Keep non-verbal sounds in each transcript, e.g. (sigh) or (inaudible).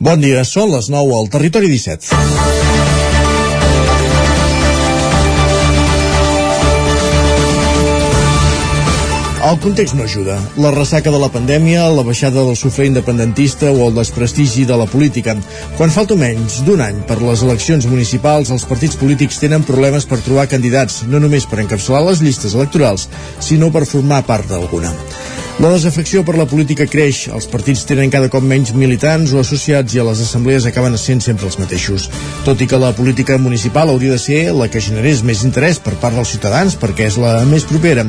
Bon dia, són les 9 al Territori 17. El context no ajuda. La ressaca de la pandèmia, la baixada del sofre independentista o el desprestigi de la política. Quan falta menys d'un any per les eleccions municipals, els partits polítics tenen problemes per trobar candidats, no només per encapçalar les llistes electorals, sinó per formar part d'alguna. La desafecció per la política creix, els partits tenen cada cop menys militants o associats i a les assemblees acaben sent sempre els mateixos. Tot i que la política municipal hauria de ser la que generés més interès per part dels ciutadans perquè és la més propera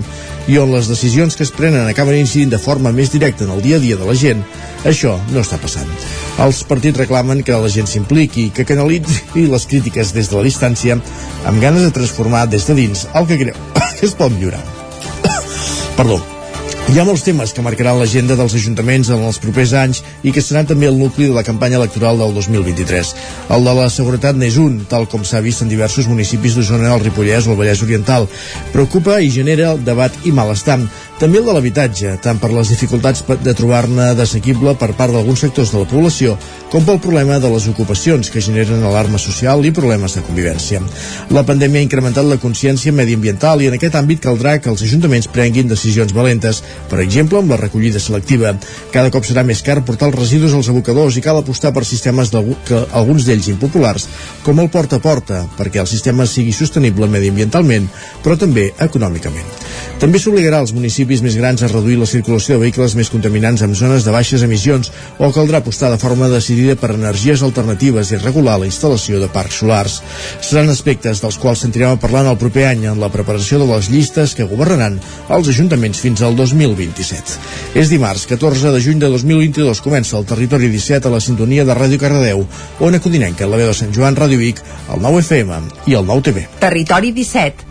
i on les decisions que es prenen acaben incidint de forma més directa en el dia a dia de la gent, això no està passant. Els partits reclamen que la gent s'impliqui, que canalitzi les crítiques des de la distància amb ganes de transformar des de dins el que creu (coughs) que es pot millorar. (coughs) Perdó, hi ha molts temes que marcaran l'agenda dels ajuntaments en els propers anys i que seran també el nucli de la campanya electoral del 2023. El de la seguretat n'és un, tal com s'ha vist en diversos municipis d'Osona, el Ripollès o el Vallès Oriental. Preocupa i genera debat i malestar. També el de l'habitatge, tant per les dificultats de trobar-ne d'assequible per part d'alguns sectors de la població, com pel problema de les ocupacions que generen alarma social i problemes de convivència. La pandèmia ha incrementat la consciència mediambiental i en aquest àmbit caldrà que els ajuntaments prenguin decisions valentes, per exemple, amb la recollida selectiva. Cada cop serà més car portar els residus als abocadors i cal apostar per sistemes que alguns d'ells impopulars, com el porta a porta, perquè el sistema sigui sostenible mediambientalment, però també econòmicament. També s'obligarà als municipis més grans a reduir la circulació de vehicles més contaminants en zones de baixes emissions o caldrà apostar de forma decidida per energies alternatives i regular la instal·lació de parcs solars. Seran aspectes dels quals sentirem a parlar en el proper any en la preparació de les llistes que governaran els ajuntaments fins al 2027. És dimarts, 14 de juny de 2022, comença el Territori 17 a la sintonia de Ràdio Cardedeu, Ona Codinenca, la veu de Sant Joan, Ràdio Vic, el 9 FM i el 9 TV. Territori 17,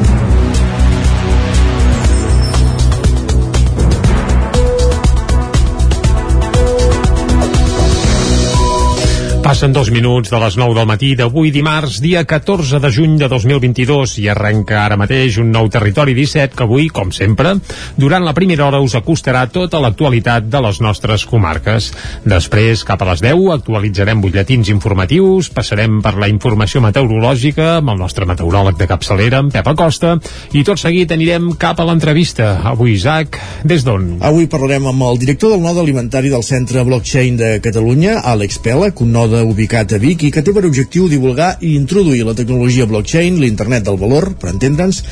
Passen dos minuts de les 9 del matí d'avui dimarts, dia 14 de juny de 2022 i arrenca ara mateix un nou Territori 17 que avui, com sempre, durant la primera hora us acostarà tota l'actualitat de les nostres comarques. Després, cap a les 10, actualitzarem butlletins informatius, passarem per la informació meteorològica amb el nostre meteoròleg de capçalera, en Pep Acosta, i tot seguit anirem cap a l'entrevista. Avui, Isaac, des d'on? Avui parlarem amb el director del node alimentari del Centre Blockchain de Catalunya, Àlex Pela, un node ubicat a Vic i que té per objectiu divulgar i introduir la tecnologia blockchain, l'internet del valor, per entendre'ns,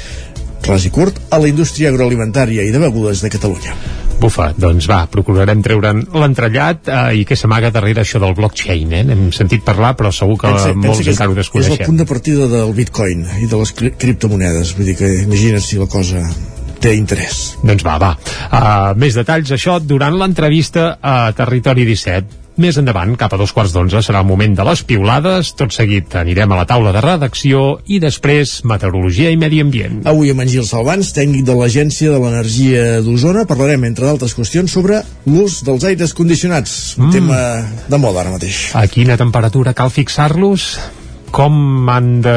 ras i curt, a la indústria agroalimentària i de begudes de Catalunya. Bufa, doncs va, procurarem treure'n l'entrellat eh, i què s'amaga darrere això del blockchain, eh? N'hem sentit parlar, però segur que pensa, molts pensa encara ho desconeixem. És el punt de partida del bitcoin i de les cri criptomonedes, vull dir que imagina't si la cosa té interès. Doncs va, va. Uh, més detalls, això, durant l'entrevista a Territori 17. Més endavant, cap a dos quarts d'onze, serà el moment de les piulades. Tot seguit anirem a la taula de redacció i després meteorologia i medi ambient. Avui amb en Gil Salvans, tècnic de l'Agència de l'Energia d'Osona, parlarem, entre d'altres qüestions, sobre l'ús dels aires condicionats. Un mm. tema de moda ara mateix. A quina temperatura cal fixar-los? Com han de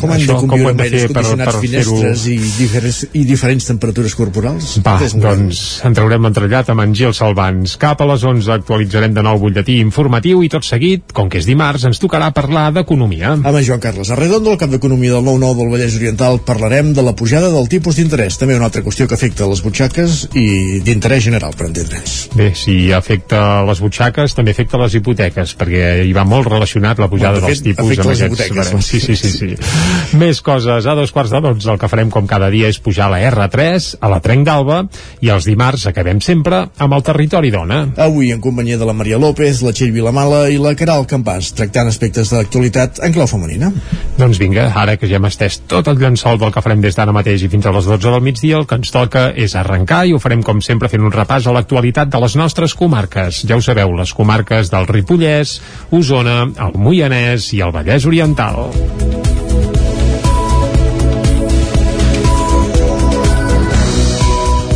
com han això, de com ho hem de fer per, per finestres i diferents, i diferents temperatures corporals? Va, doncs entreurem entrellat amb en Gil Salvans. Cap a les 11 actualitzarem de nou butlletí informatiu i tot seguit, com que és dimarts ens tocarà parlar d'economia. Amb en Joan Carles Arredondo, el cap d'Economia del 9-9 del Vallès Oriental parlarem de la pujada del tipus d'interès. També una altra qüestió que afecta les butxaques i d'interès general, per entendre'ns bé, si afecta les butxaques també afecta les hipoteques, perquè hi va molt relacionat la pujada bueno, dels tipus amb aquest hipoteques. Sí, sí, sí, sí. Més coses. A dos quarts de dotze el que farem com cada dia és pujar a la R3, a la Trenc d'Alba, i els dimarts acabem sempre amb el territori dona. Avui en companyia de la Maria López, la Txell Vilamala i la Caral Campàs, tractant aspectes de l'actualitat en clau femenina. Doncs vinga, ara que ja hem estès tot el llençol del que farem des d'ara mateix i fins a les 12 del migdia, el que ens toca és arrencar i ho farem com sempre fent un repàs a l'actualitat de les nostres comarques. Ja ho sabeu, les comarques del Ripollès, Osona, el Moianès i el Vallès Oriental. Oriental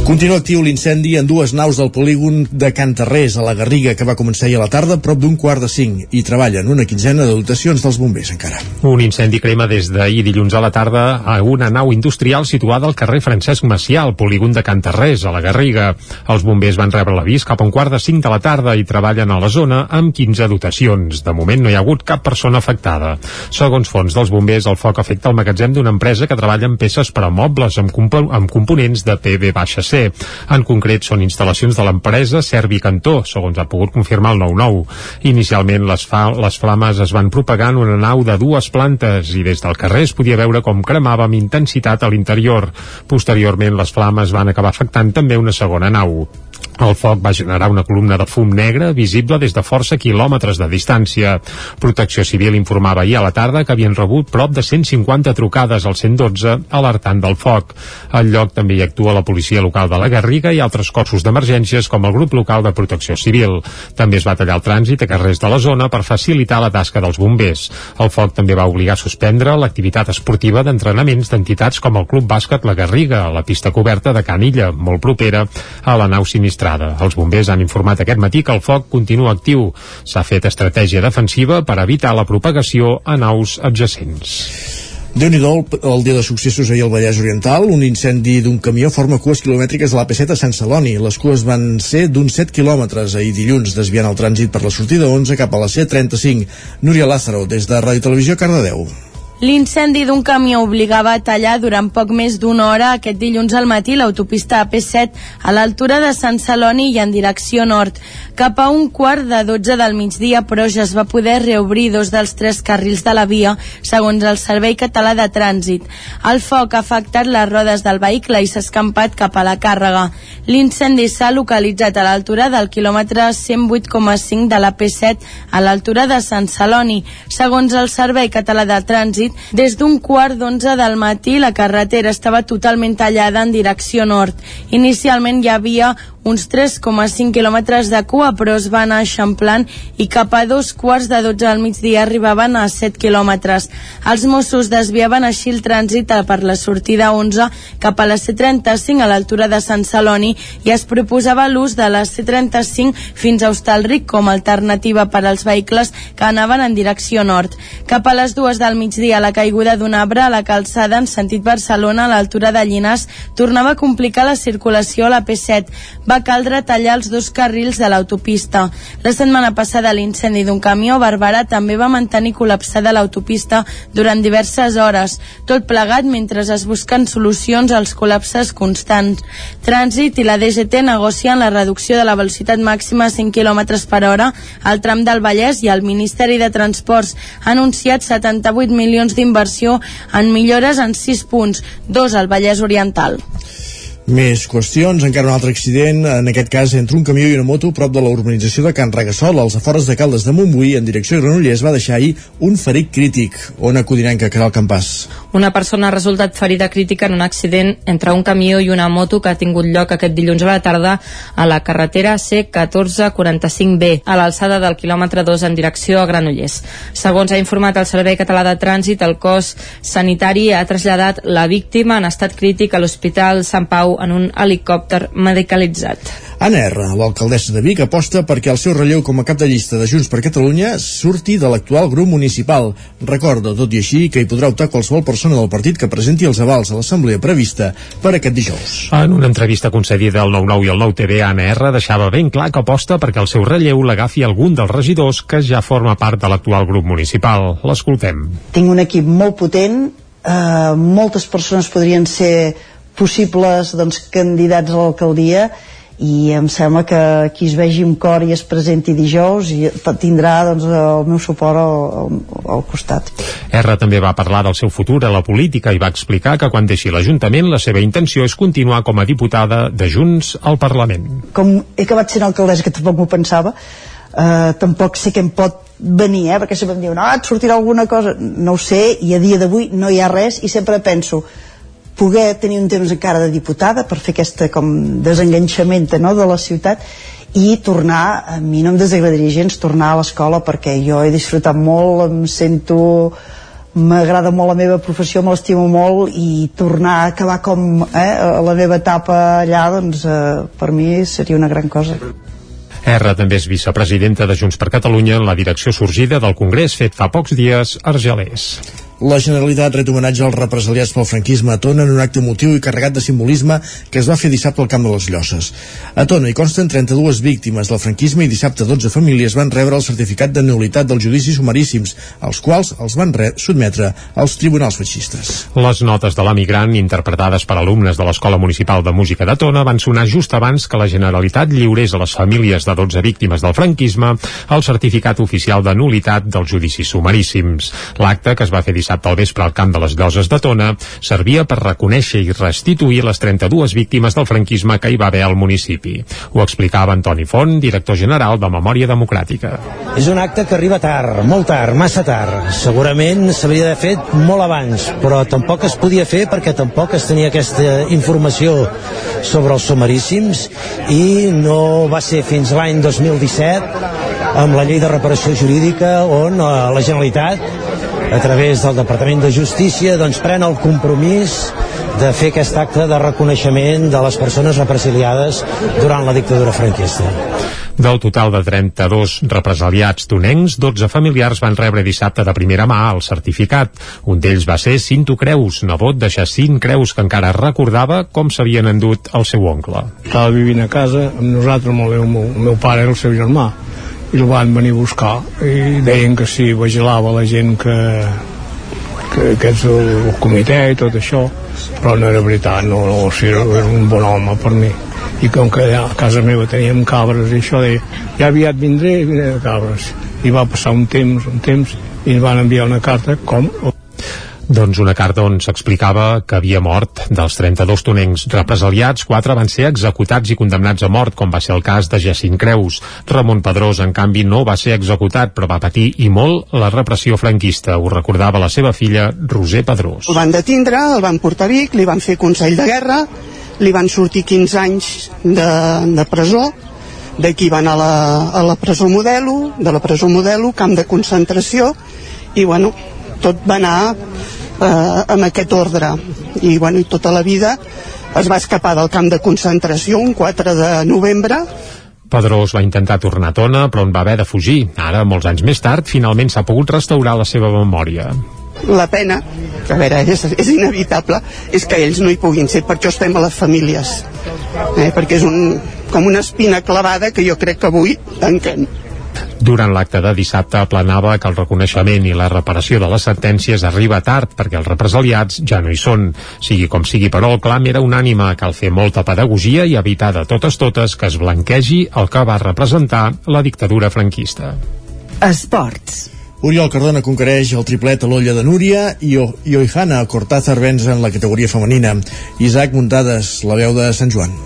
Continua actiu l'incendi en dues naus del polígon de Cantarrés, a la Garriga, que va començar ahir a la tarda, prop d'un quart de cinc, i treballen una quinzena de dotacions dels bombers encara. Un incendi crema des d'ahir dilluns a la tarda a una nau industrial situada al carrer Francesc Macià, al polígon de Cantarrés, a la Garriga. Els bombers van rebre l'avís cap a un quart de cinc de la tarda i treballen a la zona amb 15 dotacions. De moment no hi ha hagut cap persona afectada. Segons fons dels bombers, el foc afecta el magatzem d'una empresa que treballa en peces per a mobles amb, comp amb components de PV-C en concret, són instal·lacions de l'empresa Servi Cantó, segons ha pogut confirmar el 9-9. Inicialment, les, fa les flames es van propagar en una nau de dues plantes i des del carrer es podia veure com cremava amb intensitat a l'interior. Posteriorment, les flames van acabar afectant també una segona nau. El foc va generar una columna de fum negre visible des de força quilòmetres de distància. Protecció Civil informava ahir a la tarda que havien rebut prop de 150 trucades al 112 alertant del foc. Al lloc també hi actua la policia local de la Garriga i altres cossos d'emergències com el grup local de Protecció Civil. També es va tallar el trànsit a carrers de la zona per facilitar la tasca dels bombers. El foc també va obligar a suspendre l'activitat esportiva d'entrenaments d'entitats com el Club Bàsquet La Garriga, a la pista coberta de Canilla, molt propera a la nau sinistrada. Els bombers han informat aquest matí que el foc continua actiu. S'ha fet estratègia defensiva per evitar la propagació a naus adjacents déu nhi el, el dia de successos ahir al Vallès Oriental, un incendi d'un camió forma cues quilomètriques de l'AP7 a Sant Celoni. Les cues van ser d'uns 7 quilòmetres ahir dilluns, desviant el trànsit per la sortida 11 cap a la C35. Núria Lázaro, des de Ràdio Televisió, Cardedeu. L'incendi d'un camió obligava a tallar durant poc més d'una hora aquest dilluns al matí l'autopista AP7 a l'altura de Sant Celoni i en direcció nord. Cap a un quart de 12 del migdia, però ja es va poder reobrir dos dels tres carrils de la via, segons el Servei Català de Trànsit. El foc ha afectat les rodes del vehicle i s'ha escampat cap a la càrrega. L'incendi s'ha localitzat a l'altura del quilòmetre 108,5 de la P7 a l'altura de Sant Celoni. Segons el Servei Català de Trànsit, trànsit, des d'un quart d'onze del matí la carretera estava totalment tallada en direcció nord. Inicialment hi havia uns 3,5 quilòmetres de cua, però es van anar eixamplant i cap a dos quarts de 12 al migdia arribaven a 7 quilòmetres. Els Mossos desviaven així el trànsit per la sortida 11 cap a la C35 a l'altura de Sant Celoni i es proposava l'ús de la C35 fins a Hostalric com a alternativa per als vehicles que anaven en direcció nord. Cap a les dues del migdia la caiguda d'un arbre a la calçada en sentit Barcelona a l'altura de Llinars tornava a complicar la circulació a la P7. Va va caldre tallar els dos carrils de l'autopista. La setmana passada l'incendi d'un camió a Barberà també va mantenir col·lapsada l'autopista durant diverses hores, tot plegat mentre es busquen solucions als col·lapses constants. Trànsit i la DGT negocien la reducció de la velocitat màxima a 5 km per hora al tram del Vallès i el Ministeri de Transports ha anunciat 78 milions d'inversió en millores en 6 punts, dos al Vallès Oriental. Més qüestions, encara un altre accident, en aquest cas entre un camió i una moto prop de la urbanització de Can Regassol, als afores de Caldes de Montbui, en direcció a Granollers, va deixar ahir un ferit crític. On acudirem que el campàs? Una persona ha resultat ferida crítica en un accident entre un camió i una moto que ha tingut lloc aquest dilluns a la tarda a la carretera C1445B, a l'alçada del quilòmetre 2 en direcció a Granollers. Segons ha informat el Servei Català de Trànsit, el cos sanitari ha traslladat la víctima en estat crític a l'Hospital Sant Pau en un helicòpter medicalitzat. Anna R, l'alcaldessa de Vic, aposta perquè el seu relleu com a cap de llista de Junts per Catalunya surti de l'actual grup municipal. Recorda, tot i així, que hi podrà optar qualsevol persona del partit que presenti els avals a l'assemblea prevista per aquest dijous. En una entrevista concedida al 9-9 i al 9-TV, Anna R deixava ben clar que aposta perquè el seu relleu l'agafi algun dels regidors que ja forma part de l'actual grup municipal. L'escoltem. Tinc un equip molt potent, eh, moltes persones podrien ser possibles doncs, candidats a l'alcaldia i em sembla que qui es vegi amb cor i es presenti dijous i tindrà doncs, el meu suport al, al, al costat. R també va parlar del seu futur a la política i va explicar que quan deixi l'Ajuntament la seva intenció és continuar com a diputada de Junts al Parlament. Com he acabat sent alcaldessa, que tampoc m'ho pensava, eh, tampoc sé què em pot venir, eh, perquè sempre em diuen, ah, et sortirà alguna cosa, no ho sé, i a dia d'avui no hi ha res, i sempre penso, poder tenir un temps encara de diputada per fer aquesta com desenganxament no, de la ciutat i tornar, a mi no em desagradaria gens tornar a l'escola perquè jo he disfrutat molt, em sento m'agrada molt la meva professió, me l'estimo molt i tornar a acabar com eh, la meva etapa allà, doncs eh, per mi seria una gran cosa. R també és vicepresidenta de Junts per Catalunya en la direcció sorgida del Congrés fet fa pocs dies a Argelers. La Generalitat ret homenatge als represaliats pel franquisme a Tona en un acte motiu i carregat de simbolisme que es va fer dissabte al Camp de les Llosses. A Tona hi consten 32 víctimes del franquisme i dissabte 12 famílies van rebre el certificat de nulitat dels judicis sumaríssims, els quals els van sotmetre als tribunals feixistes. Les notes de l'emigrant, interpretades per alumnes de l'Escola Municipal de Música de Tona, van sonar just abans que la Generalitat lliurés a les famílies de 12 víctimes del franquisme el certificat oficial de nulitat dels judicis sumaríssims. L'acte, que es va fer dissabte al vespre al camp de les Lloses de Tona servia per reconèixer i restituir les 32 víctimes del franquisme que hi va haver al municipi. Ho explicava Antoni Font, director general de Memòria Democràtica. És un acte que arriba tard, molt tard, massa tard. Segurament s'hauria d'haver fet molt abans, però tampoc es podia fer perquè tampoc es tenia aquesta informació sobre els sumaríssims i no va ser fins l'any 2017 amb la llei de reparació jurídica on eh, la Generalitat a través del Departament de Justícia doncs pren el compromís de fer aquest acte de reconeixement de les persones represaliades durant la dictadura franquista. Del total de 32 represaliats tonencs, 12 familiars van rebre dissabte de primera mà el certificat. Un d'ells va ser Cinto Creus, nebot de Jacint Creus, que encara recordava com s'havien endut el seu oncle. Estava vivint a casa amb nosaltres, amb el meu, el meu pare i el seu germà i el van venir a buscar. I deien que si vigilava la gent que, que, que és el, el comitè i tot això però no era veritat, no, no o sigui, era un bon home per mi. I com que a casa meva teníem cabres i això deia, ja aviat vindré i vindré de cabres. I va passar un temps, un temps i ens van enviar una carta com doncs una carta on s'explicava que havia mort. Dels 32 tonencs represaliats, quatre van ser executats i condemnats a mort, com va ser el cas de Jacint Creus. Ramon Pedrós, en canvi, no va ser executat, però va patir i molt la repressió franquista. Ho recordava la seva filla, Roser Pedrós. El van detindre, el van portar a Vic, li van fer Consell de Guerra, li van sortir 15 anys de, de presó, d'aquí van a la, a la presó Modelo, de la presó Modelo, camp de concentració, i bueno, tot va anar eh, amb aquest ordre i, bueno, i tota la vida es va escapar del camp de concentració un 4 de novembre Pedrós va intentar tornar a Tona, però on va haver de fugir. Ara, molts anys més tard, finalment s'ha pogut restaurar la seva memòria. La pena, que a veure, és, és inevitable, és que ells no hi puguin ser, per això estem a les famílies. Eh, perquè és un, com una espina clavada que jo crec que avui tanquem. Durant l'acte de dissabte aplanava que el reconeixement i la reparació de les sentències arriba tard perquè els represaliats ja no hi són. Sigui com sigui, però, el clam era unànime. Cal fer molta pedagogia i evitar de totes totes que es blanquegi el que va representar la dictadura franquista. Esports. Oriol Cardona conquereix el triplet a l'olla de Núria i, o i Oihana Cortázar venç en la categoria femenina. Isaac Muntades, la veu de Sant Joan.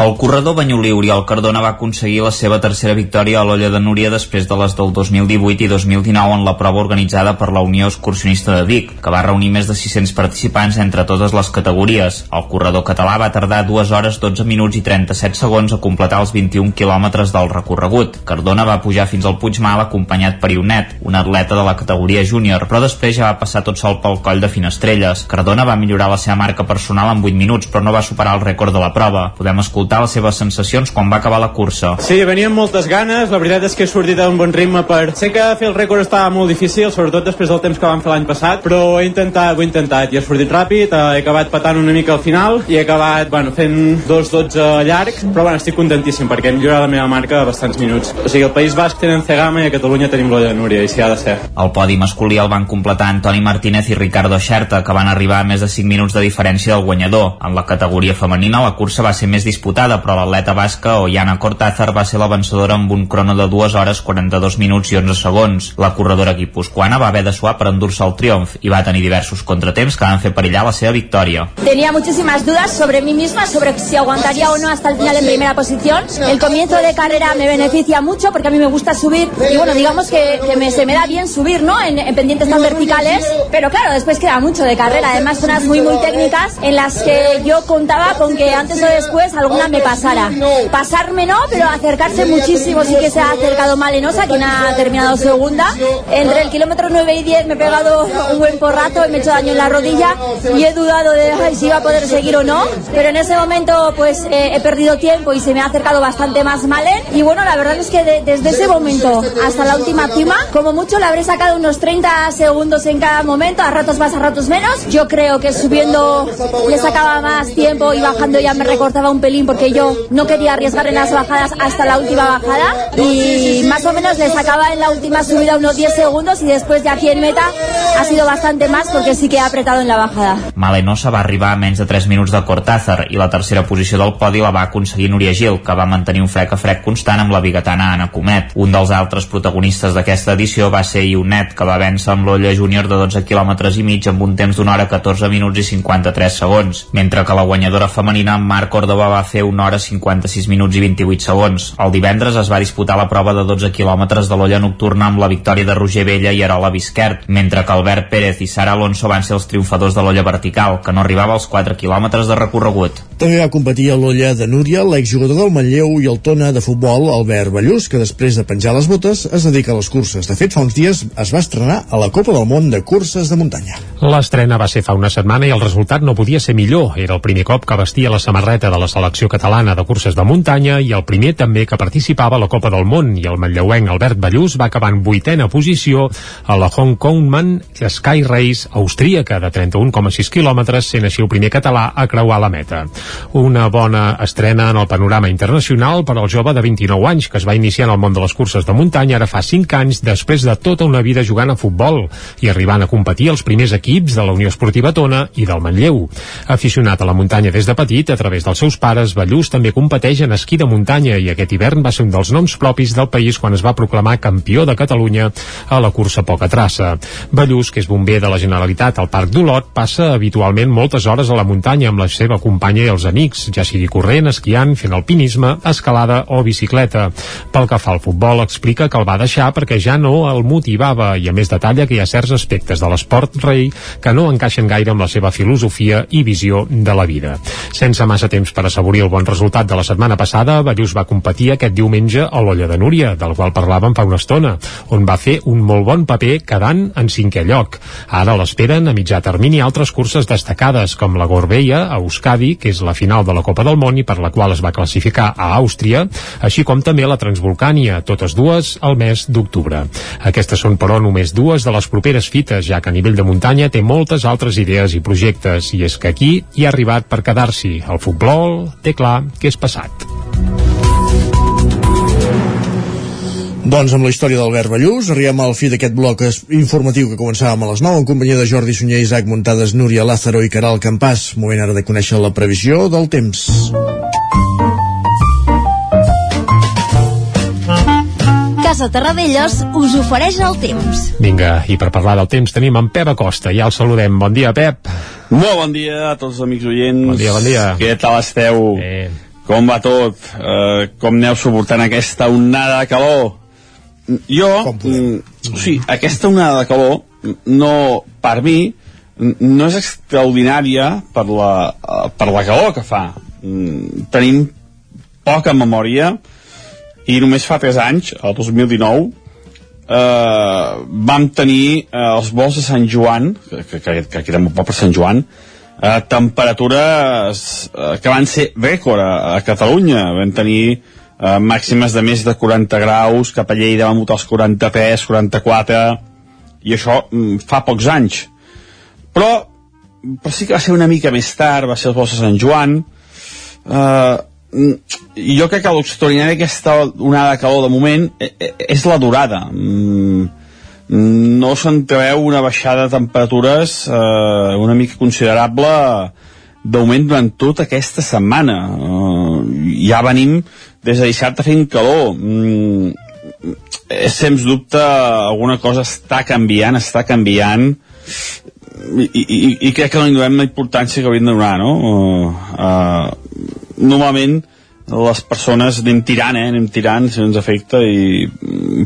El corredor banyolí Oriol Cardona va aconseguir la seva tercera victòria a l'Olla de Núria després de les del 2018 i 2019 en la prova organitzada per la Unió Excursionista de Vic, que va reunir més de 600 participants entre totes les categories. El corredor català va tardar 2 hores 12 minuts i 37 segons a completar els 21 quilòmetres del recorregut. Cardona va pujar fins al Puigmal acompanyat per Ionet, un atleta de la categoria júnior, però després ja va passar tot sol pel coll de Finestrelles. Cardona va millorar la seva marca personal en 8 minuts, però no va superar el rècord de la prova. Podem escoltar escoltar les seves sensacions quan va acabar la cursa. Sí, venia amb moltes ganes, la veritat és que he sortit a un bon ritme per... Sé que fer el rècord estava molt difícil, sobretot després del temps que vam fer l'any passat, però he intentat, ho he intentat, i he sortit ràpid, he acabat patant una mica al final, i he acabat, bueno, fent 2.12 llargs, però bueno, estic contentíssim perquè he millorat la meva marca bastants minuts. O sigui, al País Basc tenen Cegama i a Catalunya tenim l'Olla de Núria, i si ha de ser. El podi masculí el van completar Antoni Martínez i Ricardo Xerta, que van arribar a més de 5 minuts de diferència del guanyador. En la categoria femenina la cursa va ser més disputada disputada, però l'atleta basca Ollana Cortázar va ser la vencedora amb un crono de 2 hores 42 minuts i 11 segons. La corredora guipuscoana va haver de suar per endur-se el triomf i va tenir diversos contratemps que van fer perillar la seva victòria. Tenía muchísimas dudas sobre mí misma, sobre si aguantaría o no hasta el final en primera posición. El comienzo de carrera me beneficia mucho porque a mí me gusta subir y bueno, digamos que, que me, se me da bien subir, ¿no? En, en pendientes tan verticales, pero claro, después queda mucho de carrera, además zonas muy muy técnicas en las que yo contaba con que antes o después algún me pasara. Pasarme no, pero acercarse muchísimo. Sí que se ha acercado Malenosa, quien ha terminado segunda. Entre el kilómetro 9 y 10 me he pegado un buen porrato y me he hecho daño en la rodilla y he dudado de ay, si iba a poder seguir o no, pero en ese momento pues eh, he perdido tiempo y se me ha acercado bastante más Malen. Y bueno, la verdad es que de- desde ese momento hasta la última cima, como mucho le habré sacado unos 30 segundos en cada momento, a ratos más, a ratos menos. Yo creo que subiendo le sacaba más tiempo y bajando ya me recortaba un pelín porque yo no quería arriesgar en las bajadas hasta la última bajada y más o menos le sacaba en la última subida unos 10 segundos y después de aquí en meta ha sido bastante más porque sí que he apretado en la bajada. Malenosa va arribar a menys de 3 minuts de Cortázar i la tercera posició del podi la va aconseguir Núria Gil, que va mantenir un frec a frec constant amb la bigatana Anna Comet. Un dels altres protagonistes d'aquesta edició va ser Ionet, que va vèncer amb l'Olla Júnior de 12 km i mig amb un temps d'una hora 14 minuts i 53 segons, mentre que la guanyadora femenina Marc Córdoba va fer una hora 56 minuts i 28 segons. El divendres es va disputar la prova de 12 quilòmetres de l'Olla Nocturna amb la victòria de Roger Vella i Arola Bisquert, mentre que Albert Pérez i Sara Alonso van ser els triomfadors de l'Olla Vertical, que no arribava als 4 quilòmetres de recorregut. També va competir a l'olla de Núria, l'exjugador del Manlleu i el tona de futbol Albert Ballús, que després de penjar les botes es dedica a les curses. De fet, fa uns dies es va estrenar a la Copa del Món de curses de muntanya. L'estrena va ser fa una setmana i el resultat no podia ser millor. Era el primer cop que vestia la samarreta de la selecció catalana de curses de muntanya i el primer també que participava a la Copa del Món i el manlleuenc Albert Ballús va acabar en vuitena posició a la Hong Kongman Sky Race austríaca de 31,6 quilòmetres sent així el primer català a creuar la meta. Una bona estrena en el panorama internacional per al jove de 29 anys que es va iniciar en el món de les curses de muntanya ara fa 5 anys després de tota una vida jugant a futbol i arribant a competir als primers equips de la Unió Esportiva Tona i del Manlleu. Aficionat a la muntanya des de petit, a través dels seus pares, Ballús també competeix en esquí de muntanya i aquest hivern va ser un dels noms propis del país quan es va proclamar campió de Catalunya a la cursa poca traça. Ballús, que és bomber de la Generalitat al Parc d'Olot, passa habitualment moltes hores a la muntanya amb la seva companya i els amics, ja sigui corrent, esquiant, fent alpinisme, escalada o bicicleta. Pel que fa al futbol, explica que el va deixar perquè ja no el motivava i a més detalla que hi ha certs aspectes de l'esport rei que no encaixen gaire amb la seva filosofia i visió de la vida. Sense massa temps per assaborir el bon resultat de la setmana passada, Ballús va competir aquest diumenge a l'Olla de Núria, del qual parlàvem fa una estona, on va fer un molt bon paper quedant en cinquè lloc. Ara l'esperen a mitjà termini altres curses destacades, com la Gorbeia, a Euskadi, que és la final de la Copa del Món i per la qual es va classificar a Àustria, així com també la Transvolcània, totes dues al mes d'octubre. Aquestes són, però, només dues de les properes fites, ja que a nivell de muntanya té moltes altres idees i projectes, i és que aquí hi ha arribat per quedar-s'hi. El futbol té clar que és passat. Doncs amb la història d'Albert Ballús arribem al fi d'aquest bloc informatiu que començàvem a les 9 en companyia de Jordi Sunyer, Isaac Muntades, Núria Lázaro i Caral Campàs. Moment ara de conèixer la previsió del temps. Casa Terradellos us ofereix el temps. Vinga, i per parlar del temps tenim en Pep Acosta. Ja el saludem. Bon dia, Pep. Molt bon dia a tots els amics oients. Bon dia, bon dia. Què tal esteu? Eh. Com va tot? Uh, com aneu suportant aquesta onada de calor? Jo, mm, sigui, aquesta onada de calor, no, per mi, n- no és extraordinària per la, eh, per la calor que fa. Mm, tenim poca memòria i només fa 3 anys, el 2019, eh, vam tenir eh, els vols de Sant Joan, que, que, que, que queda molt per Sant Joan, eh, temperatures eh, que van ser rècord a, a Catalunya. Vam tenir eh, màximes de més de 40 graus, cap a Lleida vam votar els 43, 44, i això mm, fa pocs anys. Però, però sí que va ser una mica més tard, va ser els vols de Sant Joan, eh, jo crec que l'extraordinari d'aquesta onada de calor de moment eh, eh, és la durada. Mm, no s'entreveu una baixada de temperatures eh, una mica considerable d'augment durant tota aquesta setmana. Eh, ja venim des de dissabte fent calor. Mm, sens dubte alguna cosa està canviant està canviant i, i, i crec que no li donem la importància que hauríem de donar no? Uh, normalment les persones anem tirant, eh? anem tirant si ens afecta i...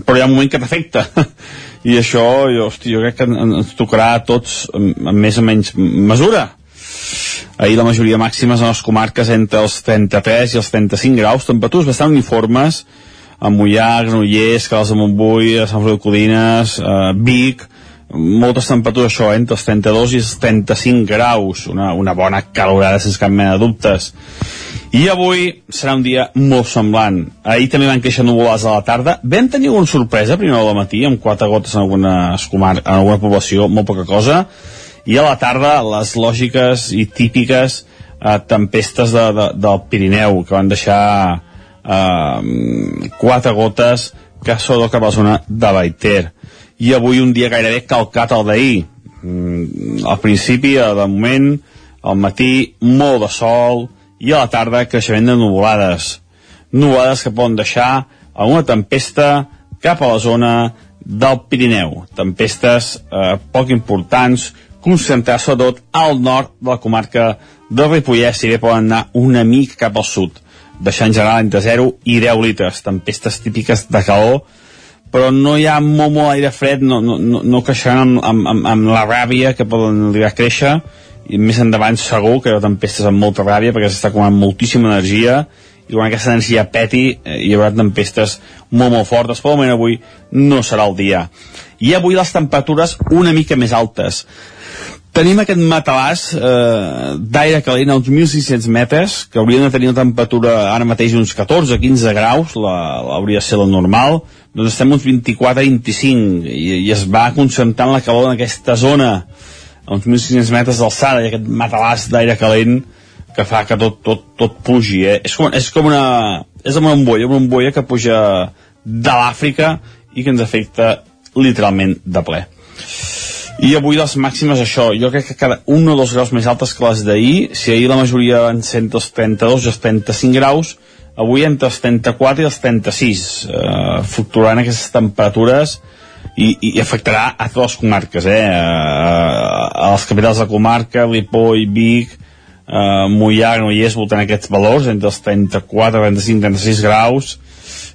però hi ha un moment que t'afecta (laughs) i això jo, hosti, jo crec que en- ens tocarà a tots amb, més o menys mesura ahir la majoria màximes en les comarques entre els 33 i els 35 graus, temperatures bastant uniformes, a Mollà, Granollers, Caldes de Montbui, a Sant Feliu de Codines, eh, Vic, moltes temperatures això, eh, entre els 32 i els 35 graus, una, una bona calorada sense cap mena de dubtes. I avui serà un dia molt semblant. Ahir també van créixer nuvolades a la tarda. Vam tenir alguna sorpresa hora del matí, amb quatre gotes en, algunes comar en alguna població, molt poca cosa. I a la tarda, les lògiques i típiques eh, tempestes de, de, del Pirineu, que van deixar eh, quatre gotes que són cap a la zona de Baiter i avui un dia gairebé calcat al d'ahir. Mm, al principi, de moment al matí molt de sol i a la tarda creixement de nuvolades. Nuvolades que poden deixar alguna tempesta cap a la zona del Pirineu. Tempestes eh, poc importants concentrades sobretot al nord de la comarca del Ripollès si bé poden anar una mica cap al sud deixant en general entre 0 i 10 litres. Tempestes típiques de calor però no hi ha molt, molt aire fred, no, no, no, creixeran amb, amb, amb, amb la ràbia que poden arribar a créixer, i més endavant segur que hi ha tempestes amb molta ràbia perquè s'està acumulant moltíssima energia i quan aquesta energia peti eh, hi haurà tempestes molt molt fortes però moment avui no serà el dia. I avui les temperatures una mica més altes. Tenim aquest matalàs eh, d'aire calent a uns 1.600 metres que haurien de tenir una temperatura ara mateix uns 14-15 graus la, hauria de ser la normal doncs estem uns 24-25 i, i es va concentrant la calor en aquesta zona a uns 1.600 metres d'alçada i aquest matalàs d'aire calent que fa que tot, tot, tot pugi eh? és, com, és com una és com una bombolla, una bombolla que puja de l'Àfrica i que ens afecta literalment de ple i avui les màximes això, jo crec que cada un o dos graus més altes que les d'ahir si ahir la majoria van ser entre els 32 i els 35 graus avui entre els 34 i els 36 eh, fluctuaran aquestes temperatures i, i afectarà a totes les comarques eh? a, a les capitals de comarca Ripoll, Vic eh, Mollà, Granollers voltant aquests valors entre els 34, 35, 36 graus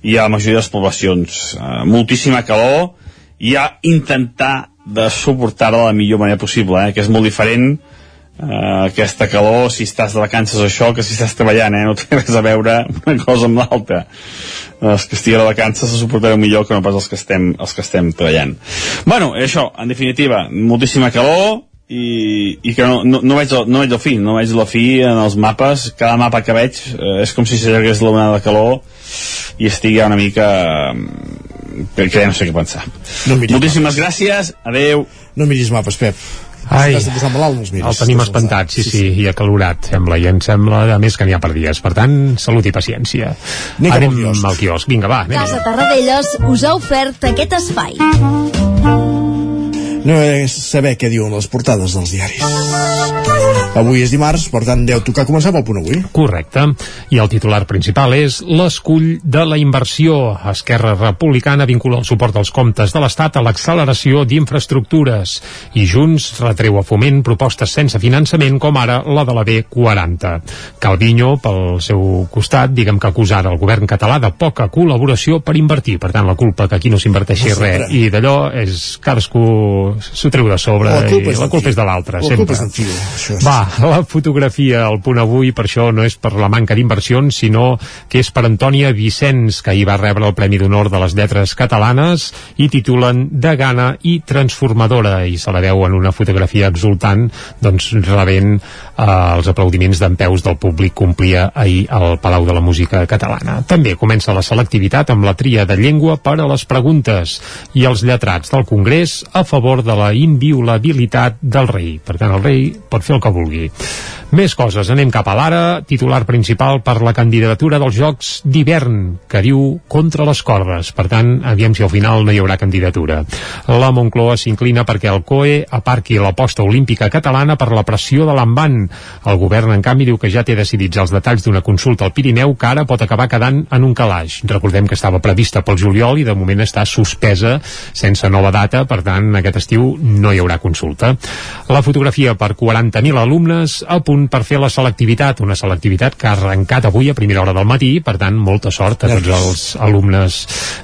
i a la majoria de les poblacions eh, moltíssima calor i a intentar de suportar-la de la millor manera possible eh? que és molt diferent uh, aquesta calor, si estàs de vacances o això, que si estàs treballant, eh? no té (laughs) res a veure una cosa amb l'altra. Els que estiguin de vacances se suportareu millor que no pas els que estem, els que estem treballant. Bueno, això, en definitiva, moltíssima calor, i, i que no, no, no, veig el, no veig el fi, no veig la fi en els mapes, cada mapa que veig eh, és com si s'allargués l'onada de calor i estigui una mica que, que ja no sé què pensar. No Moltíssimes mapes. gràcies, adeu. No miris mapes, Pep. Ai, malalt, no el tenim espantat, sí, sí, i acalorat, sembla, i em sembla, a més, que n'hi ha per dies. Per tant, salut i paciència. Anem, anem al quiosc. al quiosc. Vinga, va, anem. Casa Tarradellas us ha ofert aquest espai. No és saber què diuen les portades dels diaris. Avui és dimarts, per tant, deu tocar començar pel punt avui. Correcte. I el titular principal és l'escull de la inversió. Esquerra Republicana vincula el suport dels comptes de l'Estat a l'acceleració d'infraestructures. I Junts retreu a foment propostes sense finançament com ara la de la B40. Calviño, pel seu costat, diguem que acusarà el govern català de poca col·laboració per invertir. Per tant, la culpa que aquí no s'inverteixi no res i d'allò és cadascú s'ho treu de sobre la i la culpa és de l'altre. La culpa és. Va, la fotografia al punt avui, per això no és per la manca d'inversions, sinó que és per Antònia Vicenç, que ahir va rebre el Premi d'Honor de les Lletres Catalanes i titulen De gana i transformadora, i se la veu en una fotografia exultant, doncs rebent eh, els aplaudiments d'en peus del públic complia ahir al Palau de la Música Catalana. També comença la selectivitat amb la tria de llengua per a les preguntes i els lletrats del Congrés a favor de la inviolabilitat del rei. Per tant, el rei pot fer el que vulgui. Més coses, anem cap a l'ara, titular principal per la candidatura dels Jocs d'hivern, que diu contra les cordes. Per tant, aviam si al final no hi haurà candidatura. La Moncloa s'inclina perquè el COE aparqui l'aposta olímpica catalana per la pressió de l'envant. El govern, en canvi, diu que ja té decidits els detalls d'una consulta al Pirineu que ara pot acabar quedant en un calaix. Recordem que estava prevista pel juliol i de moment està suspesa sense nova data, per tant, aquest estiu no hi haurà consulta. La fotografia per 40.000 alumnes a punt punt per fer la selectivitat, una selectivitat que ha arrencat avui a primera hora del matí, per tant, molta sort a tots els alumnes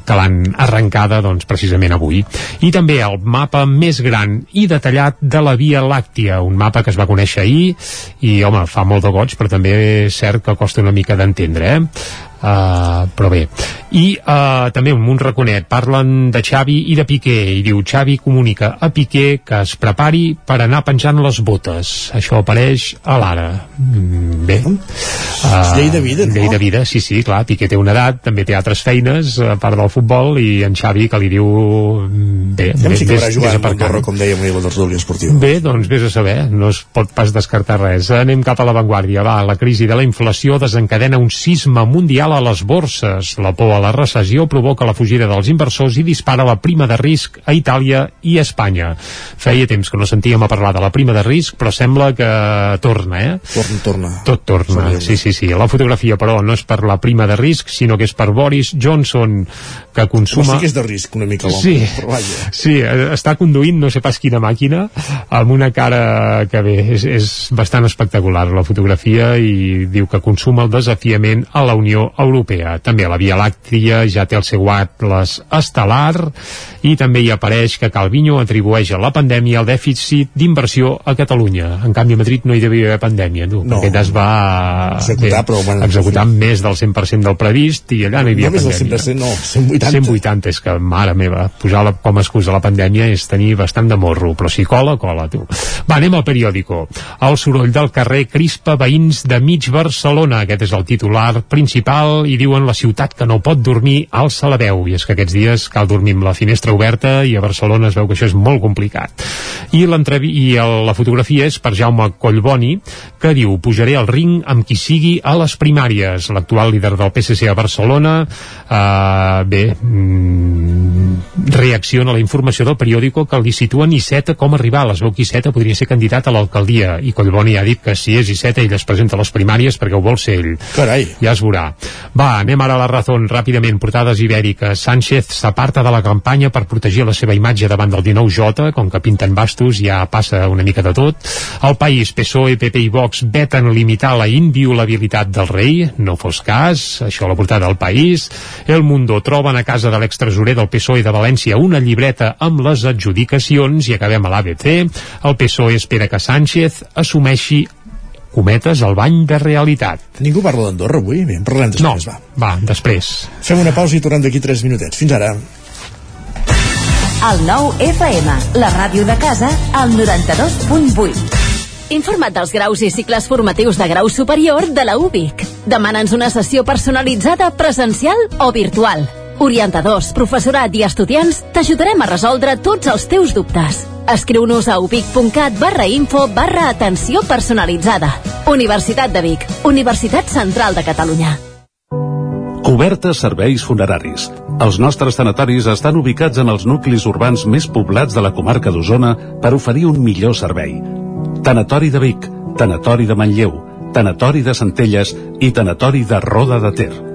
que l'han arrencada, doncs, precisament avui. I també el mapa més gran i detallat de la Via Làctia, un mapa que es va conèixer ahir i, home, fa molt de goig, però també és cert que costa una mica d'entendre, eh? Uh, però bé. I uh, també un raconet. Parlen de Xavi i de Piqué. I diu Xavi comunica a Piqué que es prepari per anar penjant les botes. Això apareix a l'ara. Mm, bé. Uh, llei de vida, no? llei de vida, sí, sí, clar. Piqué té una edat, també té altres feines a part del futbol i en Xavi que li diu mm, bé, ja bé, que haurà jugat amb Andorra com dèiem ahir la tertúlia esportiva bé, doncs vés a saber, no es pot pas descartar res. Anem cap a l'avantguàrdia, va, la crisi de la inflació desencadena un sisme mundial a les borses. La por a la recessió provoca la fugida dels inversors i dispara la prima de risc a Itàlia i a Espanya. Feia temps que no sentíem a parlar de la prima de risc, però sembla que torna, eh? Torna, torna. Tot torna, sí, sí, sí. La fotografia, però, no és per la prima de risc, sinó que és per Boris Johnson, que consuma... Home, sí que és de risc una mica l'home, sí, però vaja. Sí, eh, està conduint no sé pas quina màquina, amb una cara que bé, és, és bastant espectacular la fotografia i diu que consuma el desafiament a la Unió Europea. També la Via Làctia ja té el seu atles estel·lar i també hi apareix que Calviño atribueix a la pandèmia el dèficit d'inversió a Catalunya. En canvi, a Madrid no hi devia haver pandèmia, tu, No. perquè allà es va Executar, però, bueno, executar més del 100% del previst i allà no hi havia No més del pandèmia. 100%, no, 180. 180, és que, mare meva, posar la, com a excusa la pandèmia és tenir bastant de morro, però si cola, cola, tu. Va, anem al periòdico. El soroll del carrer crispa veïns de mig Barcelona. Aquest és el titular principal i diuen la ciutat que no pot dormir alça la veu. I és que aquests dies cal dormir amb la finestra oberta i a Barcelona es veu que això és molt complicat. I, i el, la fotografia és per Jaume Collboni, que diu pujaré al ring amb qui sigui a les primàries. L'actual líder del PSC a Barcelona, eh, bé, mm, reacciona a la informació del periòdico que li situa Iceta com a rival. Es veu que Iceta podria ser candidat a l'alcaldia i Collboni ha dit que si és Iceta ell es presenta a les primàries perquè ho vol ser ell. Carai. Ja es veurà. Va, anem ara a la raó ràpidament. Portades ibèriques. Sánchez s'aparta de la campanya per protegir la seva imatge davant del 19J, com que pinten bastos ja passa una mica de tot. El País, PSOE, PP i Vox veten limitar la inviolabilitat del rei, no fos cas, això a la portada del País. El Mundo troben a casa de l'extresorer del PSOE de València una llibreta amb les adjudicacions i acabem a l'ABC. El PSOE espera que Sánchez assumeixi cometes el bany de realitat. Ningú parla d'Andorra avui? Bé, en parlarem després, no, va. Va, després. Fem una pausa i tornem d'aquí 3 minutets. Fins ara. El nou FM, la ràdio de casa, al 92.8. Informa't dels graus i cicles formatius de grau superior de la UBIC. Demana'ns una sessió personalitzada presencial o virtual. Orientadors, professorat i estudiants t'ajudarem a resoldre tots els teus dubtes. Escriu-nos a ubic.cat barra info barra atenció personalitzada. Universitat de Vic, Universitat Central de Catalunya. Cobertes serveis funeraris. Els nostres tanatoris estan ubicats en els nuclis urbans més poblats de la comarca d'Osona per oferir un millor servei. Tanatori de Vic, Tanatori de Manlleu, Tanatori de Centelles i Tanatori de Roda de Ter.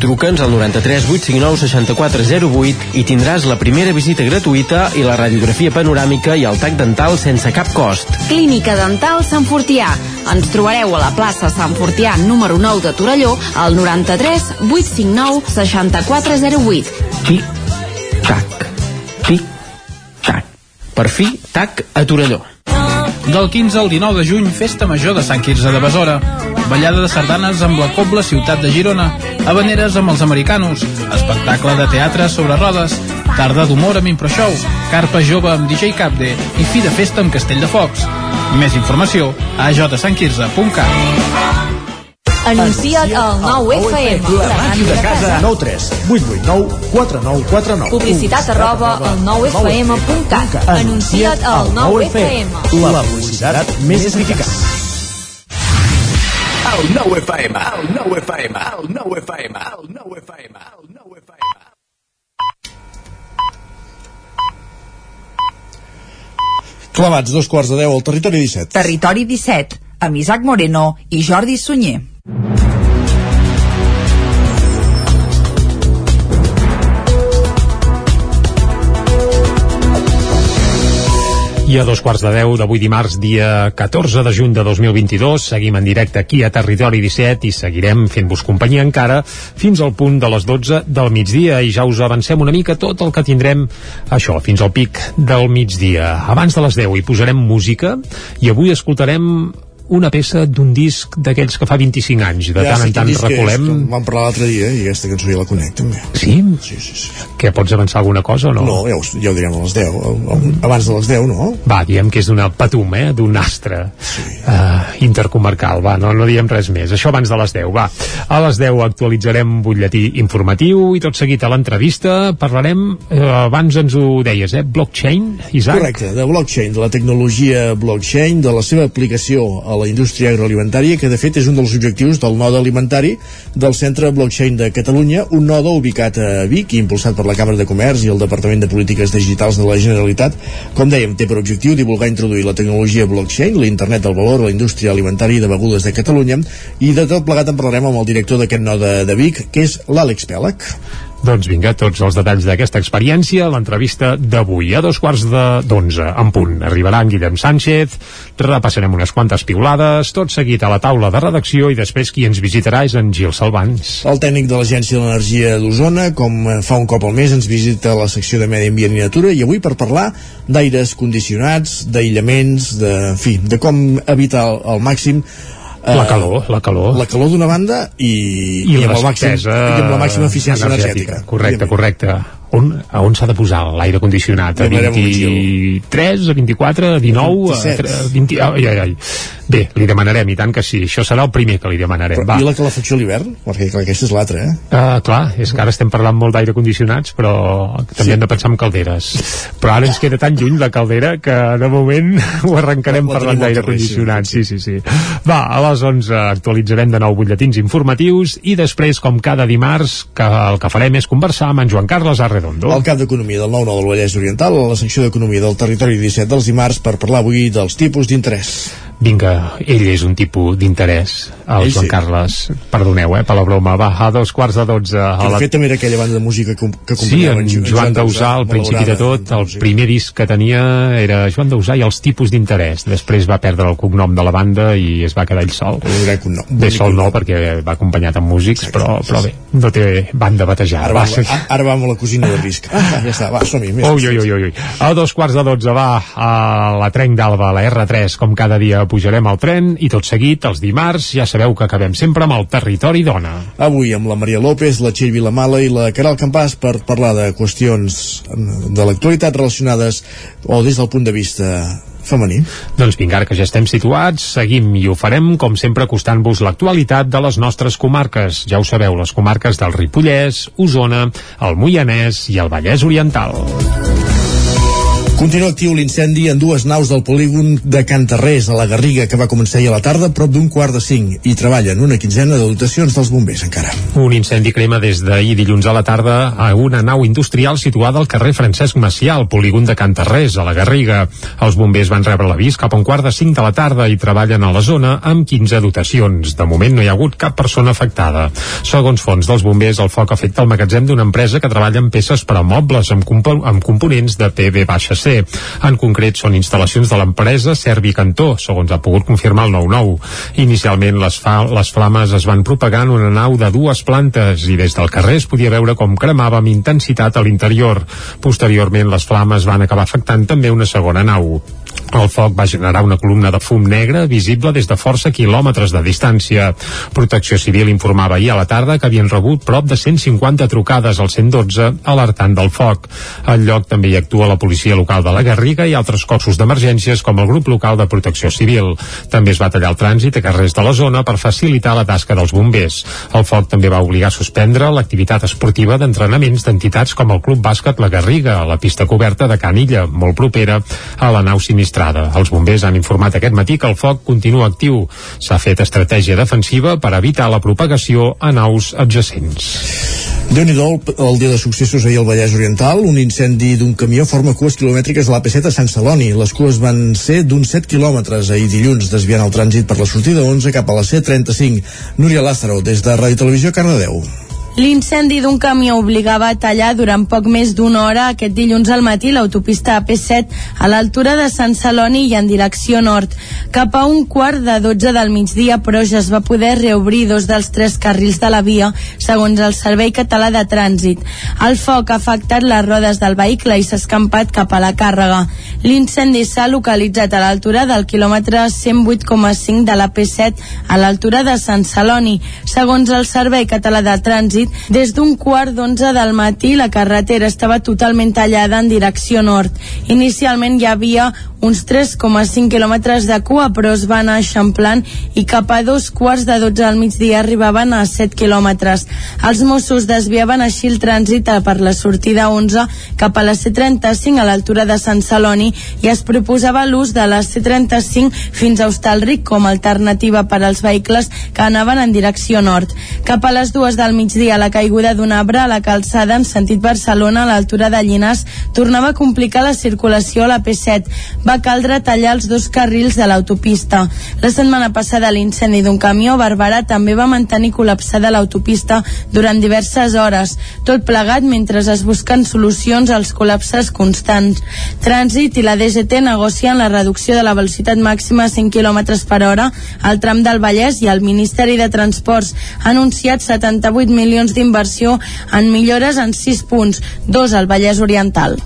Truca'ns al 93 859 6408 i tindràs la primera visita gratuïta i la radiografia panoràmica i el tac dental sense cap cost. Clínica Dental Sant Fortià. Ens trobareu a la plaça Sant Fortià número 9 de Torelló al 93 859 6408. Tic, tac, tic, tac. Per fi, tac a Torelló. Del 15 al 19 de juny, Festa Major de Sant Quirze de Besora. Ballada de sardanes amb la Cobla Ciutat de Girona. Habaneres amb els americanos. Espectacle de teatre sobre rodes. Tarda d'humor amb Improshow. Carpa jove amb DJ Capde. I fi de festa amb Castell de Focs. Més informació a jsantquirze.cat. Anuncia't al 9FM. La màquina de casa. 9 3 8 8 9 4 9 4 9. Publicitat arroba al 9FM.cat. Anuncia't al 9FM. La publicitat més eficaç. El 9 FM, el 9 FM, el 9 FM, el 9 FM, el 9 FM. Clavats, dos quarts de deu al territori 17. Territori 17, amb Isaac Moreno i Jordi Sunyer. I a dos quarts de deu d'avui dimarts, dia 14 de juny de 2022, seguim en directe aquí a Territori 17 i seguirem fent-vos companyia encara fins al punt de les 12 del migdia i ja us avancem una mica tot el que tindrem això, fins al pic del migdia. Abans de les 10 hi posarem música i avui escoltarem una peça d'un disc d'aquells que fa 25 anys. De Ja tant en tant és, recolem... en Vam parlar l'altre dia i aquesta cançó ja la conec també. Sí? Sí, sí, sí. Que pots avançar alguna cosa o no? No, ja ho, ja ho direm a les 10. Abans de les 10, no? Va, diem que és d'una patum, eh? d'un astre sí. uh, intercomarcal, va, no, no diem res més. Això abans de les 10, va. A les 10 actualitzarem butlletí informatiu i tot seguit a l'entrevista parlarem, uh, abans ens ho deies, eh? blockchain, Isaac? Correcte, de blockchain, de la tecnologia blockchain, de la seva aplicació a la indústria agroalimentària, que de fet és un dels objectius del node alimentari del Centre Blockchain de Catalunya, un node ubicat a Vic i impulsat per la Càmera de Comerç i el Departament de Polítiques Digitals de la Generalitat. Com dèiem, té per objectiu divulgar i introduir la tecnologia blockchain, l'internet del valor la indústria alimentària i de begudes de Catalunya, i de tot plegat en parlarem amb el director d'aquest node de Vic, que és l'Àlex Pèlac. Doncs vinga, tots els detalls d'aquesta experiència a l'entrevista d'avui. A dos quarts d'onze, en punt. Arribarà en Guillem Sánchez, repassarem unes quantes piulades, tot seguit a la taula de redacció i després qui ens visitarà és en Gil Salvans. El tècnic de l'Agència de l'Energia d'Osona, com fa un cop al mes, ens visita la secció de Medi Ambient i Natura i avui per parlar d'aires condicionats, d'aïllaments, de, en fi, de com evitar al màxim La calor, la calor. la calor d'una banda i, I, amb la el màxim, i amb la màxima eficiència energètica. Correcte, correcte. On, a on s'ha de posar l'aire condicionat? A Demanarem un 23, a 24, a 19, a 27. 3, 20... Ai, ai, ai. Bé, li demanarem, i tant que sí. Això serà el primer que li demanarem. Però, Va. I la calefacció a l'hivern? Perquè clar, aquesta és l'altra, eh? Uh, clar, és que ara estem parlant molt d'aire condicionats, però també Sí. hem de pensar en calderes. Però ara ens queda tan lluny la caldera que de moment (laughs) ho arrencarem La- la parlant d'aire condicionat. Sí, sí, sí. Va, a les 11 actualitzarem de nou butlletins informatius i després, com cada dimarts, que el que farem és conversar amb en Joan Carles Arredondo. El cap d'Economia del 9-9 del Vallès Oriental a la secció d'Economia del Territori 17 dels dimarts per parlar avui dels tipus d'interès. Vinga, ell és un tipus d'interès, el Ell Joan sí. Carles. Perdoneu, eh, per la broma. Va, a dos quarts de dotze. Que A de la fet també era aquella banda de música que, que Sí, en Jo- Joan Dausà, al principi de tot, el primer disc que tenia era Joan Dausà i els tipus d'interès. Després va perdre el cognom de la banda i es va quedar ell sol. Bé, sol no, perquè va acompanyat amb músics, però, però bé, no té banda batejada. Ara Va, va, ara va amb la cosina de risc. (laughs) Ah, ja està, va, som-hi. Ui, ui, ui, ui. A dos quarts de dotze va a la Trenc d'Alba, la R3, com cada dia pujarem al tren i tot seguit, els dimarts, ja sabeu que acabem sempre amb el Territori Dona. Avui amb la Maria López, la Txell Vilamala i la Caral Campàs per parlar de qüestions de l'actualitat relacionades o des del punt de vista femení. Doncs vinga, ara que ja estem situats, seguim i ho farem, com sempre, acostant-vos l'actualitat de les nostres comarques. Ja ho sabeu, les comarques del Ripollès, Osona, el Moianès i el Vallès Oriental. Continua actiu l'incendi en dues naus del polígon de Cantarrés, a la Garriga, que va començar ahir a la tarda, prop d'un quart de cinc, i treballen una quinzena de dotacions dels bombers encara. Un incendi crema des d'ahir dilluns a la tarda a una nau industrial situada al carrer Francesc Macià, al polígon de Cantarrés, a la Garriga. Els bombers van rebre l'avís cap a un quart de cinc de la tarda i treballen a la zona amb 15 dotacions. De moment no hi ha hagut cap persona afectada. Segons fons dels bombers, el foc afecta el magatzem d'una empresa que treballa en peces per a mobles amb, compo amb components de PV-C C. En concret, són instal·lacions de l'empresa Servi Cantó, segons ha pogut confirmar el 9-9. Inicialment, les, fa les flames es van propagar en una nau de dues plantes i des del carrer es podia veure com cremava amb intensitat a l'interior. Posteriorment, les flames van acabar afectant també una segona nau. El foc va generar una columna de fum negre visible des de força quilòmetres de distància. Protecció Civil informava ahir a la tarda que havien rebut prop de 150 trucades al 112 alertant del foc. Al lloc també hi actua la policia local de la Garriga i altres cossos d'emergències com el grup local de Protecció Civil. També es va tallar el trànsit a carrers de la zona per facilitar la tasca dels bombers. El foc també va obligar a suspendre l'activitat esportiva d'entrenaments d'entitats com el Club Bàsquet La Garriga a la pista coberta de Canilla, molt propera a la nau sinistrada sinistrada. Els bombers han informat aquest matí que el foc continua actiu. S'ha fet estratègia defensiva per evitar la propagació a naus adjacents. déu nhi el dia de successos ahir al Vallès Oriental, un incendi d'un camió forma cues quilomètriques a l'AP7 a Sant Celoni. Les cues van ser d'uns 7 quilòmetres ahir dilluns, desviant el trànsit per la sortida 11 cap a la C35. Núria Lázaro, des de Ràdio Televisió, Cardedeu. L'incendi d'un camió obligava a tallar durant poc més d'una hora aquest dilluns al matí l'autopista AP7 a l'altura de Sant Celoni i en direcció nord. Cap a un quart de 12 del migdia, però ja es va poder reobrir dos dels tres carrils de la via, segons el Servei Català de Trànsit. El foc ha afectat les rodes del vehicle i s'ha escampat cap a la càrrega. L'incendi s'ha localitzat a l'altura del quilòmetre 108,5 de la P7 a l'altura de Sant Celoni. Segons el Servei Català de Trànsit, trànsit, des d'un quart d'onze del matí la carretera estava totalment tallada en direcció nord. Inicialment hi havia uns 3,5 quilòmetres de cua, però es van anar eixamplant i cap a dos quarts de 12 al migdia arribaven a 7 quilòmetres. Els Mossos desviaven així el trànsit per la sortida 11 cap a la C35 a l'altura de Sant Celoni i es proposava l'ús de la C35 fins a Hostalric com a alternativa per als vehicles que anaven en direcció nord. Cap a les dues del migdia la caiguda d'un arbre a la calçada en sentit Barcelona a l'altura de Llinars tornava a complicar la circulació a la P7 va caldre tallar els dos carrils de l'autopista. La setmana passada l'incendi d'un camió a Barberà també va mantenir col·lapsada l'autopista durant diverses hores, tot plegat mentre es busquen solucions als col·lapses constants. Trànsit i la DGT negocien la reducció de la velocitat màxima a 5 km per hora al tram del Vallès i el Ministeri de Transports ha anunciat 78 milions d'inversió en millores en 6 punts, dos al Vallès Oriental.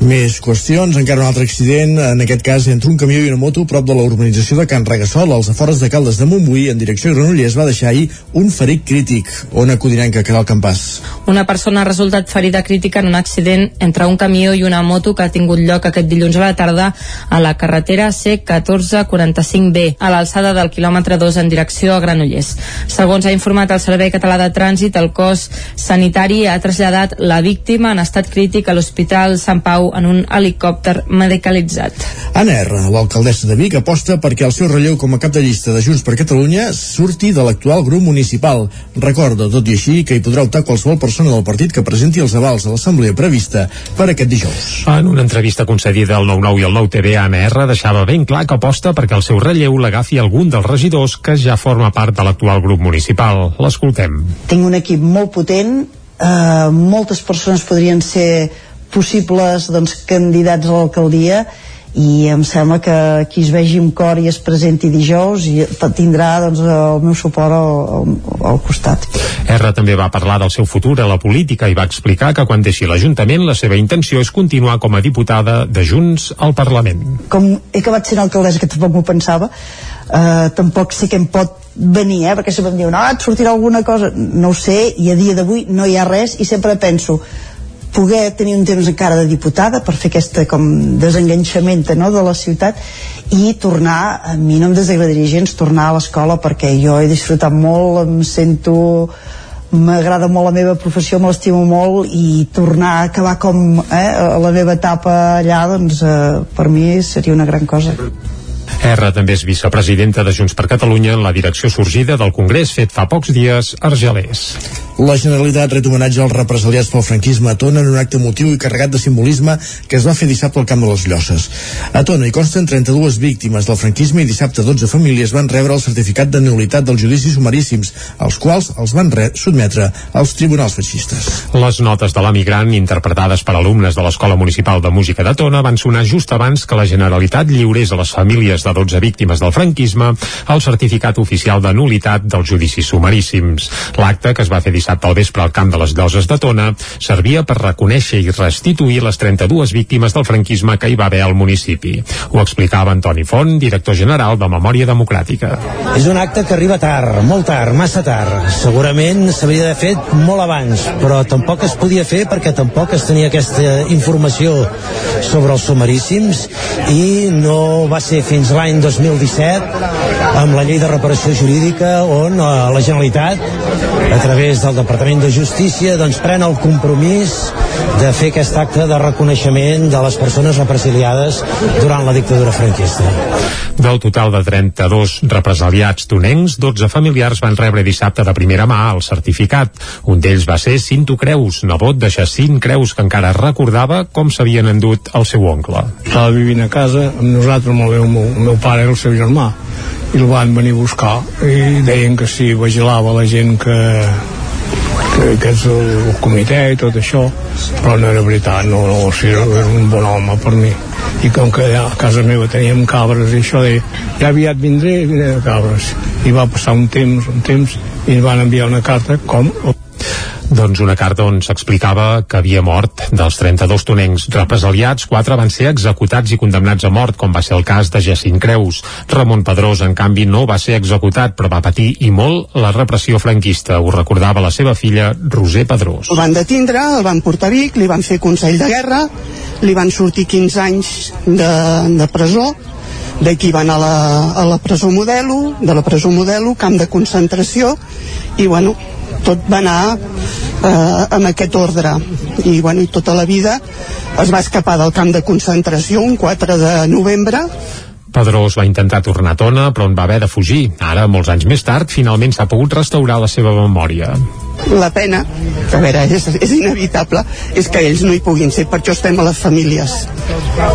Més qüestions, encara un altre accident, en aquest cas entre un camió i una moto prop de la urbanització de Can Regassol, als afores de Caldes de Montbui, en direcció a Granollers, va deixar ahir un ferit crític. On acudirem que quedar el campàs? Una persona ha resultat ferida crítica en un accident entre un camió i una moto que ha tingut lloc aquest dilluns a la tarda a la carretera C1445B, a l'alçada del quilòmetre 2 en direcció a Granollers. Segons ha informat el Servei Català de Trànsit, el cos sanitari ha traslladat la víctima en estat crític a l'Hospital Sant Pau en un helicòpter medicalitzat. Anna R, l'alcaldessa de Vic, aposta perquè el seu relleu com a cap de llista de Junts per Catalunya surti de l'actual grup municipal. Recorda, tot i així, que hi podrà optar qualsevol persona del partit que presenti els avals a l'assemblea prevista per aquest dijous. En una entrevista concedida al 9-9 i al 9-TV, Anna R deixava ben clar que aposta perquè el seu relleu l'agafi algun dels regidors que ja forma part de l'actual grup municipal. L'escoltem. Tinc un equip molt potent, eh, moltes persones podrien ser possibles doncs, candidats a l'alcaldia i em sembla que qui es vegi amb cor i es presenti dijous i tindrà doncs, el meu suport al, al, al costat. R també va parlar del seu futur a la política i va explicar que quan deixi l'Ajuntament la seva intenció és continuar com a diputada de Junts al Parlament. Com he acabat sent alcaldessa, que tampoc m'ho pensava, eh, tampoc sé que em pot venir, eh, perquè sempre em diuen, ah, et sortirà alguna cosa, no ho sé, i a dia d'avui no hi ha res, i sempre penso, poder tenir un temps encara de diputada per fer aquesta com desenganxament no, de la ciutat i tornar, a mi no em desagradaria gens tornar a l'escola perquè jo he disfrutat molt, em sento m'agrada molt la meva professió, me l'estimo molt i tornar a acabar com eh, la meva etapa allà, doncs eh, per mi seria una gran cosa. R també és vicepresidenta de Junts per Catalunya en la direcció sorgida del Congrés fet fa pocs dies a Argelers. La Generalitat ret homenatge als represaliats pel franquisme a Tona en un acte motiu i carregat de simbolisme que es va fer dissabte al Camp de les Llosses. A Tona hi consten 32 víctimes del franquisme i dissabte 12 famílies van rebre el certificat de nulitat dels judicis sumaríssims, els quals els van sotmetre als tribunals feixistes. Les notes de l'emigrant, interpretades per alumnes de l'Escola Municipal de Música de Tona, van sonar just abans que la Generalitat lliurés a les famílies de 12 víctimes del franquisme el certificat oficial de nulitat dels judicis sumaríssims. L'acte, que es va fer dissabte al vespre al Camp de les Lloses de Tona, servia per reconèixer i restituir les 32 víctimes del franquisme que hi va haver al municipi. Ho explicava Antoni Font, director general de Memòria Democràtica. És un acte que arriba tard, molt tard, massa tard. Segurament s'hauria d'haver fet molt abans, però tampoc es podia fer perquè tampoc es tenia aquesta informació sobre els sumaríssims i no va ser fins l'any 2017 amb la llei de reparació jurídica on eh, la Generalitat a través del Departament de Justícia doncs pren el compromís de fer aquest acte de reconeixement de les persones represaliades durant la dictadura franquista. Del total de 32 represaliats tonencs, 12 familiars van rebre dissabte de primera mà el certificat. Un d'ells va ser Cinto Creus, nebot de Jacint Creus, que encara recordava com s'havien endut el seu oncle. Estava vivint a casa amb nosaltres, amb el meu, el meu pare i el seu germà, i el van venir a buscar i deien que si vigilava la gent que, que, que és el, el comitè i tot això però no era veritat no, no o sigui, era un bon home per mi. I com que a casa meva teníem cabres i això deia, ja aviat vindré i vindré de cabres. I va passar un temps, un temps i ens van enviar una carta com doncs una carta on s'explicava que havia mort dels 32 tonencs represaliats, quatre van ser executats i condemnats a mort, com va ser el cas de Jacint Creus. Ramon Pedrós, en canvi, no va ser executat, però va patir i molt la repressió franquista. Ho recordava la seva filla, Roser Pedrós. El van detindre, el van portar a Vic, li van fer Consell de Guerra, li van sortir 15 anys de, de presó, d'aquí van a la, a la presó Modelo, de la presó Modelo, camp de concentració, i bueno, tot va anar eh, en aquest ordre i, bueno, i tota la vida es va escapar del camp de concentració un 4 de novembre Pedrós va intentar tornar a Tona, però en va haver de fugir. Ara, molts anys més tard, finalment s'ha pogut restaurar la seva memòria. La pena, a veure, és, és inevitable, és que ells no hi puguin ser, per això estem a les famílies.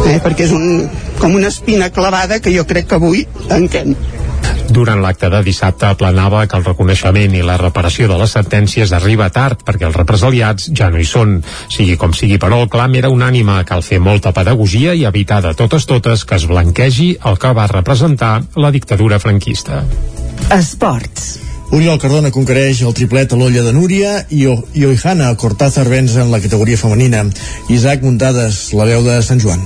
Eh, perquè és un, com una espina clavada que jo crec que avui tanquem. Durant l'acte de dissabte aplanava que el reconeixement i la reparació de les sentències arriba tard perquè els represaliats ja no hi són. Sigui com sigui, però, el clam era unànime. Cal fer molta pedagogia i evitar de totes totes que es blanquegi el que va representar la dictadura franquista. Esports. Oriol Cardona conquereix el triplet a l'olla de Núria i, o i Oihana Cortázar venç en la categoria femenina. Isaac Muntades, la veu de Sant Joan.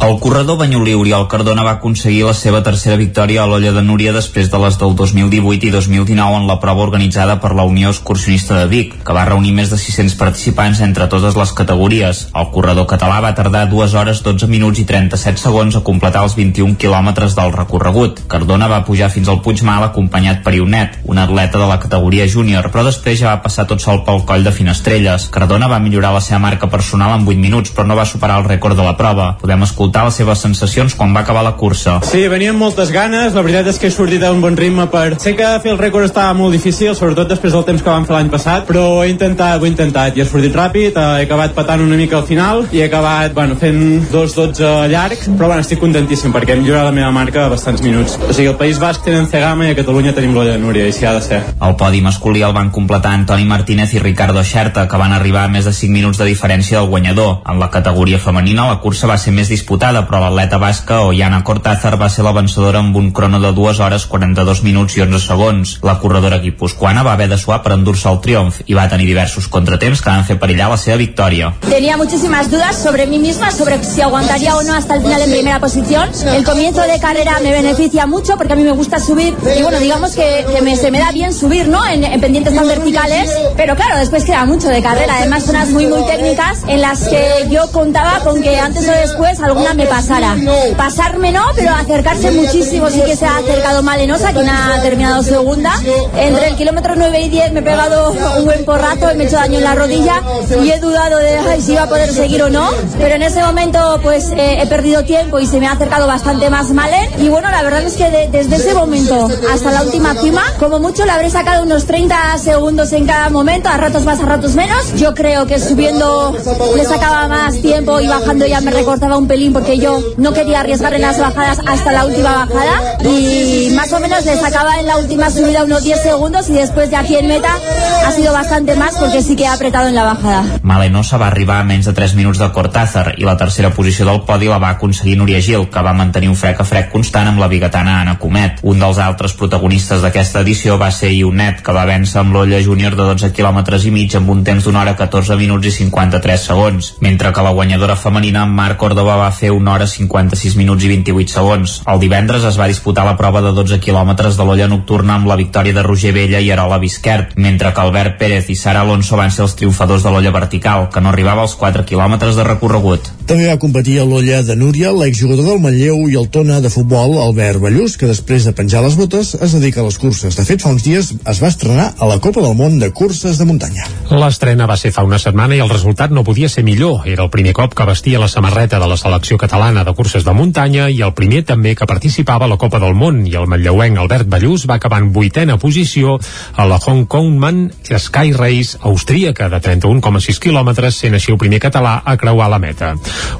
El corredor banyolí Oriol Cardona va aconseguir la seva tercera victòria a l'Olla de Núria després de les del 2018 i 2019 en la prova organitzada per la Unió Excursionista de Vic, que va reunir més de 600 participants entre totes les categories. El corredor català va tardar 2 hores 12 minuts i 37 segons a completar els 21 quilòmetres del recorregut. Cardona va pujar fins al Puigmal acompanyat per Ionet, un atleta de la categoria júnior, però després ja va passar tot sol pel coll de Finestrelles. Cardona va millorar la seva marca personal en 8 minuts, però no va superar el rècord de la prova. Podem escoltar escoltar les seves sensacions quan va acabar la cursa. Sí, venien moltes ganes, la veritat és que he sortit a un bon ritme per... Sé que fer el rècord estava molt difícil, sobretot després del temps que vam fer l'any passat, però he intentat, ho he intentat, i he sortit ràpid, he acabat patant una mica al final, i he acabat, bueno, fent 2.12 llargs, però bueno, estic contentíssim perquè hem millorat la meva marca a bastants minuts. O sigui, al País Basc tenen Cegama i a Catalunya tenim l'Olla de Núria, i si ha de ser. El podi masculí el van completar Antoni Martínez i Ricardo Xerta, que van arribar a més de 5 minuts de diferència del guanyador. En la categoria femenina la cursa va ser més disputada, però l'atleta basca Ollana Cortázar va ser la vencedora amb un crono de 2 hores 42 minuts i 11 segons. La corredora guipuscoana va haver de suar per endur-se el triomf i va tenir diversos contratemps que van fer perillar la seva victòria. Tenía muchísimas dudas sobre mí misma, sobre si aguantaría o no hasta el final en primera posición. El comienzo de carrera me beneficia mucho porque a mí me gusta subir y bueno, digamos que, que me, se me da bien subir, ¿no? En, en pendientes tan verticales, pero claro, después queda mucho de carrera. Además, zonas muy, muy técnicas en las que yo contaba con que antes o después algún segunda me pasara. Pasarme no, pero acercarse muchísimo sí que se ha acercado Malenosa, quien ha terminado segunda. Entre el kilómetro 9 y 10 me he pegado un buen porrazo, me he hecho daño en la rodilla y he dudado de ay, si iba a poder seguir o no. Pero en ese momento pues eh, he perdido tiempo y se me ha acercado bastante más Malen. Y bueno, la verdad es que de- desde ese momento hasta la última cima, como mucho le habré sacado unos 30 segundos en cada momento, a ratos más, a ratos menos. Yo creo que subiendo le sacaba más tiempo y bajando ya me recortaba un pelín porque yo no quería arriesgar en las bajadas hasta la última bajada y más o menos le sacaba en la última subida unos 10 segundos y después de aquí en meta ha sido bastante más porque sí que he apretado en la bajada. Malenosa va arribar a menys de 3 minuts de Cortázar i la tercera posició del podi la va aconseguir Núria Gil, que va mantenir un frec a frec constant amb la bigatana Anna Comet. Un dels altres protagonistes d'aquesta edició va ser Ionet, que va vèncer amb l'Olla Júnior de 12 km i mig amb un temps d'una hora 14 minuts i 53 segons, mentre que la guanyadora femenina Marc Córdoba va fer una hora 56 minuts i 28 segons. El divendres es va disputar la prova de 12 quilòmetres de l'Olla Nocturna amb la victòria de Roger Vella i Arola Bisquert, mentre que Albert Pérez i Sara Alonso van ser els triomfadors de l'Olla Vertical, que no arribava als 4 quilòmetres de recorregut. També va competir a l'olla de Núria, l'exjugador del Manlleu i el tona de futbol Albert Ballús, que després de penjar les botes es dedica a les curses. De fet, fa uns dies es va estrenar a la Copa del Món de curses de muntanya. L'estrena va ser fa una setmana i el resultat no podia ser millor. Era el primer cop que vestia la samarreta de la selecció catalana de curses de muntanya i el primer també que participava a la Copa del Món i el manlleuenc Albert Ballús va acabar en vuitena posició a la Hong Kongman Sky Race austríaca de 31,6 quilòmetres sent així el primer català a creuar la meta.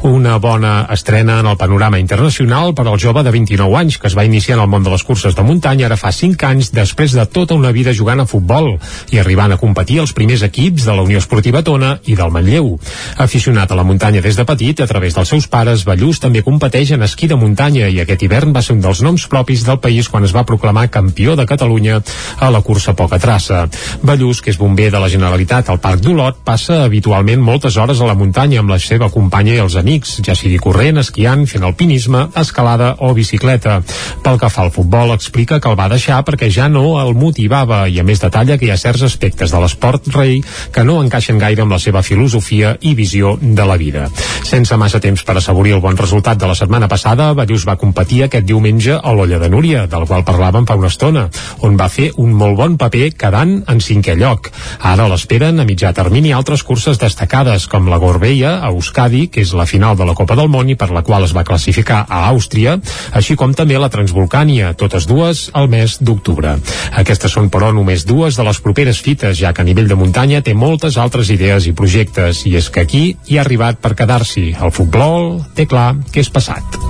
Una bona estrena en el panorama internacional per al jove de 29 anys que es va iniciar en el món de les curses de muntanya ara fa 5 anys després de tota una vida jugant a futbol i arribant a competir als primers equips de la Unió Esportiva Tona i del Manlleu. Aficionat a la muntanya des de petit, a través dels seus pares, Ballús també competeix en esquí de muntanya i aquest hivern va ser un dels noms propis del país quan es va proclamar campió de Catalunya a la cursa poca traça. Ballús, que és bomber de la Generalitat al Parc d'Olot, passa habitualment moltes hores a la muntanya amb la seva companya i els amics, ja sigui corrent, esquiant, fent alpinisme, escalada o bicicleta. Pel que fa al futbol, explica que el va deixar perquè ja no el motivava i a més detalla que hi ha certs aspectes de l'esport rei que no encaixen gaire amb la seva filosofia i visió de la vida. Sense massa temps per assaborir el bon resultat de la setmana passada, Ballús va competir aquest diumenge a l'Olla de Núria, del qual parlàvem fa una estona, on va fer un molt bon paper quedant en cinquè lloc. Ara l'esperen a mitjà termini altres curses destacades, com la Gorbella, a Euskadi, que és la final de la Copa del Món i per la qual es va classificar a Àustria, així com també la Transvolcània, totes dues al mes d'octubre. Aquestes són, però, només dues de les properes fites, ja que a nivell de muntanya té moltes altres idees i projectes, i és que aquí hi ha arribat per quedar-s'hi. El futbol té clar que és passat.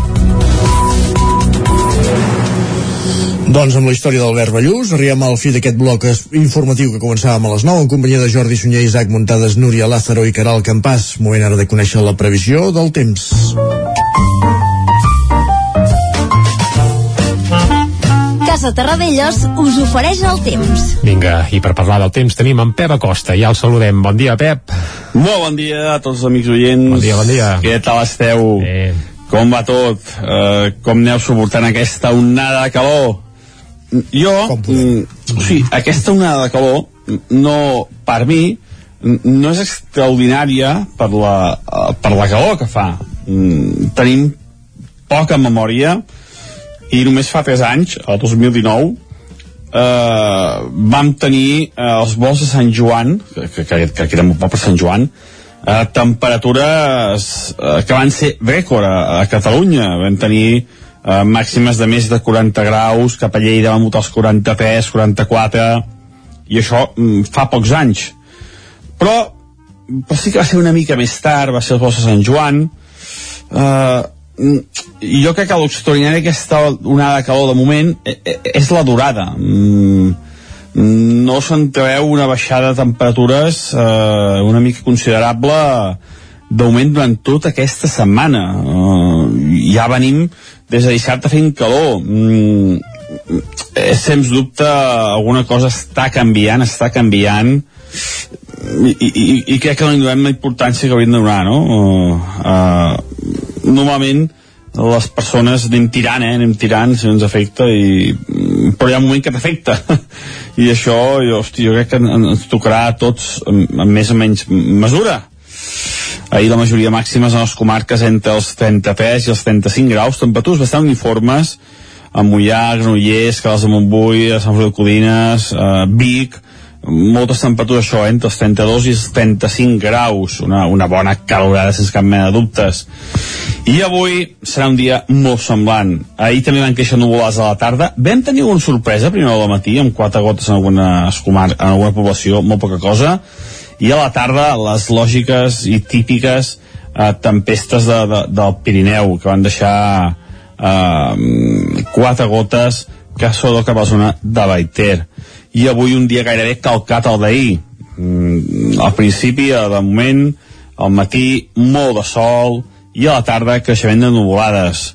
Doncs amb la història d'Albert Ballús arribem al fi d'aquest bloc informatiu que començàvem a les 9 en companyia de Jordi Sunyer, Isaac Muntades, Núria Lázaro i Caral Campàs. Moment ara de conèixer la previsió del temps. Casa Terradellos us ofereix el temps. Vinga, i per parlar del temps tenim en Pep Acosta. Ja el saludem. Bon dia, Pep. Molt bon dia a tots els amics oients. Bon dia, bon dia. Què tal esteu? Bé. Com va tot? Uh, com aneu suportant aquesta onada de calor? Jo, mm, o sigui, aquesta onada de calor, no, per mi, n- no és extraordinària per la, eh, per la calor que fa. Mm, tenim poca memòria i només fa 3 anys, el 2019, eh, vam tenir eh, els vols de Sant Joan, que, que, que, queda molt poc per Sant Joan, eh, temperatures eh, que van ser rècord a, a Catalunya. Vam tenir eh, màximes de més de 40 graus, cap a Lleida vam votar els 43, 44, i això mm, fa pocs anys. Però, però sí que va ser una mica més tard, va ser els vols de Sant Joan, eh, jo crec que l'extraordinari d'aquesta onada de calor de moment eh, eh, és la durada. Mm, no s'entreveu una baixada de temperatures eh, una mica considerable d'augment durant tota aquesta setmana. Eh, ja venim des de dissabte fent calor. Mm, eh, sens dubte alguna cosa està canviant està canviant i, i, i crec que no li donem la importància que hauríem de donar no? Uh, normalment les persones anem tirant, eh? anem tirant si no ens afecta i, però hi ha un moment que t'afecta (laughs) i això jo, hosti, jo crec que en- ens tocarà a tots amb, més o menys mesura ahir la majoria màximes en les comarques entre els 33 i els 35 graus, temperatures bastant uniformes, a Mollà, Granollers, Caldes de Montbui, a Sant Feliu de Codines, eh, Vic, moltes temperatures això, entre els 32 i els 35 graus, una, una bona calorada sense cap mena de dubtes. I avui serà un dia molt semblant. Ahir també van créixer nuvolades a la tarda. Vam tenir una sorpresa hora del matí, amb quatre gotes en, algunes comar en alguna població, molt poca cosa, i a la tarda les lògiques i típiques eh, tempestes de, de, del Pirineu, que van deixar eh, quatre gotes que són cap a la zona de Baiter i avui un dia gairebé calcat al d'ahir. Mm, al principi, de moment al matí molt de sol i a la tarda creixement de nuvolades.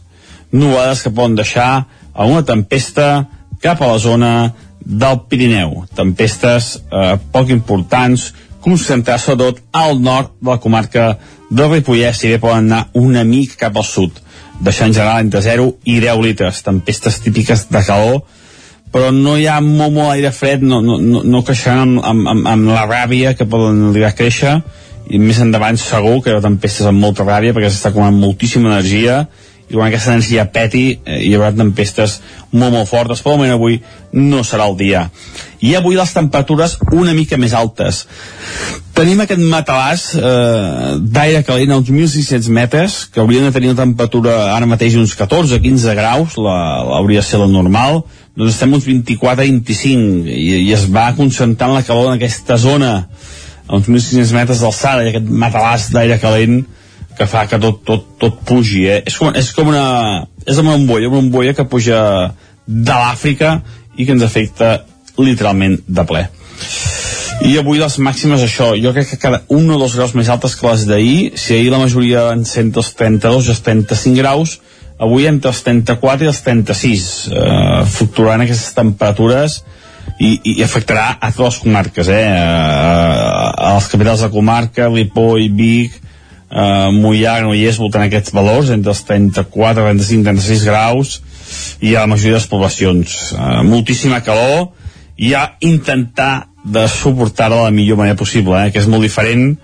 Nuvolades que poden deixar alguna tempesta cap a la zona del Pirineu. Tempestes eh, poc importants concentrar sobretot al nord de la comarca del Ripollès si bé poden anar una mica cap al sud deixant general entre 0 i 10 litres. Tempestes típiques de calor però no hi ha molt, molt aire fred, no, no, no, no creixeran amb, amb, amb, amb la ràbia que poden arribar a créixer, i més endavant segur que hi haurà tempestes amb molta ràbia perquè s'està acumulant moltíssima energia i quan aquesta energia peti eh, hi haurà tempestes molt molt fortes però moment avui no serà el dia. I avui les temperatures una mica més altes. Tenim aquest matalàs eh, d'aire calent a uns 1.600 metres que haurien de tenir una temperatura ara mateix uns 14-15 graus la, la, hauria de ser la normal. Doncs estem uns 24-25 i, i es va concentrant la calor en aquesta zona a uns 1.600 metres d'alçada i aquest matalàs d'aire calent que fa que tot, tot, tot pugi eh? és, com, és com una és una bombolla, una bombolla que puja de l'Àfrica i que ens afecta literalment de ple i avui les màximes això, jo crec que cada un o dos graus més altes que les d'ahir si ahir la majoria van ser entre els 32 i els 35 graus avui entre els 34 i els 36 eh, fluctuaran aquestes temperatures i, i afectarà a totes les comarques eh? a, a les capitals de comarca Ripoll, Vic eh, Mollà, Granollers voltant aquests valors entre els 34, 35, 36 graus i a la majoria de les poblacions eh, moltíssima calor i a intentar de suportar-la de la millor manera possible eh, que és molt diferent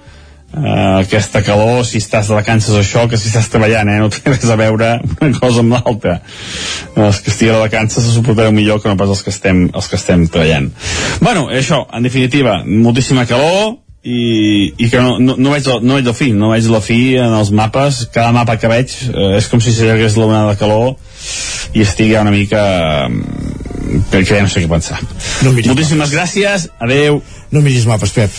uh, aquesta calor, si estàs de vacances això, que si estàs treballant, eh? no té res a veure una cosa amb l'altra. Els que estiguin de vacances se suportareu millor que no pas els que estem, els que estem treballant. Bueno, això, en definitiva, moltíssima calor, i, i que no, no, no, veig el, no veig el fi, no veig la fi en els mapes, cada mapa que veig eh, és com si s'allargués l'onada de calor i estigui una mica perquè ja no sé què pensar. No Moltíssimes gràcies, adeu. No miris mapes, Pep.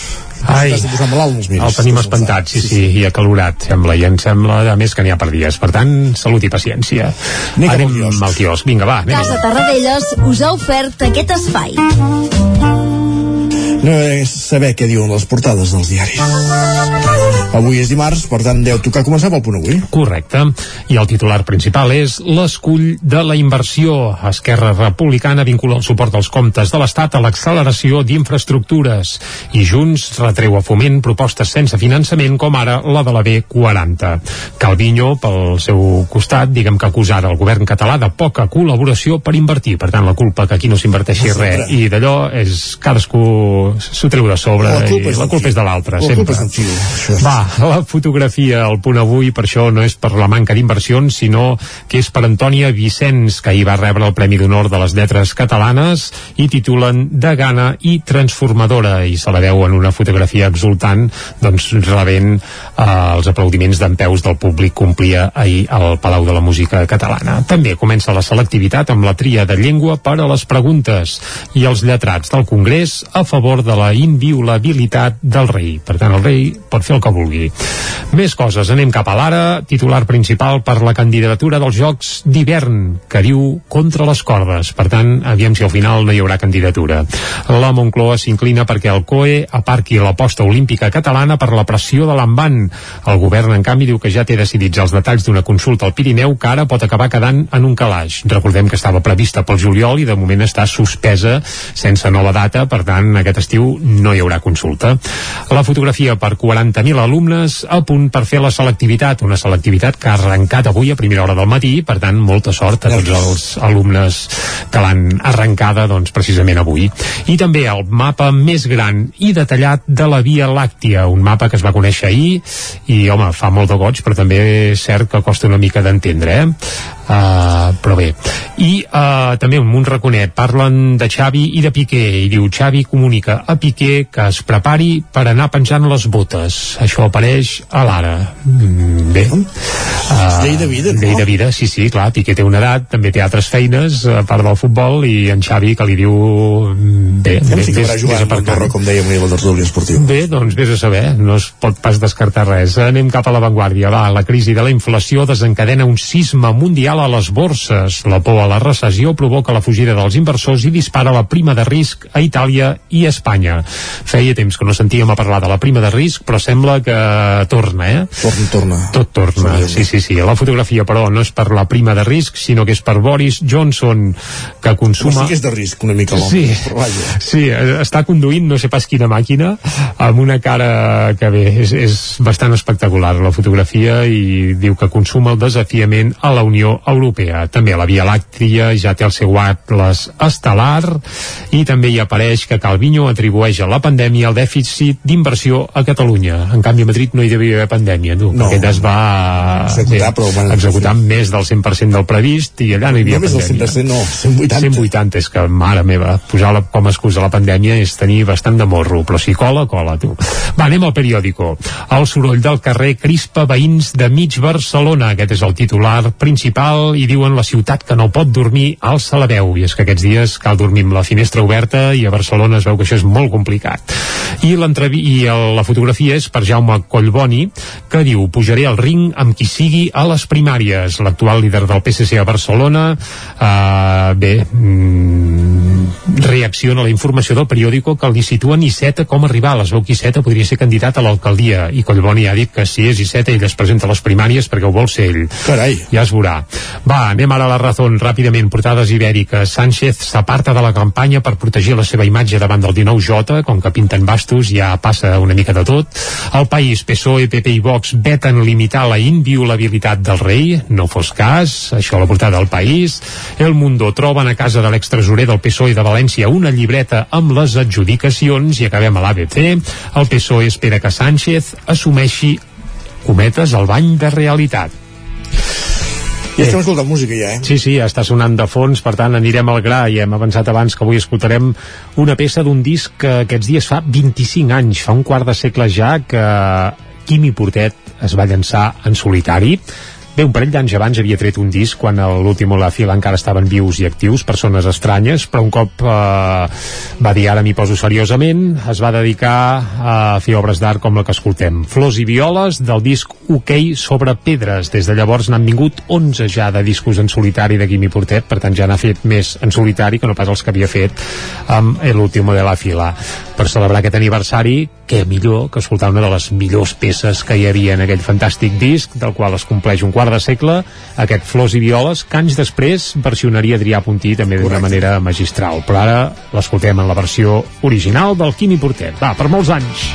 Ai, el tenim espantat, sí, sí, i acalorat, sembla, i em sembla, a més, que n'hi ha per dies. Per tant, salut i paciència. Anem, anem al quiosc. Vinga, va, anem. Casa Tarradellas us ha ofert aquest espai. No és saber què diuen les portades dels diaris. Avui és dimarts, per tant, deu tocar començar pel punt avui. Correcte. I el titular principal és l'escull de la inversió. Esquerra Republicana vincula el suport als comptes de l'Estat a l'acceleració d'infraestructures. I Junts retreu a foment propostes sense finançament com ara la de la B40. Calviño, pel seu costat, diguem que acusarà el govern català de poca col·laboració per invertir. Per tant, la culpa que aquí no s'inverteixi res. I d'allò és cadascú s'ho treu de sobre la culpa, i la culpa és de l'altre, sempre. Fiu, Va, la fotografia al punt avui, per això no és per la manca d'inversions, sinó que és per Antònia Vicenç, que ahir va rebre el Premi d'Honor de les Lletres Catalanes i titulen De gana i transformadora, i se la veu en una fotografia exultant, doncs rebent eh, els aplaudiments d'en peus del públic complia ahir al Palau de la Música Catalana. També comença la selectivitat amb la tria de llengua per a les preguntes i els lletrats del Congrés a favor de la inviolabilitat del rei. Per tant, el rei pot fer el que vulgui. Més coses. Anem cap a l'ara. Titular principal per la candidatura dels Jocs d'hivern, que diu contra les cordes. Per tant, aviam si al final no hi haurà candidatura. La Moncloa s'inclina perquè el COE aparqui l'aposta olímpica catalana per la pressió de l'envant. El govern, en canvi, diu que ja té decidits els detalls d'una consulta al Pirineu que ara pot acabar quedant en un calaix. Recordem que estava prevista pel juliol i de moment està suspesa sense nova data, per tant, aquest l'estiu no hi haurà consulta. La fotografia per 40.000 alumnes a punt per fer la selectivitat, una selectivitat que ha arrencat avui a primera hora del matí, per tant, molta sort a tots els alumnes que l'han arrencada doncs, precisament avui. I també el mapa més gran i detallat de la Via Làctia, un mapa que es va conèixer ahir i, home, fa molt de goig, però també és cert que costa una mica d'entendre, eh? Uh, però bé i uh, també un munt raconet parlen de Xavi i de Piqué i diu Xavi comunica a Piqué que es prepari per anar penjant les botes això apareix a l'ara mm, bé uh, llei de vida, no? llei de vida, sí, sí, clar Piqué té una edat, també té altres feines a part del futbol i en Xavi que li diu mm, bé, ja bé, sí que jugar a Andorra, com dèiem ahir, tertúlia esportiva. Bé, doncs vés a saber, no es pot pas descartar res. Anem cap a l'avantguàrdia. Va, la crisi de la inflació desencadena un sisme mundial a les borses. La por a la recessió provoca la fugida dels inversors i dispara la prima de risc a Itàlia i a Espanya. Feia temps que no sentíem a parlar de la prima de risc, però sembla que torna, eh? Torna, torna. Tot torna, sí, sí, sí. La fotografia, però, no és per la prima de risc, sinó que és per Boris Johnson, que consuma... Però sí que és de risc una mica l'home, Sí, però vaja. sí, està conduint no sé pas quina màquina amb una cara que bé, és, és bastant espectacular la fotografia i diu que consuma el desafiament a la Unió Europea. També la Via Làctia ja té el seu atles estel·lar i també hi apareix que Calviño atribueix a la pandèmia el dèficit d'inversió a Catalunya. En canvi a Madrid no hi devia haver pandèmia, tu, No. perquè es va Executar, però, bueno, executar més del 100% del previst i allà no hi havia No més del pandèmia. 100%, no, 180. 180, és que, mare meva, posar la, com a excusa la pandèmia és tenir bastant de morro, però si cola, cola, tu. Va, anem al periòdico. El soroll del carrer crispa veïns de mig Barcelona. Aquest és el titular principal i diuen la ciutat que no pot dormir alça la veu. I és que aquests dies cal dormir amb la finestra oberta i a Barcelona es veu que això és molt complicat. I, i la fotografia és per Jaume Collboni, que diu pujaré al ring amb qui sigui a les primàries. L'actual líder del PSC a Barcelona, eh, bé, mm, reacciona a la informació del periòdico que li situa Iceta com a rival. Es veu que Iceta podria ser candidat a l'alcaldia i Collboni ha dit que si és Iceta ell es presenta a les primàries perquè ho vol ser ell. Carai. Ja es veurà. Va, anem ara a la raó ràpidament. Portades ibèriques. Sánchez s'aparta de la campanya per protegir la seva imatge davant del 19J, com que pinten bastos ja passa una mica de tot. El País, PSOE, PP i Vox veten limitar la inviolabilitat del rei, no fos cas, això a la portada del País. El Mundo troben a casa de l'extresorer del PSOE de València una llibreta amb les adjudicacions i acabem a l'ABC. El PSOE espera que Sánchez assumeixi cometes el bany de realitat. Ja estem escoltant música ja, eh? Sí, sí, està sonant de fons, per tant anirem al gra i hem avançat abans que avui escoltarem una peça d'un disc que aquests dies fa 25 anys, fa un quart de segle ja que Quimi Portet es va llançar en solitari Bé, un parell d'anys abans havia tret un disc quan a l'últim la fila encara estaven vius i actius, persones estranyes, però un cop eh, va dir ara m'hi poso seriosament, es va dedicar a fer obres d'art com la que escoltem. Flors i violes del disc OK sobre pedres. Des de llavors n'han vingut 11 ja de discos en solitari de Quimi Portet, per tant ja n'ha fet més en solitari que no pas els que havia fet amb l'últim de la fila. Per celebrar aquest aniversari, què millor que escoltar una de les millors peces que hi havia en aquell fantàstic disc, del qual es compleix un quart de segle, aquest Flors i Violes, que anys després versionaria Adrià Puntí també d'una manera magistral. Però ara l'escoltem en la versió original del Quimi Portet. Va, per molts anys.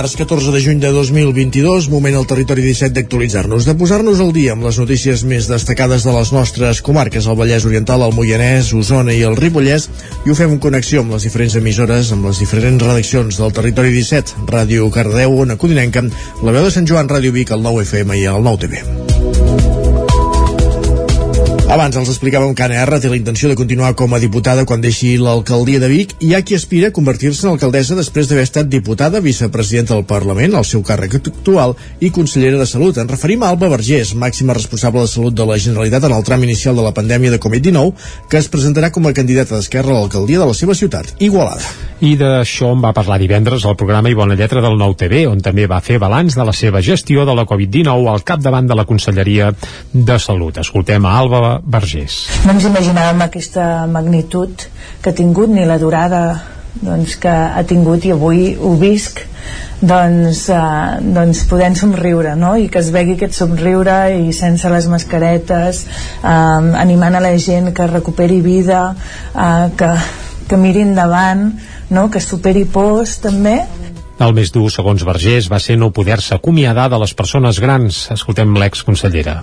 Dimarts, 14 de juny de 2022, moment al territori 17 d'actualitzar-nos, de posar-nos al dia amb les notícies més destacades de les nostres comarques, el Vallès Oriental, el Moianès, Osona i el Ripollès, i ho fem en connexió amb les diferents emissores, amb les diferents redaccions del territori 17, Ràdio Cardeu, Ona Codinenca, la veu de Sant Joan, Ràdio Vic, el 9 FM i el 9 TV. Abans els explicàvem que Anna R té la intenció de continuar com a diputada quan deixi l'alcaldia de Vic i hi ha qui aspira a convertir-se en alcaldessa després d'haver estat diputada, vicepresidenta del Parlament, el seu càrrec actual, i consellera de Salut. En referim a Alba Vergés, màxima responsable de Salut de la Generalitat en el tram inicial de la pandèmia de Covid-19, que es presentarà com a candidata d'Esquerra a l'alcaldia de la seva ciutat, Igualada. I d'això en va parlar divendres al programa I Bona Lletra del Nou TV, on també va fer balanç de la seva gestió de la Covid-19 al capdavant de la Conselleria de Salut. Escoltem a Alba Vergés. No ens imaginàvem aquesta magnitud que ha tingut ni la durada doncs, que ha tingut i avui ho visc doncs, eh, doncs podent somriure no? i que es vegi aquest somriure i sense les mascaretes eh, animant a la gent que recuperi vida eh, que, que miri endavant no? que superi pors també el més dur, segons Vergés, va ser no poder-se acomiadar de les persones grans. Escoltem l'exconsellera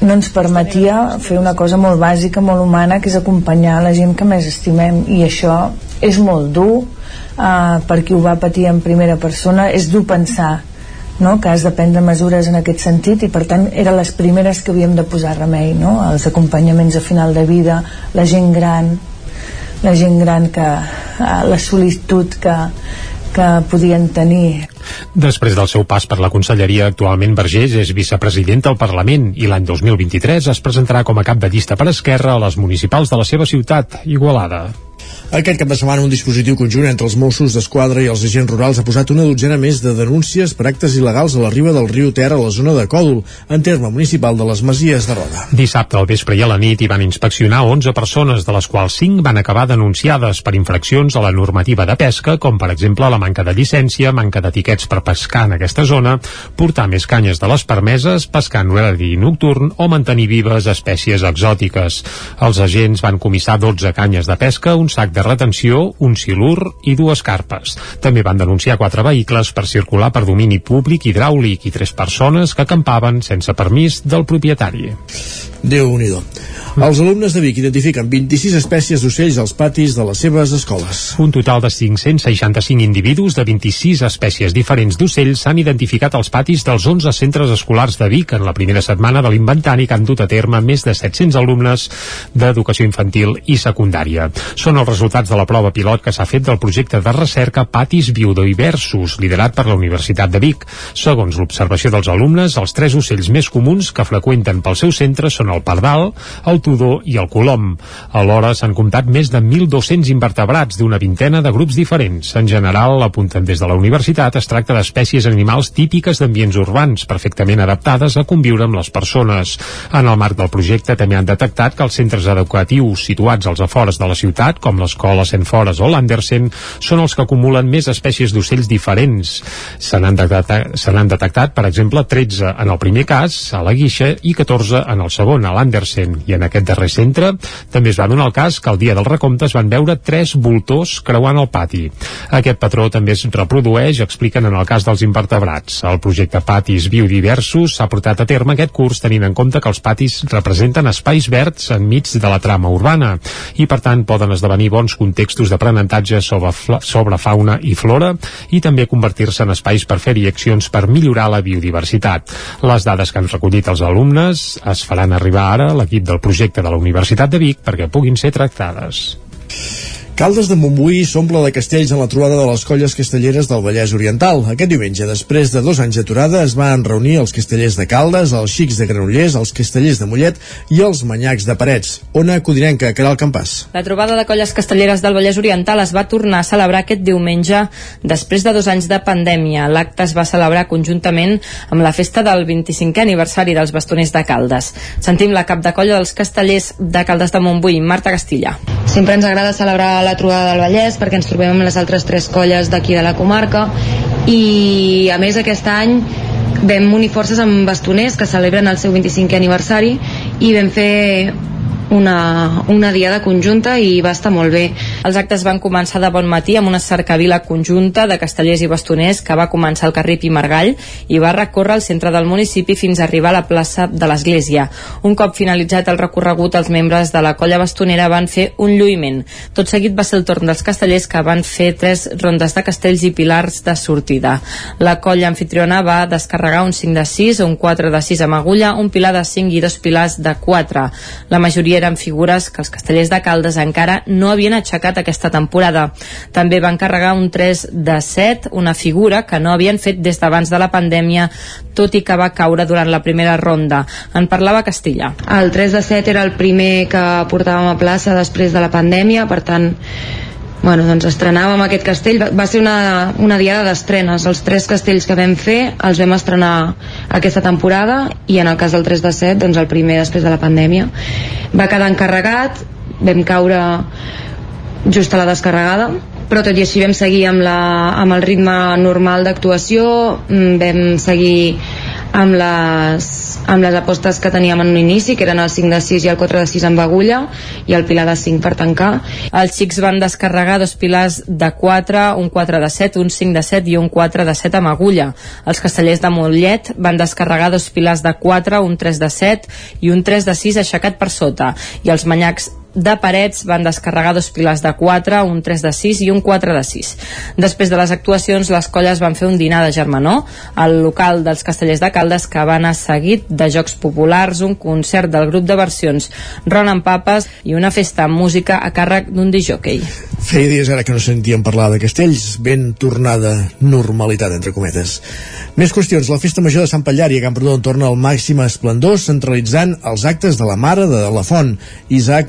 no ens permetia fer una cosa molt bàsica, molt humana, que és acompanyar la gent que més estimem i això és molt dur uh, per qui ho va patir en primera persona, és dur pensar no? que has de prendre mesures en aquest sentit i per tant eren les primeres que havíem de posar remei, no? els acompanyaments a final de vida, la gent gran la gent gran que uh, la solitud que, que podien tenir. Després del seu pas per la conselleria, actualment Vergés és vicepresident del Parlament i l'any 2023 es presentarà com a cap de llista per Esquerra a les municipals de la seva ciutat, Igualada. Aquest cap de setmana un dispositiu conjunt entre els Mossos d'Esquadra i els agents rurals ha posat una dotzena més de denúncies per actes il·legals a la riba del riu Ter a la zona de Còdol, en terme municipal de les Masies de Roda. Dissabte al vespre i a la nit hi van inspeccionar 11 persones, de les quals 5 van acabar denunciades per infraccions a la normativa de pesca, com per exemple la manca de llicència, manca d'etiquets per pescar en aquesta zona, portar més canyes de les permeses, pescar en horari nocturn o mantenir vives espècies exòtiques. Els agents van comissar 12 canyes de pesca, un sac de de retenció, un silur i dues carpes. També van denunciar quatre vehicles per circular per domini públic hidràulic i tres persones que acampaven sense permís del propietari. Déu nhi Els alumnes de Vic identifiquen 26 espècies d'ocells als patis de les seves escoles. Un total de 565 individus de 26 espècies diferents d'ocells s'han identificat als patis dels 11 centres escolars de Vic en la primera setmana de l'inventari que han dut a terme més de 700 alumnes d'educació infantil i secundària. Són els resultats de la prova pilot que s'ha fet del projecte de recerca Patis Biodiversos, liderat per la Universitat de Vic. Segons l'observació dels alumnes, els tres ocells més comuns que freqüenten pel seu centre són el pardal, el tudor i el colom. Alhora s'han comptat més de 1.200 invertebrats d'una vintena de grups diferents. En general, apunten des de la universitat, es tracta d'espècies animals típiques d'ambients urbans, perfectament adaptades a conviure amb les persones. En el marc del projecte també han detectat que els centres educatius situats als afores de la ciutat, com l'escola Fores o l'Andersen, són els que acumulen més espècies d'ocells diferents. Se n'han detectat, detectat, per exemple, 13 en el primer cas, a la Guixa, i 14 en el segon, a l'Andersen. I en aquest darrer centre també es va donar el cas que el dia del recompte es van veure tres voltors creuant el pati. Aquest patró també es reprodueix, expliquen en el cas dels invertebrats. El projecte Patis Biodiversos s'ha portat a terme aquest curs tenint en compte que els patis representen espais verds enmig de la trama urbana i per tant poden esdevenir bons contextos d'aprenentatge sobre, sobre fauna i flora i també convertir-se en espais per fer-hi accions per millorar la biodiversitat. Les dades que han recollit els alumnes es faran arribar ara a l'equip del projecte de la Universitat de Vic perquè puguin ser tractades. Caldes de Montbui s'omple de castells en la trobada de les colles castelleres del Vallès Oriental. Aquest diumenge, després de dos anys d'aturada, es van reunir els castellers de Caldes, els xics de Granollers, els castellers de Mollet i els manyacs de Parets. Ona Codinenca, Caral Campàs. La trobada de colles castelleres del Vallès Oriental es va tornar a celebrar aquest diumenge després de dos anys de pandèmia. L'acte es va celebrar conjuntament amb la festa del 25è aniversari dels bastoners de Caldes. Sentim la cap de colla dels castellers de Caldes de Montbui, Marta Castilla. Sempre ens agrada celebrar la trobada del Vallès perquè ens trobem amb les altres tres colles d'aquí de la comarca. I a més aquest any vam unir forces amb bastoners que celebren el seu 25è aniversari i vam fer una, una diada conjunta i va estar molt bé. Els actes van començar de bon matí amb una cercavila conjunta de castellers i bastoners que va començar al carrer Pimargall i va recórrer el centre del municipi fins a arribar a la plaça de l'Església. Un cop finalitzat el recorregut, els membres de la colla bastonera van fer un lluïment. Tot seguit va ser el torn dels castellers que van fer tres rondes de castells i pilars de sortida. La colla anfitriona va descarregar un 5 de 6, un 4 de 6 amb agulla, un pilar de 5 i dos pilars de 4. La majoria eren figures que els castellers de Caldes encara no havien aixecat aquesta temporada. També van carregar un 3 de 7, una figura que no havien fet des d'abans de la pandèmia, tot i que va caure durant la primera ronda. En parlava Castilla. El 3 de 7 era el primer que portàvem a plaça després de la pandèmia, per tant bueno, doncs estrenàvem aquest castell. Va ser una, una diada d'estrenes. Els tres castells que vam fer els vam estrenar aquesta temporada i en el cas del 3 de 7 doncs el primer després de la pandèmia. Va quedar encarregat vam caure just a la descarregada però tot i així vam seguir amb, la, amb el ritme normal d'actuació mm, vam seguir amb les, amb les apostes que teníem en un inici, que eren el 5 de 6 i el 4 de 6 amb agulla, i el pilar de 5 per tancar. Els xics van descarregar dos pilars de 4, un 4 de 7, un 5 de 7 i un 4 de 7 amb agulla. Els castellers de Mollet van descarregar dos pilars de 4, un 3 de 7 i un 3 de 6 aixecat per sota. I els manyacs de Parets van descarregar dos pilars de 4, un 3 de 6 i un 4 de 6. Després de les actuacions, les colles van fer un dinar de germanor al local dels Castellers de Caldes que van a seguit de jocs populars, un concert del grup de versions Ronan Papes i una festa amb música a càrrec d'un disjockey. Feia dies ara que no sentíem parlar de castells, ben tornada normalitat, entre cometes. Més qüestions. La festa major de Sant Pallari a Camprodon torna al màxim esplendor centralitzant els actes de la Mare de la Font, Isaac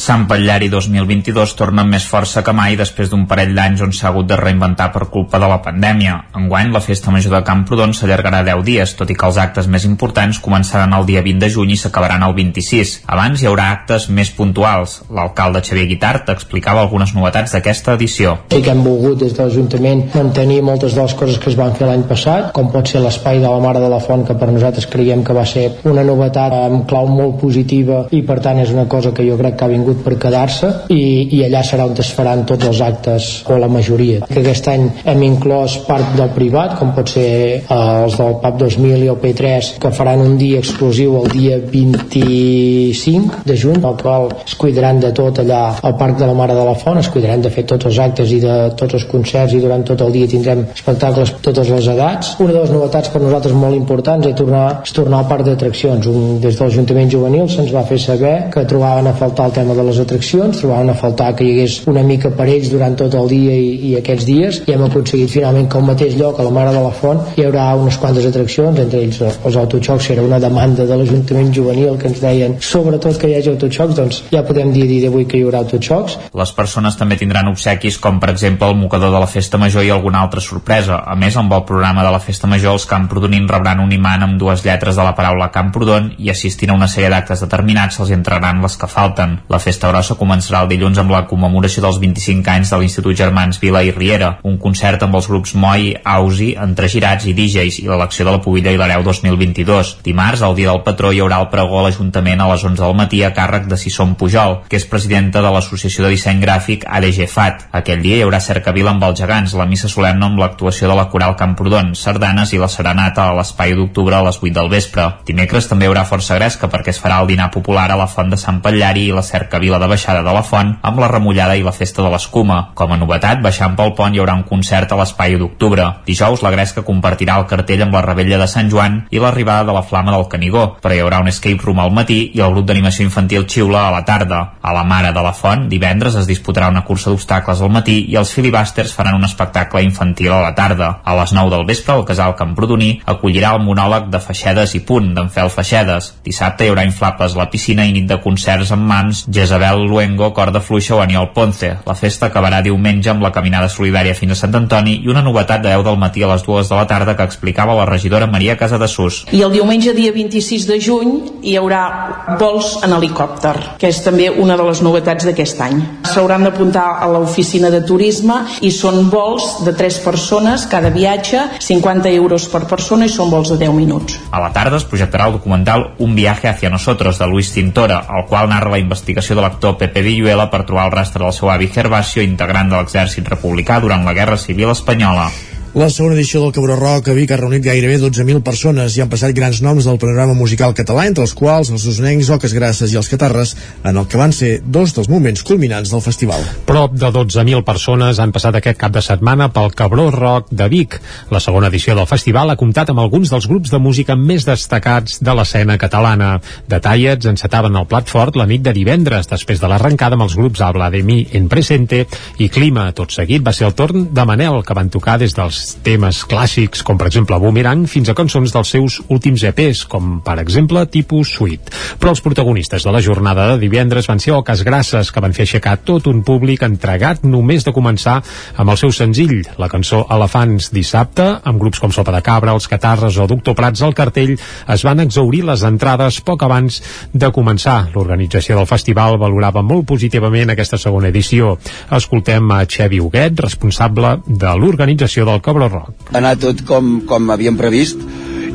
Sant Patllari 2022 torna amb més força que mai després d'un parell d'anys on s'ha hagut de reinventar per culpa de la pandèmia. Enguany, la festa major de Camprodon s'allargarà 10 dies, tot i que els actes més importants començaran el dia 20 de juny i s'acabaran el 26. Abans hi haurà actes més puntuals. L'alcalde Xavier Guitart explicava algunes novetats d'aquesta edició. Sí que hem volgut des de l'Ajuntament mantenir moltes de les coses que es van fer l'any passat, com pot ser l'espai de la Mare de la Font, que per nosaltres creiem que va ser una novetat amb clau molt positiva i per tant és una cosa que jo crec que ha vingut vingut per quedar-se i, i allà serà on es faran tots els actes o la majoria. Que aquest any hem inclòs part del privat, com pot ser eh, els del PAP 2000 i el P3, que faran un dia exclusiu el dia 25 de juny, el qual es cuidaran de tot allà al Parc de la Mare de la Font, es cuidaran de fer tots els actes i de tots els concerts i durant tot el dia tindrem espectacles totes les edats. Una de les novetats per nosaltres molt importants és tornar, és tornar al parc d'atraccions. Des de l'Ajuntament Juvenil se'ns va fer saber que trobaven a faltar el tema de les atraccions, trobaven a faltar que hi hagués una mica per ells durant tot el dia i, i aquests dies i hem aconseguit finalment que al mateix lloc, a la Mare de la Font, hi haurà unes quantes atraccions, entre ells els autoxocs, era una demanda de l'Ajuntament Juvenil que ens deien sobretot que hi hagi autoxocs, doncs ja podem dir a dia d'avui que hi haurà autoxocs. Les persones també tindran obsequis com per exemple el mocador de la Festa Major i alguna altra sorpresa. A més, amb el programa de la Festa Major, els camprodonins rebran un imant amb dues lletres de la paraula Camprodon i assistint a una sèrie d'actes determinats se'ls entraran les que falten. La Festa Grossa començarà el dilluns amb la commemoració dels 25 anys de l'Institut Germans Vila i Riera, un concert amb els grups Moi, Ausi, Entre Girats i DJs i l'elecció de la Pubilla i l'Hereu 2022. Dimarts, el dia del patró, hi haurà el pregó a l'Ajuntament a les 11 del matí a càrrec de Sisson Pujol, que és presidenta de l'Associació de Disseny Gràfic ADG FAT. Aquell dia hi haurà cercavila amb els gegants, la missa solemne amb l'actuació de la Coral Camprodon, sardanes i la serenata a l'Espai d'Octubre a les 8 del vespre. Dimecres també hi haurà força gresca perquè es farà el dinar popular a la Font de Sant Patllari i la cercavila de baixada de la Font amb la remullada i la festa de l'escuma. Com a novetat, baixant pel pont hi haurà un concert a l'espai d'octubre. Dijous la Gresca compartirà el cartell amb la rebella de Sant Joan i l'arribada de la Flama del Canigó, però hi haurà un escape room al matí i el grup d'animació infantil Xiula a la tarda. A la Mare de la Font, divendres es disputarà una cursa d'obstacles al matí i els filibusters faran un espectacle infantil a la tarda. A les 9 del vespre, el casal Camprodoní acollirà el monòleg de Feixedes i Punt, d'en Fel Feixedes. Dissabte hi haurà inflables a la piscina i nit de concerts amb mans, Jezabel Luengo, Corda Fluixa o Aniol Ponce. La festa acabarà diumenge amb la caminada solidària fins a Sant Antoni i una novetat de 10 del matí a les 2 de la tarda que explicava la regidora Maria Casadesús. I el diumenge dia 26 de juny hi haurà vols en helicòpter, que és també una de les novetats d'aquest any. S'hauran d'apuntar a l'oficina de turisme i són vols de 3 persones cada viatge, 50 euros per persona i són vols de 10 minuts. A la tarda es projectarà el documental Un viaje hacia nosotros de Luis Tintora, el qual narra la investigació de l'actor Pepe Villuela per trobar el rastre del seu avi Gervasio, integrant de l'exèrcit republicà durant la Guerra Civil Espanyola. La segona edició del Cabró Rock a Vic ha reunit gairebé 12.000 persones i han passat grans noms del panorama musical català, entre els quals els usonencs, Oques Grasses i els Catarres, en el que van ser dos dels moments culminants del festival. Prop de 12.000 persones han passat aquest cap de setmana pel Cabró Rock de Vic. La segona edició del festival ha comptat amb alguns dels grups de música més destacats de l'escena catalana. Detallets encetaven el plat fort la nit de divendres, després de l'arrencada amb els grups Habla de mi en presente i Clima. Tot seguit va ser el torn de Manel, que van tocar des dels temes clàssics, com per exemple Boomerang, fins a cançons dels seus últims EPs, com per exemple tipus Sweet. Però els protagonistes de la jornada de divendres van ser Oques Grasses, que van fer aixecar tot un públic entregat només de començar amb el seu senzill, la cançó Elefants dissabte, amb grups com Sopa de Cabra, Els Catarres o Doctor Prats al cartell, es van exaurir les entrades poc abans de començar. L'organització del festival valorava molt positivament aquesta segona edició. Escoltem a Xevi Huguet, responsable de l'organització del Cobro Rock. Ha anat tot com, com havíem previst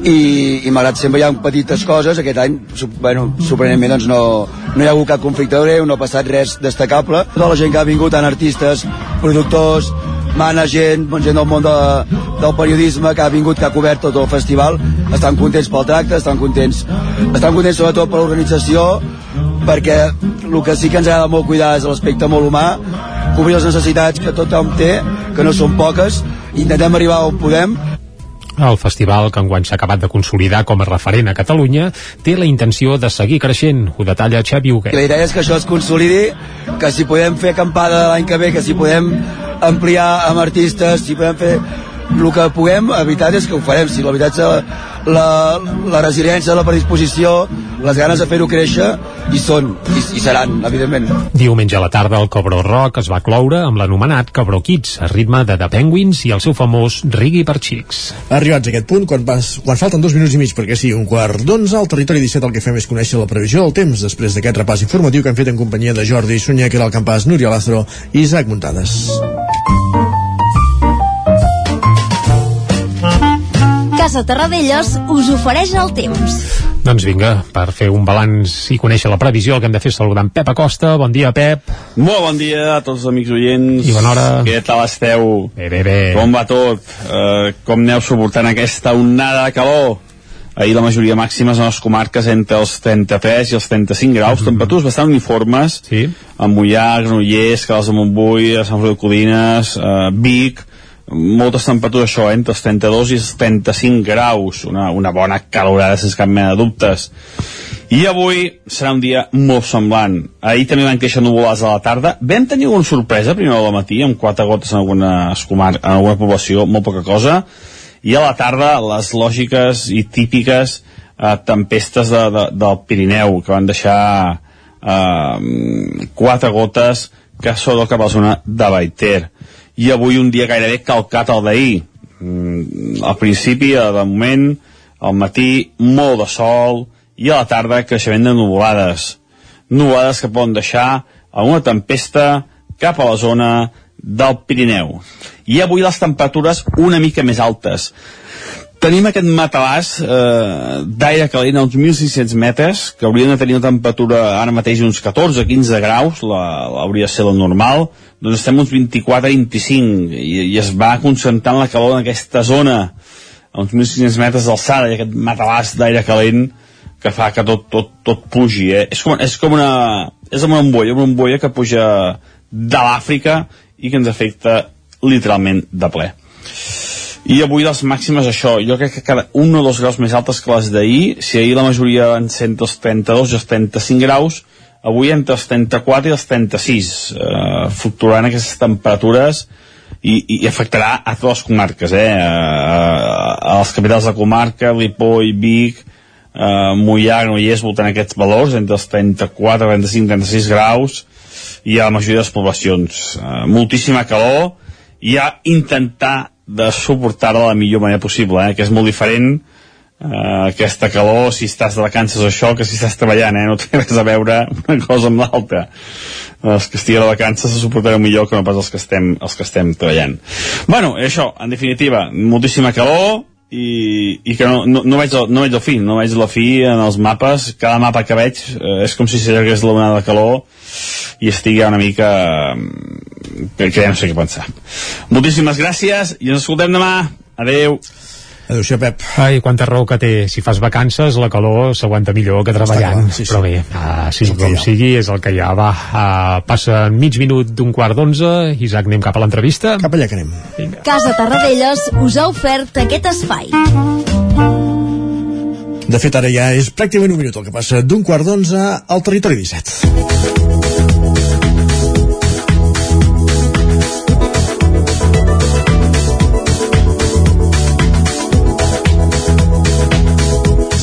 i, i malgrat sempre hi ha petites coses aquest any, bueno, sorprenentment doncs no, no hi ha hagut cap conflicte greu no ha passat res destacable tota la gent que ha vingut, tant artistes, productors management, gent del món de, del periodisme que ha vingut, que ha cobert tot el festival, estan contents pel tracte, estan contents, estan contents sobretot per l'organització, perquè el que sí que ens agrada molt cuidar és l'aspecte molt humà, cobrir les necessitats que tothom té, que no són poques, intentem arribar on podem, el festival, que enguany s'ha acabat de consolidar com a referent a Catalunya, té la intenció de seguir creixent, ho detalla Xavi Huguet. La idea és que això es consolidi, que si podem fer acampada l'any que ve, que si podem ampliar amb artistes, si podem fer el que puguem, veritat és que ho farem. Si és la, la resiliència, la predisposició, les ganes de fer-ho créixer, hi són, i, i seran, evidentment. Diumenge a la tarda el Cobro Rock es va cloure amb l'anomenat Cobro Kids, a ritme de The Penguins i el seu famós Rigui per Xics. Arribats a aquest punt, quan, pas, quan falten dos minuts i mig perquè sigui un quart d'onze, al territori 17 el que fem és conèixer la previsió del temps després d'aquest repàs informatiu que han fet en companyia de Jordi Sunyer, que era el campàs Núria Lázaro i Isaac Muntades. Casa Terradellos us ofereix el temps. Doncs vinga, per fer un balanç i conèixer la previsió, el que hem de fer és saludar en Pep Acosta. Bon dia, Pep. Molt bon dia a tots els amics oients. I bona hora. Què tal esteu? Bé, bé, bé. Com va tot? Uh, com aneu suportant aquesta onada de calor? Ahir la majoria màximes en les comarques entre els 33 i els 35 graus, mm -hmm. temperatures bastant uniformes, sí. a Mollà, Granollers, Caldes de Montbui, a Sant Feliu de Codines, uh, Vic, moltes temperatures això, entre els 32 i els 35 graus. Una, una bona calorada sense cap mena de dubtes. I avui serà un dia molt semblant. Ahir també van créixer nuvolades a la tarda. Vam tenir alguna sorpresa primer del matí amb quatre gotes en algunes comar en alguna població, molt poca cosa. I a la tarda les lògiques i típiques eh, tempestes de, de, del Pirineu que van deixar eh, quatre gotes que són cap a la zona de Baiter i avui un dia gairebé calcat al d'ahir. Mm, al principi, de moment al matí molt de sol i a la tarda creixement de nuvolades. Nuvolades que poden deixar alguna tempesta cap a la zona del Pirineu. I avui les temperatures una mica més altes tenim aquest matalàs eh, d'aire calent a uns 1.600 metres que haurien de tenir una temperatura ara mateix uns 14-15 graus la, la hauria de ser la normal doncs estem uns 24-25 i, i es va concentrant la calor en aquesta zona a uns 1.600 metres d'alçada i aquest matalàs d'aire calent que fa que tot, tot, tot pugi eh? és, com, és com una és una ambolla, una ambolla que puja de l'Àfrica i que ens afecta literalment de ple i avui les màximes això, jo crec que cada un o dos graus més altes que les d'ahir, si ahir la majoria van ser entre els 32 i els 35 graus, avui entre els 34 i els 36, eh, fluctuaran aquestes temperatures i, i, i afectarà a totes les comarques, eh, a, a, a les capitals de comarca, Ripoll, Vic, eh, Mollà, Granollers voltant aquests valors entre els 34, 35, 36 graus i a la majoria de les poblacions. Eh, moltíssima calor. I a intentar de suportar-la de la millor manera possible eh, que és molt diferent eh, aquesta calor si estàs de vacances o això que si estàs treballant, eh? no té res a veure una cosa amb l'altra. Els que estiguin de vacances se suportareu millor que no pas els que estem, els que estem treballant. Bueno, això, en definitiva moltíssima calor i, i que no, no, no, veig el, no veig el fi, no veig la fi en els mapes, cada mapa que veig eh, és com si s'allargués l'onada de calor i estigui una mica que, que ja no sé què pensar. Moltíssimes gràcies i ens escoltem demà. Adeu Adéu, Pep. Ai, quanta raó que té. Si fas vacances, la calor s'aguanta millor que treballant. Clar, sí, sí. Però bé, uh, sí, com sigui, és el que hi ha. Va, uh, passa mig minut d'un quart d'onze. Isaac, anem cap a l'entrevista? Cap allà que anem. Vinga. Casa Tarradellas us ha ofert aquest espai. De fet, ara ja és pràcticament un minut el que passa d'un quart d'onze al territori 17.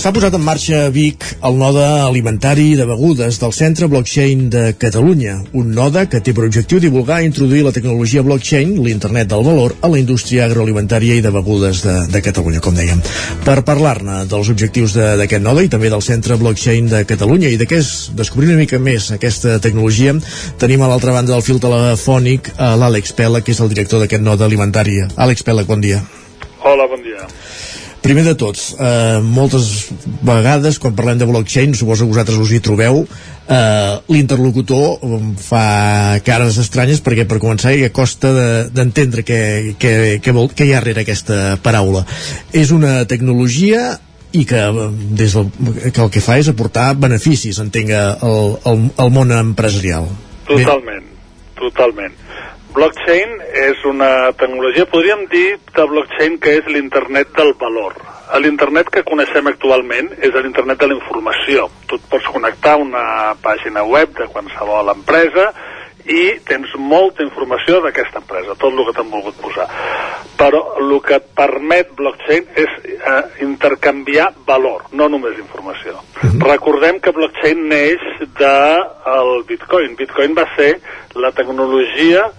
S'ha posat en marxa a Vic el node alimentari de begudes del Centre Blockchain de Catalunya, un node que té per objectiu divulgar i introduir la tecnologia blockchain, l'internet del valor, a la indústria agroalimentària i de begudes de, de Catalunya, com dèiem. Per parlar-ne dels objectius d'aquest de, node i també del Centre Blockchain de Catalunya i de què és descobrir una mica més aquesta tecnologia, tenim a l'altra banda del fil telefònic l'Àlex Pela, que és el director d'aquest node alimentari. Àlex Pela, bon dia. Hola, bon dia. Primer de tot, eh, moltes vegades quan parlem de blockchain, suposo que vosaltres us hi trobeu, eh, l'interlocutor fa cares estranyes perquè per començar ja costa d'entendre de, què, què, què, vol, què hi ha darrere aquesta paraula. És una tecnologia i que, des del, que el que fa és aportar beneficis, entenga, al, al, al món empresarial. Totalment, Bé. totalment. Blockchain és una tecnologia, podríem dir de blockchain que és l'internet del valor. L'internet que coneixem actualment és l'internet de la informació. Tu et pots connectar a una pàgina web de qualsevol empresa i tens molta informació d'aquesta empresa, tot el que t'han volgut posar. Però el que et permet blockchain és eh, intercanviar valor, no només informació. Uh mhm. -huh. Recordem que blockchain neix del Bitcoin. Bitcoin va ser la tecnologia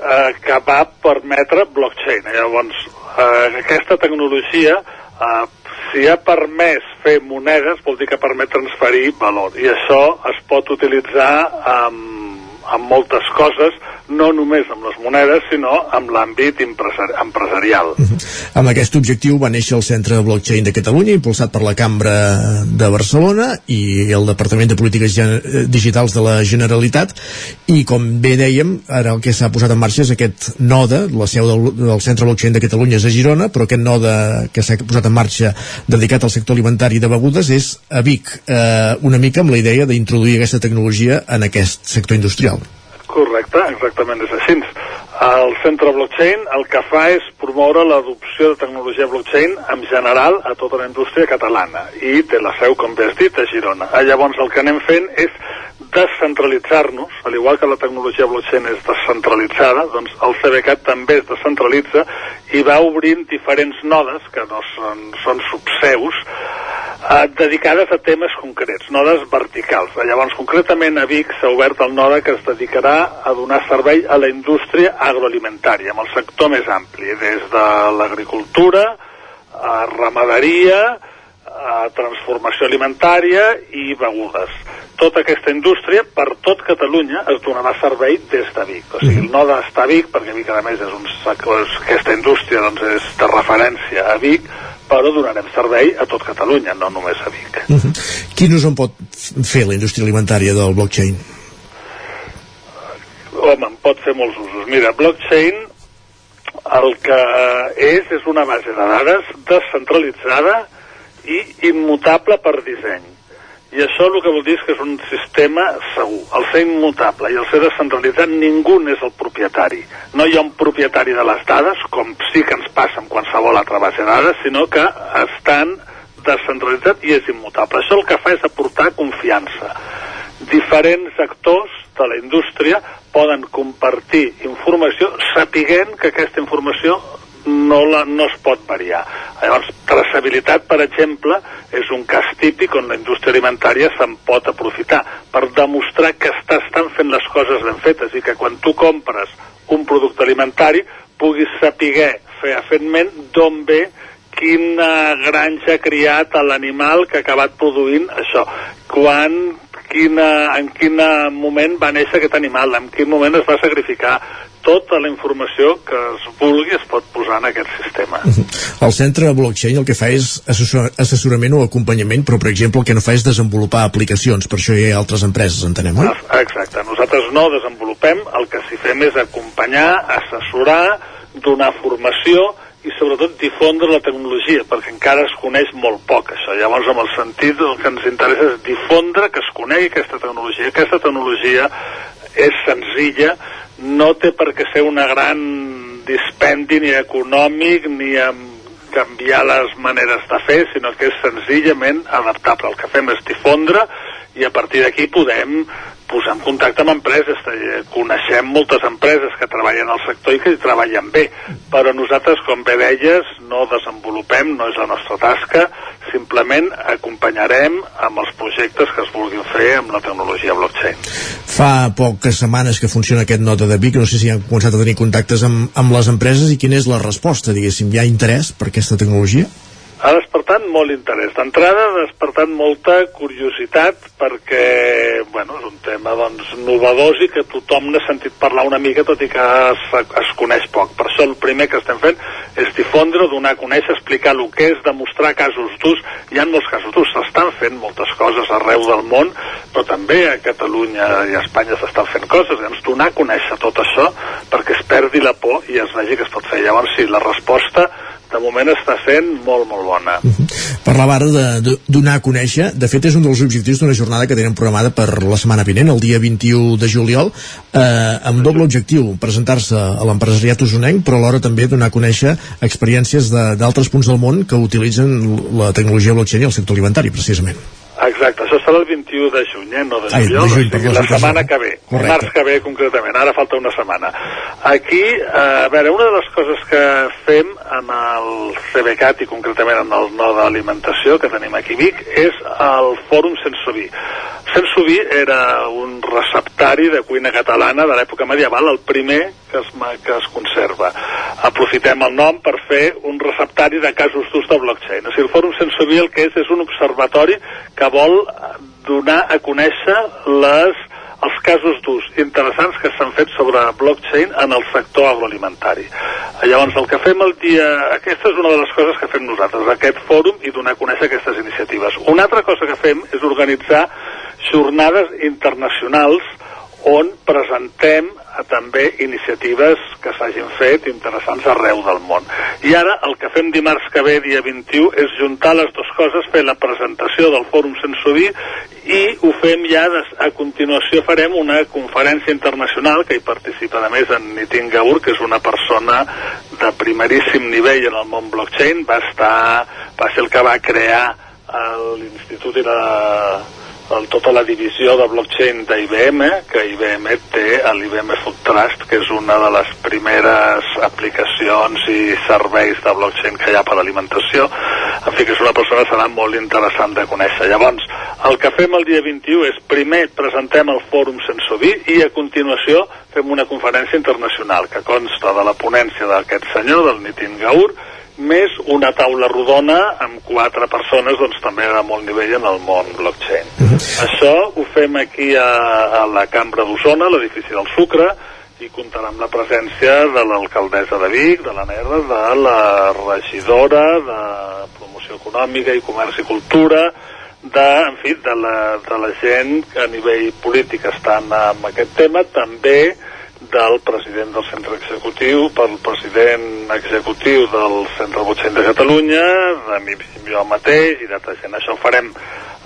eh, que va permetre blockchain. Llavors, eh, aquesta tecnologia, eh, si ha permès fer monedes, vol dir que permet transferir valor. I això es pot utilitzar amb, amb moltes coses, no només amb les monedes, sinó amb l'àmbit empresarial. Mhm. -huh. Amb aquest objectiu va néixer el Centre Blockchain de Catalunya, impulsat per la Cambra de Barcelona i el Departament de Polítiques Digitals de la Generalitat, i com bé dèiem, ara el que s'ha posat en marxa és aquest node, la seu del, del Centre Blockchain de Catalunya és a Girona, però aquest node que s'ha posat en marxa dedicat al sector alimentari de begudes és a Vic, eh, una mica amb la idea d'introduir aquesta tecnologia en aquest sector industrial. Correcte, exactament és així. El centre blockchain el que fa és promoure l'adopció de tecnologia blockchain en general a tota la indústria catalana i té la seu, com bé has dit, a Girona. Ah, llavors el que anem fent és descentralitzar-nos, al igual que la tecnologia blockchain és descentralitzada, doncs el CBCAT també es descentralitza i va obrint diferents nodes, que no són, són subseus, eh, dedicades a temes concrets, nodes verticals. Llavors, concretament a Vic s'ha obert el node que es dedicarà a donar servei a la indústria agroalimentària, amb el sector més ampli, des de l'agricultura, a ramaderia, a transformació alimentària i begudes. Tota aquesta indústria, per tot Catalunya, es donarà servei des de Vic. O sigui, el node està a Vic, perquè Vic, a més, és un, aquesta indústria doncs, és de referència a Vic, però donarem servei a tot Catalunya, no només a Vic. Uh -huh. Quin ús en pot fer la indústria alimentària del blockchain? Home, en pot fer molts usos. Mira, blockchain el que és és una base de dades descentralitzada i immutable per disseny i això el que vol dir és que és un sistema segur. El ser immutable i el ser descentralitzat, ningú és el propietari. No hi ha un propietari de les dades, com sí que ens passa amb qualsevol altra base de dades, sinó que estan descentralitzat i és immutable. Això el que fa és aportar confiança. Diferents actors de la indústria poden compartir informació sapiguent que aquesta informació no, la, no es pot variar. Llavors, traçabilitat, per exemple, és un cas típic on la indústria alimentària se'n pot aprofitar per demostrar que estàs tan fent les coses ben fetes i que quan tu compres un producte alimentari puguis saber fefaentment d'on ve quina granja ha criat l'animal que ha acabat produint això. Quan, quina, en quin moment va néixer aquest animal, en quin moment es va sacrificar, tota la informació que es vulgui es pot posar en aquest sistema. El centre blockchain el que fa és assessor assessorament o acompanyament, però per exemple el que no fa és desenvolupar aplicacions, per això hi ha altres empreses, entenem, oi? Exacte, nosaltres no desenvolupem, el que sí fem és acompanyar, assessorar, donar formació i sobretot difondre la tecnologia, perquè encara es coneix molt poc això. Llavors, amb el sentit, el que ens interessa és difondre que es conegui aquesta tecnologia. Aquesta tecnologia és senzilla, no té per què ser una gran dispendi ni econòmic ni amb canviar les maneres de fer, sinó que és senzillament adaptable. El que fem és difondre i a partir d'aquí podem posar en contacte amb empreses. Coneixem moltes empreses que treballen al sector i que hi treballen bé, però nosaltres, com bé deies, no desenvolupem, no és la nostra tasca, simplement acompanyarem amb els projectes que es vulguin fer amb la tecnologia blockchain. Fa poques setmanes que funciona aquest nota de Vic, no sé si han començat a tenir contactes amb, amb les empreses i quina és la resposta, diguéssim, hi ha interès per aquesta tecnologia? Ha despertat molt interès. D'entrada ha despertat molta curiositat perquè, bueno, és un tema doncs novedós i que tothom n'ha sentit parlar una mica tot i que es, es coneix poc. Per això el primer que estem fent és difondre, donar a conèixer, explicar el que és, demostrar casos d'ús. Hi ha molts casos d'ús, s'estan fent moltes coses arreu del món, però també a Catalunya i a Espanya s'estan fent coses. Llavors, donar a conèixer tot això perquè es perdi la por i es vegi que es pot fer. Llavors, sí, la resposta de moment està sent molt, molt bona. Uh -huh. Parlava ara de, de donar a conèixer, de fet és un dels objectius d'una jornada que tenen programada per la setmana vinent, el dia 21 de juliol, eh, amb doble objectiu, presentar-se a l'empresariat usonenc, però alhora també donar a conèixer experiències d'altres punts del món que utilitzen la tecnologia blockchain i el sector alimentari, precisament. Exacte, això serà el 21 de juny, eh? no de Ai, juliol, de juny, perdó, la setmana que ve, Correcte. març que ve concretament, ara falta una setmana. Aquí, eh, a veure, una de les coses que fem en el CBCAT i concretament en el node d'alimentació que tenim aquí a Vic és el Fòrum Sensoví. Sensoví era un receptari de cuina catalana de l'època medieval, el primer que es, que es conserva. Aprofitem el nom per fer un receptari de casos d'ús de blockchain. O sigui, el Fòrum Sensoví el que és és un observatori que vol donar a conèixer les, els casos d'ús interessants que s'han fet sobre blockchain en el sector agroalimentari. Llavors, el que fem el dia... Aquesta és una de les coses que fem nosaltres, aquest fòrum i donar a conèixer aquestes iniciatives. Una altra cosa que fem és organitzar jornades internacionals on presentem eh, també iniciatives que s'hagin fet interessants arreu del món. I ara el que fem dimarts que ve, dia 21, és juntar les dues coses, fer la presentació del Fòrum Sensoví i ho fem ja, des, a continuació farem una conferència internacional que hi participa a més en Nitin Gaur, que és una persona de primeríssim nivell en el món blockchain, va estar, va ser el que va crear eh, l'Institut i la, el, tota la divisió de blockchain d'IBM, que IBM té l'IBM Food Trust, que és una de les primeres aplicacions i serveis de blockchain que hi ha per alimentació. En fi, que és una persona que serà molt interessant de conèixer. Llavors, el que fem el dia 21 és primer presentem el fòrum Sensoví i a continuació fem una conferència internacional que consta de la ponència d'aquest senyor, del Nitin Gaur, més una taula rodona amb quatre persones doncs, també de molt nivell en el món blockchain. Això ho fem aquí a, a la Cambra d'Osona, a l'edifici del Sucre, i comptarà amb la presència de l'alcaldessa de Vic, de la NERA, de la regidora de Promoció Econòmica i Comerç i Cultura, de, en fi, de la, de la gent que a nivell polític estan amb aquest tema, també del president del centre executiu, pel president executiu del centre Botxent de Catalunya, de mi, jo mateix i d'altra gent. Això ho farem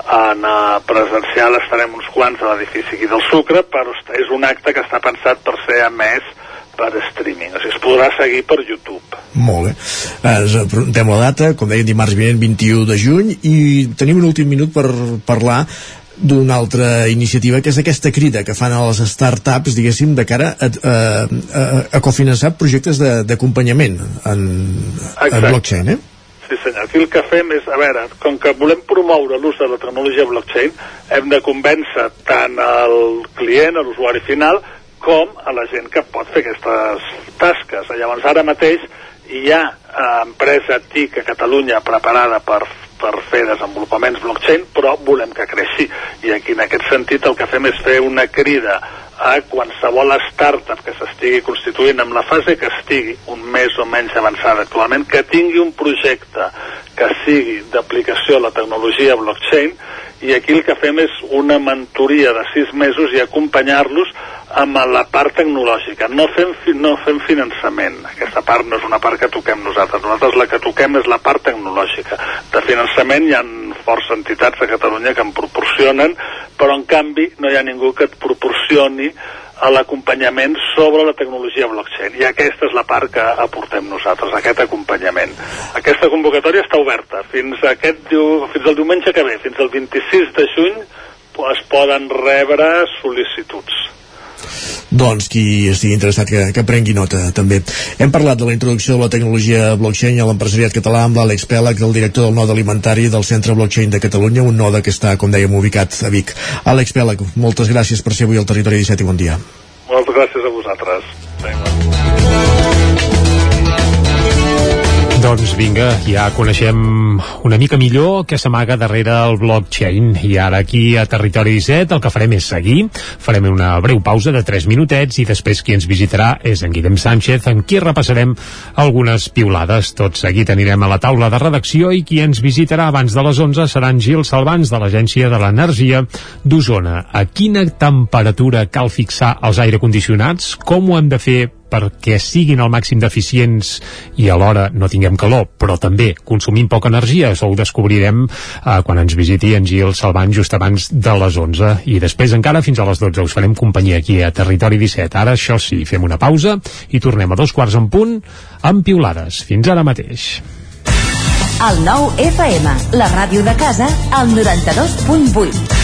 en uh, presencial, estarem uns quants a l'edifici aquí del Sucre, però és un acte que està pensat per ser emès per streaming, o sigui, es podrà seguir per YouTube. Molt bé. Eh, Ens apuntem la data, com deien, dimarts vinent 21 de juny, i tenim un últim minut per parlar d'una altra iniciativa que és aquesta crida que fan a les startups diguéssim de cara a, a, a, a cofinançar projectes de- d'acompanyament en, en blockchain eh? Sí senyor, aquí el que fem és, a veure, com que volem promoure l'ús de la tecnologia blockchain, hem de convèncer tant el client, l'usuari final, com a la gent que pot fer aquestes tasques. Llavors ara mateix hi ha eh, empresa TIC a Catalunya preparada per, per fer desenvolupaments blockchain, però volem que creixi. I aquí en aquest sentit el que fem és fer una crida a qualsevol startup que s'estigui constituint en la fase que estigui un més o menys avançada actualment, que tingui un projecte que sigui d'aplicació a la tecnologia blockchain i aquí el que fem és una mentoria de sis mesos i acompanyar-los amb la part tecnològica. No fem, no fem finançament. Aquesta part no és una part que toquem nosaltres. Nosaltres la que toquem és la part tecnològica. De finançament hi ha força entitats a Catalunya que en proporcionen, però en canvi no hi ha ningú que et proporcioni a l'acompanyament sobre la tecnologia blockchain. I aquesta és la part que aportem nosaltres, aquest acompanyament. Aquesta convocatòria està oberta fins, aquest, fins al diumenge que ve, fins al 26 de juny es poden rebre sol·licituds. Doncs qui estigui interessat que, que prengui nota també. Hem parlat de la introducció de la tecnologia blockchain a l'empresariat català amb l'Àlex Pèlag, el director del node alimentari del Centre Blockchain de Catalunya, un node que està, com dèiem, ubicat a Vic. Àlex Pèlag, moltes gràcies per ser avui al Territori 17 i bon dia. Moltes gràcies a vosaltres. Doncs vinga, ja coneixem una mica millor què s'amaga darrere el blockchain i ara aquí a Territori 17 el que farem és seguir, farem una breu pausa de 3 minutets i després qui ens visitarà és en Guillem Sánchez en qui repassarem algunes piulades. Tot seguit anirem a la taula de redacció i qui ens visitarà abans de les 11 serà en Gil Salvans de l'Agència de l'Energia d'Osona. A quina temperatura cal fixar els aire condicionats? Com ho hem de fer perquè siguin al màxim d'eficients i alhora no tinguem calor, però també consumim poca energia. Això ho descobrirem eh, quan ens visiti en Gil Salvant just abans de les 11 i després encara fins a les 12 us farem companyia aquí a Territori 17. Ara, això sí, fem una pausa i tornem a dos quarts en punt amb piulades. Fins ara mateix. El nou FM, la ràdio de casa, al 92.8.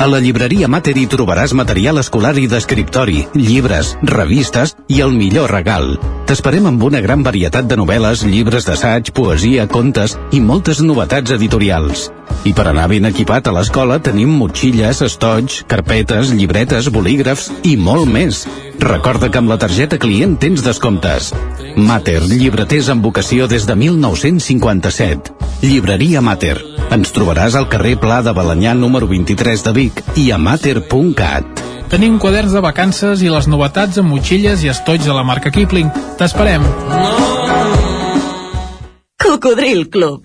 A la llibreria Mater hi trobaràs material escolar i d'escriptori, llibres, revistes i el millor regal. T'esperem amb una gran varietat de novel·les, llibres d'assaig, poesia, contes i moltes novetats editorials. I per anar ben equipat a l'escola tenim motxilles, estoig, carpetes, llibretes, bolígrafs i molt més. Recorda que amb la targeta client tens descomptes. Mater, llibreters amb vocació des de 1957. Llibreria Mater. Ens trobaràs al carrer Pla de Balanyà número 23 de Vic i a mater.cat. Tenim quaderns de vacances i les novetats amb motxilles i estoig de la marca Kipling. T'esperem. Cocodril Club.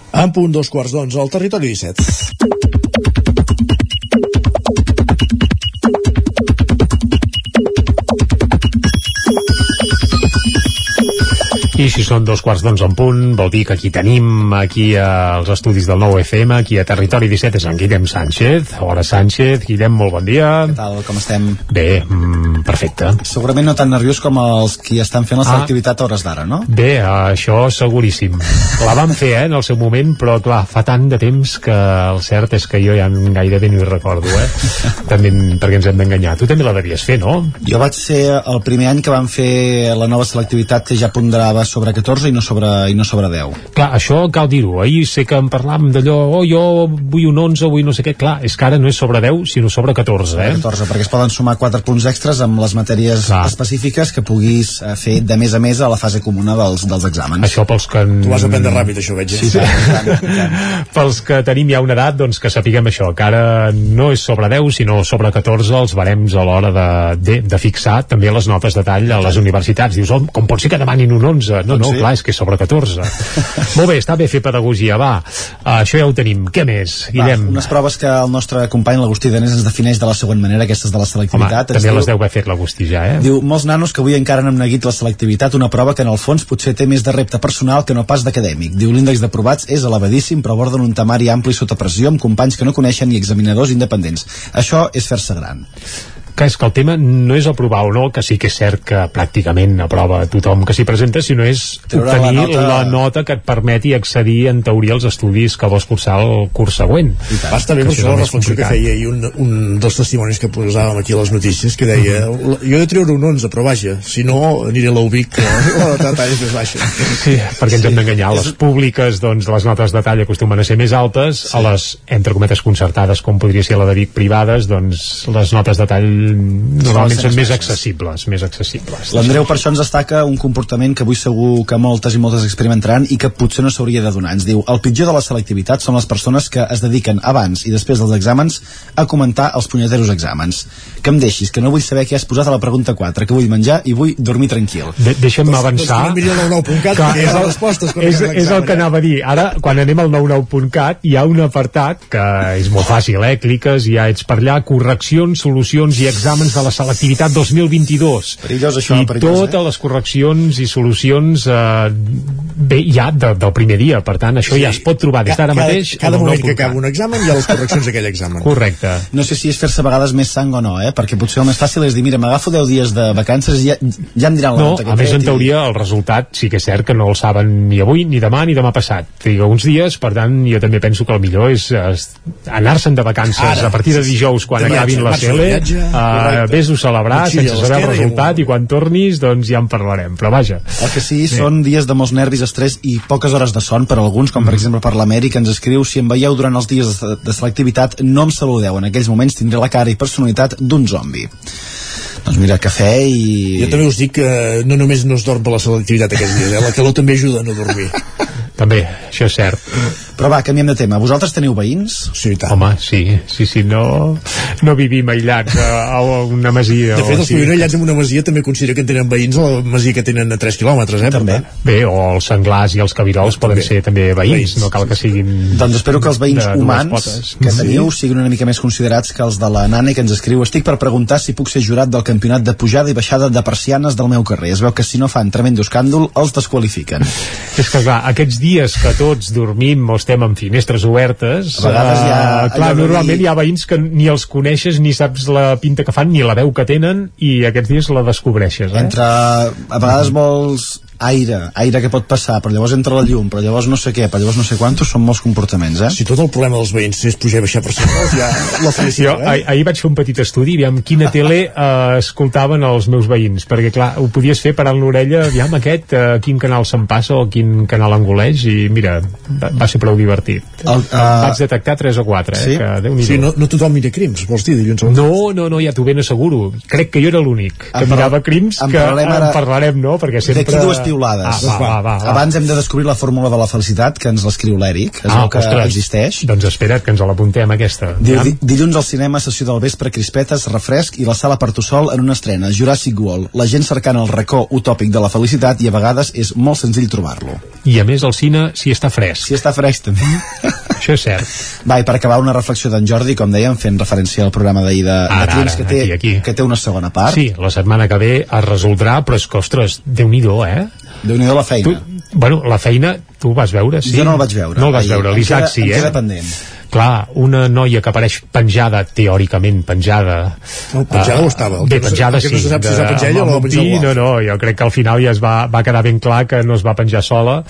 En punt dos quarts d'onze al territori 17. I si són dos quarts d'onze en punt, vol dir que aquí tenim, aquí als estudis del nou FM, aquí a Territori 17, és en Guillem Sánchez. Hora Sánchez, Guillem, molt bon dia. Què tal, com estem? Bé, mm, perfecte. Segurament no tan nerviós com els qui estan fent la Ah. selectivitat a hores d'ara, no? Bé, això seguríssim. La vam fer, eh, en el seu moment, però clar, fa tant de temps que el cert és que jo ja gairebé no hi recordo, eh? (laughs) també perquè ens hem d'enganyar. Tu també la devies fer, no? Jo vaig ser el primer any que van fer la nova selectivitat que ja ponderava sobre 14 i no sobre, i no sobre 10. Clar, això cal dir-ho. Ahir sé que en parlàvem d'allò, oh, jo vull un 11, vull no sé què. Clar, és que ara no és sobre 10, sinó sobre 14, eh? 14, perquè es poden sumar 4 punts extras amb les matèries Clar. específiques que puguis eh, fer de més a més a la fase comuna dels, dels exàmens. Això pels que... Tu vas aprendre ràpid, això, veig. eh? Sí, sí. (laughs) Pels que tenim ja una edat, doncs que sapiguem això, que ara no és sobre 10, sinó sobre 14 els barems a l'hora de, de, de fixar també les notes de tall a les universitats. Dius, oh, com pot ser que demanin un 11? No, no, sí. clar, és que és sobre 14. (laughs) Molt bé, està bé fer pedagogia, va. Uh, això ja ho tenim. Què més, Guillem? Va, unes proves que el nostre company l'Agustí Danés ens defineix de la següent manera, aquestes de la Home, selectivitat. Ens també diu- les deu haver fet l'Agustí ja, eh? Diu, molts nanos que avui encara no han neguit la selectivitat, una prova que en el fons potser té més de repte personal que no pas d'acadèmic. Diu, l'índex d'aprovats és elevadíssim, però aborden un temari ampli sota pressió amb companys que no coneixen i examinadors independents. Això és fer-se gran. Que és que el tema no és aprovar o no, que sí que és cert que pràcticament aprova tothom que s'hi presenta, sinó és Treure obtenir la nota- la nota que et permeti accedir en teoria als estudis que vols cursar el curs següent. Va estar bé per això la reflexió que feia i un, un dels testimonis que posàvem aquí a les notícies que deia, Mhm. jo he de treure un 11 però vaja, si no aniré a l'UBIC que la nota de tall és més baixa. Sí, perquè ens hem d'enganyar. Les públiques, doncs, les notes de tall acostumen a ser més altes, a les, entre cometes, concertades, com podria ser la de Vic, privades, doncs, les notes de tall normalment ser són més accessibles, més accessibles. L'Andreu per això ens destaca un comportament que avui segur que moltes i moltes experimentaran i que potser no s'hauria de donar. Ens diu, el pitjor de la selectivitat són les persones que es dediquen abans i després dels exàmens a comentar els punyeteros exàmens. Que em deixis, que no vull saber què has posat a la pregunta 4, que vull menjar i vull dormir tranquil. De Deixa'm Doncs- avançar. doncs que 99.cat, Que ha és el- les respostes quan és, és el que eh? anava a dir. Ara, quan anem al 99.cat, hi ha un apartat que és molt fàcil, eh? Cliques i ja ets per allà, correccions, solucions i exàmens de la selectivitat 2022. Perillós, això, I perillós, totes eh? les correccions i solucions eh, bé, ja de, del primer dia. Per tant, això ja es pot trobar des d'ara mateix. cada moment que 99.cat. acaba un examen hi ha les correccions d'aquell examen Correcte. No sé si és fer-se a vegades més sang o no, eh? perquè potser el més fàcil és dir, mira, m'agafo 10 dies de vacances i ja, ja em diran la No, nota que a més en i- teoria el resultat sí que és cert que no el saben ni avui, ni demà, ni demà passat. Triga uns dies, per tant, jo també penso que el millor és, és anar-se'n de vacances Ara, a partir de sí, sí. dijous quan De viatge, acabin la CL, viatge, uh, correcte. vés-ho a celebrar Motxilla sense saber el resultat i quan tornis doncs ja en parlarem, però vaja. El que sí, són dies de molts nervis, estrès i poques hores de son per a alguns, com per exemple per l'Amèrica ens escriu si em veieu durant els dies de, de selectivitat no em saludeu, en aquells moments tindré la cara i personalitat d'un zombi doncs mira, cafè i... jo també us dic que no només no es dorm per la selectivitat aquests dies, eh? la calor també ajuda a no dormir També, això és cert. Però va, canviem de tema. Vosaltres teniu veïns? Sí, tant. Home, sí, sí, sí, no, no vivim aïllats a, a una masia. De fet, els així. que viuen aïllats en una masia també considero que en tenen veïns a la masia que tenen a 3 quilòmetres, eh? També. Bé, o els senglars i els cabirols poden ser també veïns, Veïns, no cal que siguin... Doncs espero que els veïns de humans potes. que teniu siguin una mica més considerats que els de la Nana que ens escriu estic per preguntar si puc ser jurat del campionat de pujada i baixada de persianes del meu carrer. Es veu que si no fan tremendo escàndol, els desqualifiquen. És que clar, aquests dies que tots dormim o estem amb finestres obertes, A vegades hi ha eh, clar, normalment dir- hi ha veïns que ni els coneixes, ni saps la pinta que fan, ni la veu que tenen, i aquests dies la descobreixes, eh? Entre, a vegades vols aire, aire que pot passar, però llavors entra la llum, però llavors no sé què, però llavors no sé quantos, són molts comportaments, eh? Si tot el problema dels veïns és pujar i baixar percentatges, ja la Jo felicitat, eh? ah, ahir vaig fer un petit estudi, aviam quina tele eh, escoltaven els meus veïns, perquè clar, ho podies fer parant l'orella, aviam aquest, eh, quin canal se'n passa o quin canal angoleix, i mira, va, va ser prou divertit. El, uh... Vaig detectar 3 o 4, eh, Sí? que déu Sí, no, no tothom mira crims, vols dir, dilluns No, no, no, ja t'ho ben asseguro. Crec que jo era l'únic que En mirava crims, en que parlarem ara- en parlarem, no? Perquè sempre... Piulades. Ah, va, va, va, va. Abans hem de descobrir la fórmula de la felicitat, que ens l'escriu l'Eric, es Ah, veu que ostres. existeix. Doncs espera't, que ens l'apuntem, aquesta. Diu, di dilluns al cinema, sessió del vespre, crispetes, refresc i la sala per tu sol en una estrena, Jurassic World. La gent cercant el racó utòpic de la felicitat i a vegades és molt senzill trobar-lo. I a més, el cine, si està fresc. Si està fresc, també. (laughs) Això és cert. Va, i per acabar una reflexió d'en Jordi, com dèiem, fent referència al programa d'ahir de, de Ara, Crims, ara, que té, aquí, aquí. que té una segona part. Sí, la setmana que ve es resoldrà, però és que, ostres, déu-n'hi-do, eh? Déu-n'hi-do la feina. Tu, bueno, la feina, tu ho vas veure, sí? Jo no el vaig veure. No el vas Ahir. veure, l'Isaac sí, eh? queda pendent. Clar, una noia que apareix penjada, teòricament penjada... No, penjada eh, ho estava. El Bé, no- penjada no sí. se sap si s'ha penjat ella o amb la va un penjar pi, algú No, no, jo crec que al final ja es va, va quedar ben clar que no es va penjar sola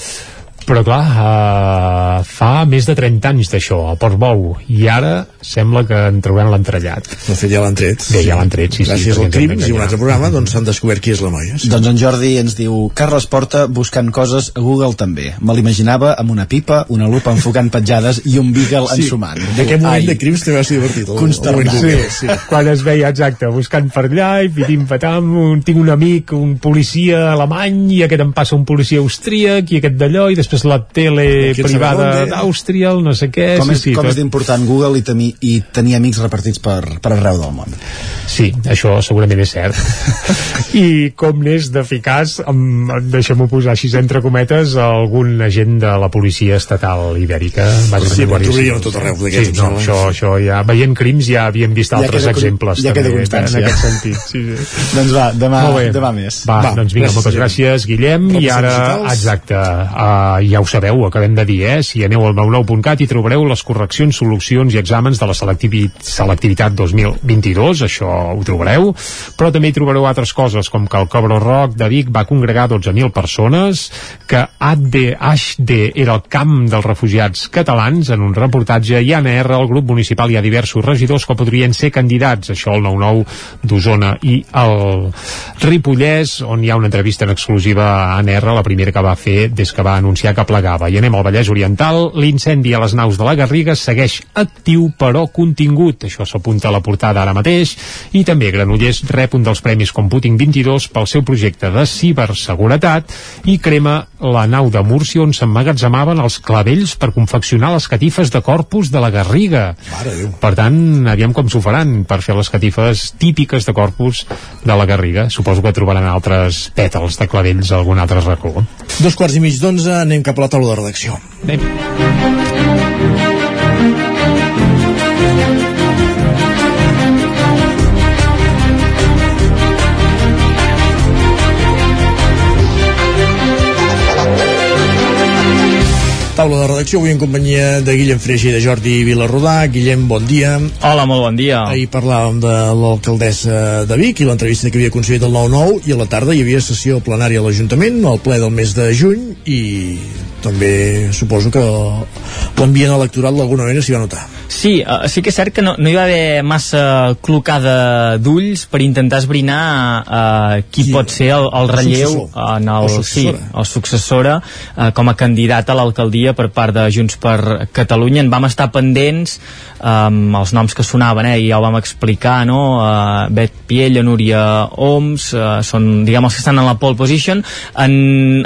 però clar, uh, fa més de 30 anys d'això, a Portbou i ara sembla que en trauran l'entrellat De fet, ja l'han tret. Bé, ja l'han tret, sí, sí Gràcies perquè al Crims i un altre programa, doncs s'han descobert qui és la noia. Doncs en Jordi ens diu Carles Porta buscant coses a Google també. Me l'imaginava amb una pipa, una lupa enfocant petjades i un beagle Sí. ensumant. D'aquest moment Ai, de Crims també va ser divertit. el- Google, Sí, quan es veia exacte, buscant per allà i pitim patam, un, tinc un amic un policia alemany i aquest em passa un policia austríac i aquest d'allò i després la tele privada d'Àustria el no sé què com és, sí, com tot. és d'important Google i, temi, i tenir amics repartits per, per arreu del món. Sí, això segurament és cert. (laughs) I com n'és d'eficaç, deixem-ho posar així entre cometes, algun agent de la policia estatal ibèrica. Sí, però Guàrdia trobaríem Civil. a tot arreu d'aquests, Sí, no, això, això ja, veient crims ja havíem vist Ja altres queda exemples ja queda constància. en aquest sentit. Sí, sí. (laughs) doncs va, demà, demà més. Va, Va, doncs vinga, gràcies, moltes gràcies, Guillem. I ara, exacte, uh, ja ho sabeu, acabem de dir, eh? Si aneu al 99.cat hi trobareu les correccions, solucions i exàmens de la selectivi selectivitat 2022, això ho trobareu, però també hi trobareu altres coses, com que el Cobro Rock de Vic va congregar 12.000 persones, que HD, era el camp dels refugiats catalans en un reportatge i ANR, el grup municipal, hi ha diversos regidors que podrien ser candidats, això el 9-9 d'Osona i el Ripollès, on hi ha una entrevista en exclusiva a ANR, la primera que va fer des que va anunciar que plegava. I anem al Vallès Oriental, l'incendi a les naus de la Garriga segueix actiu però contingut, això s'apunta a la portada ara mateix, i també Granollers rep un dels premis Computing 22 pel seu projecte de ciberseguretat i crema la nau de Múrcia on s'emmagatzemaven els clavells per confeccionar les catifes de corpus de la Garriga. Per tant, aviam com s'ho faran per fer les catifes típiques de corpus de la Garriga. Suposo que trobaran altres pètals de clavells a algun altre racó. Dos quarts i mig d'onze, anem cap a la taula de redacció. Anem. Taula de redacció, avui en companyia de Guillem Freixer i de Jordi Vilarrodà. Guillem, bon dia. Hola, molt bon dia. Ahir parlàvem de l'alcaldessa de Vic i l'entrevista que havia aconseguit el 9-9 i a la tarda hi havia sessió plenària a l'Ajuntament, al ple del mes de juny i també suposo que l'ambient electoral d'alguna manera s'hi va notar. Sí, uh, sí que és cert que no, no hi va haver massa clocada d'ulls per intentar esbrinar uh, qui, qui pot ser el, el relleu successor. en el, sí, successora. o successora uh, com a candidat a l'alcaldia per part de Junts per Catalunya. En vam estar pendents um, els noms que sonaven, eh, i ja ho vam explicar, no? Uh, Bet Piella, Núria Oms, uh, són, diguem, els que estan en la pole position. En,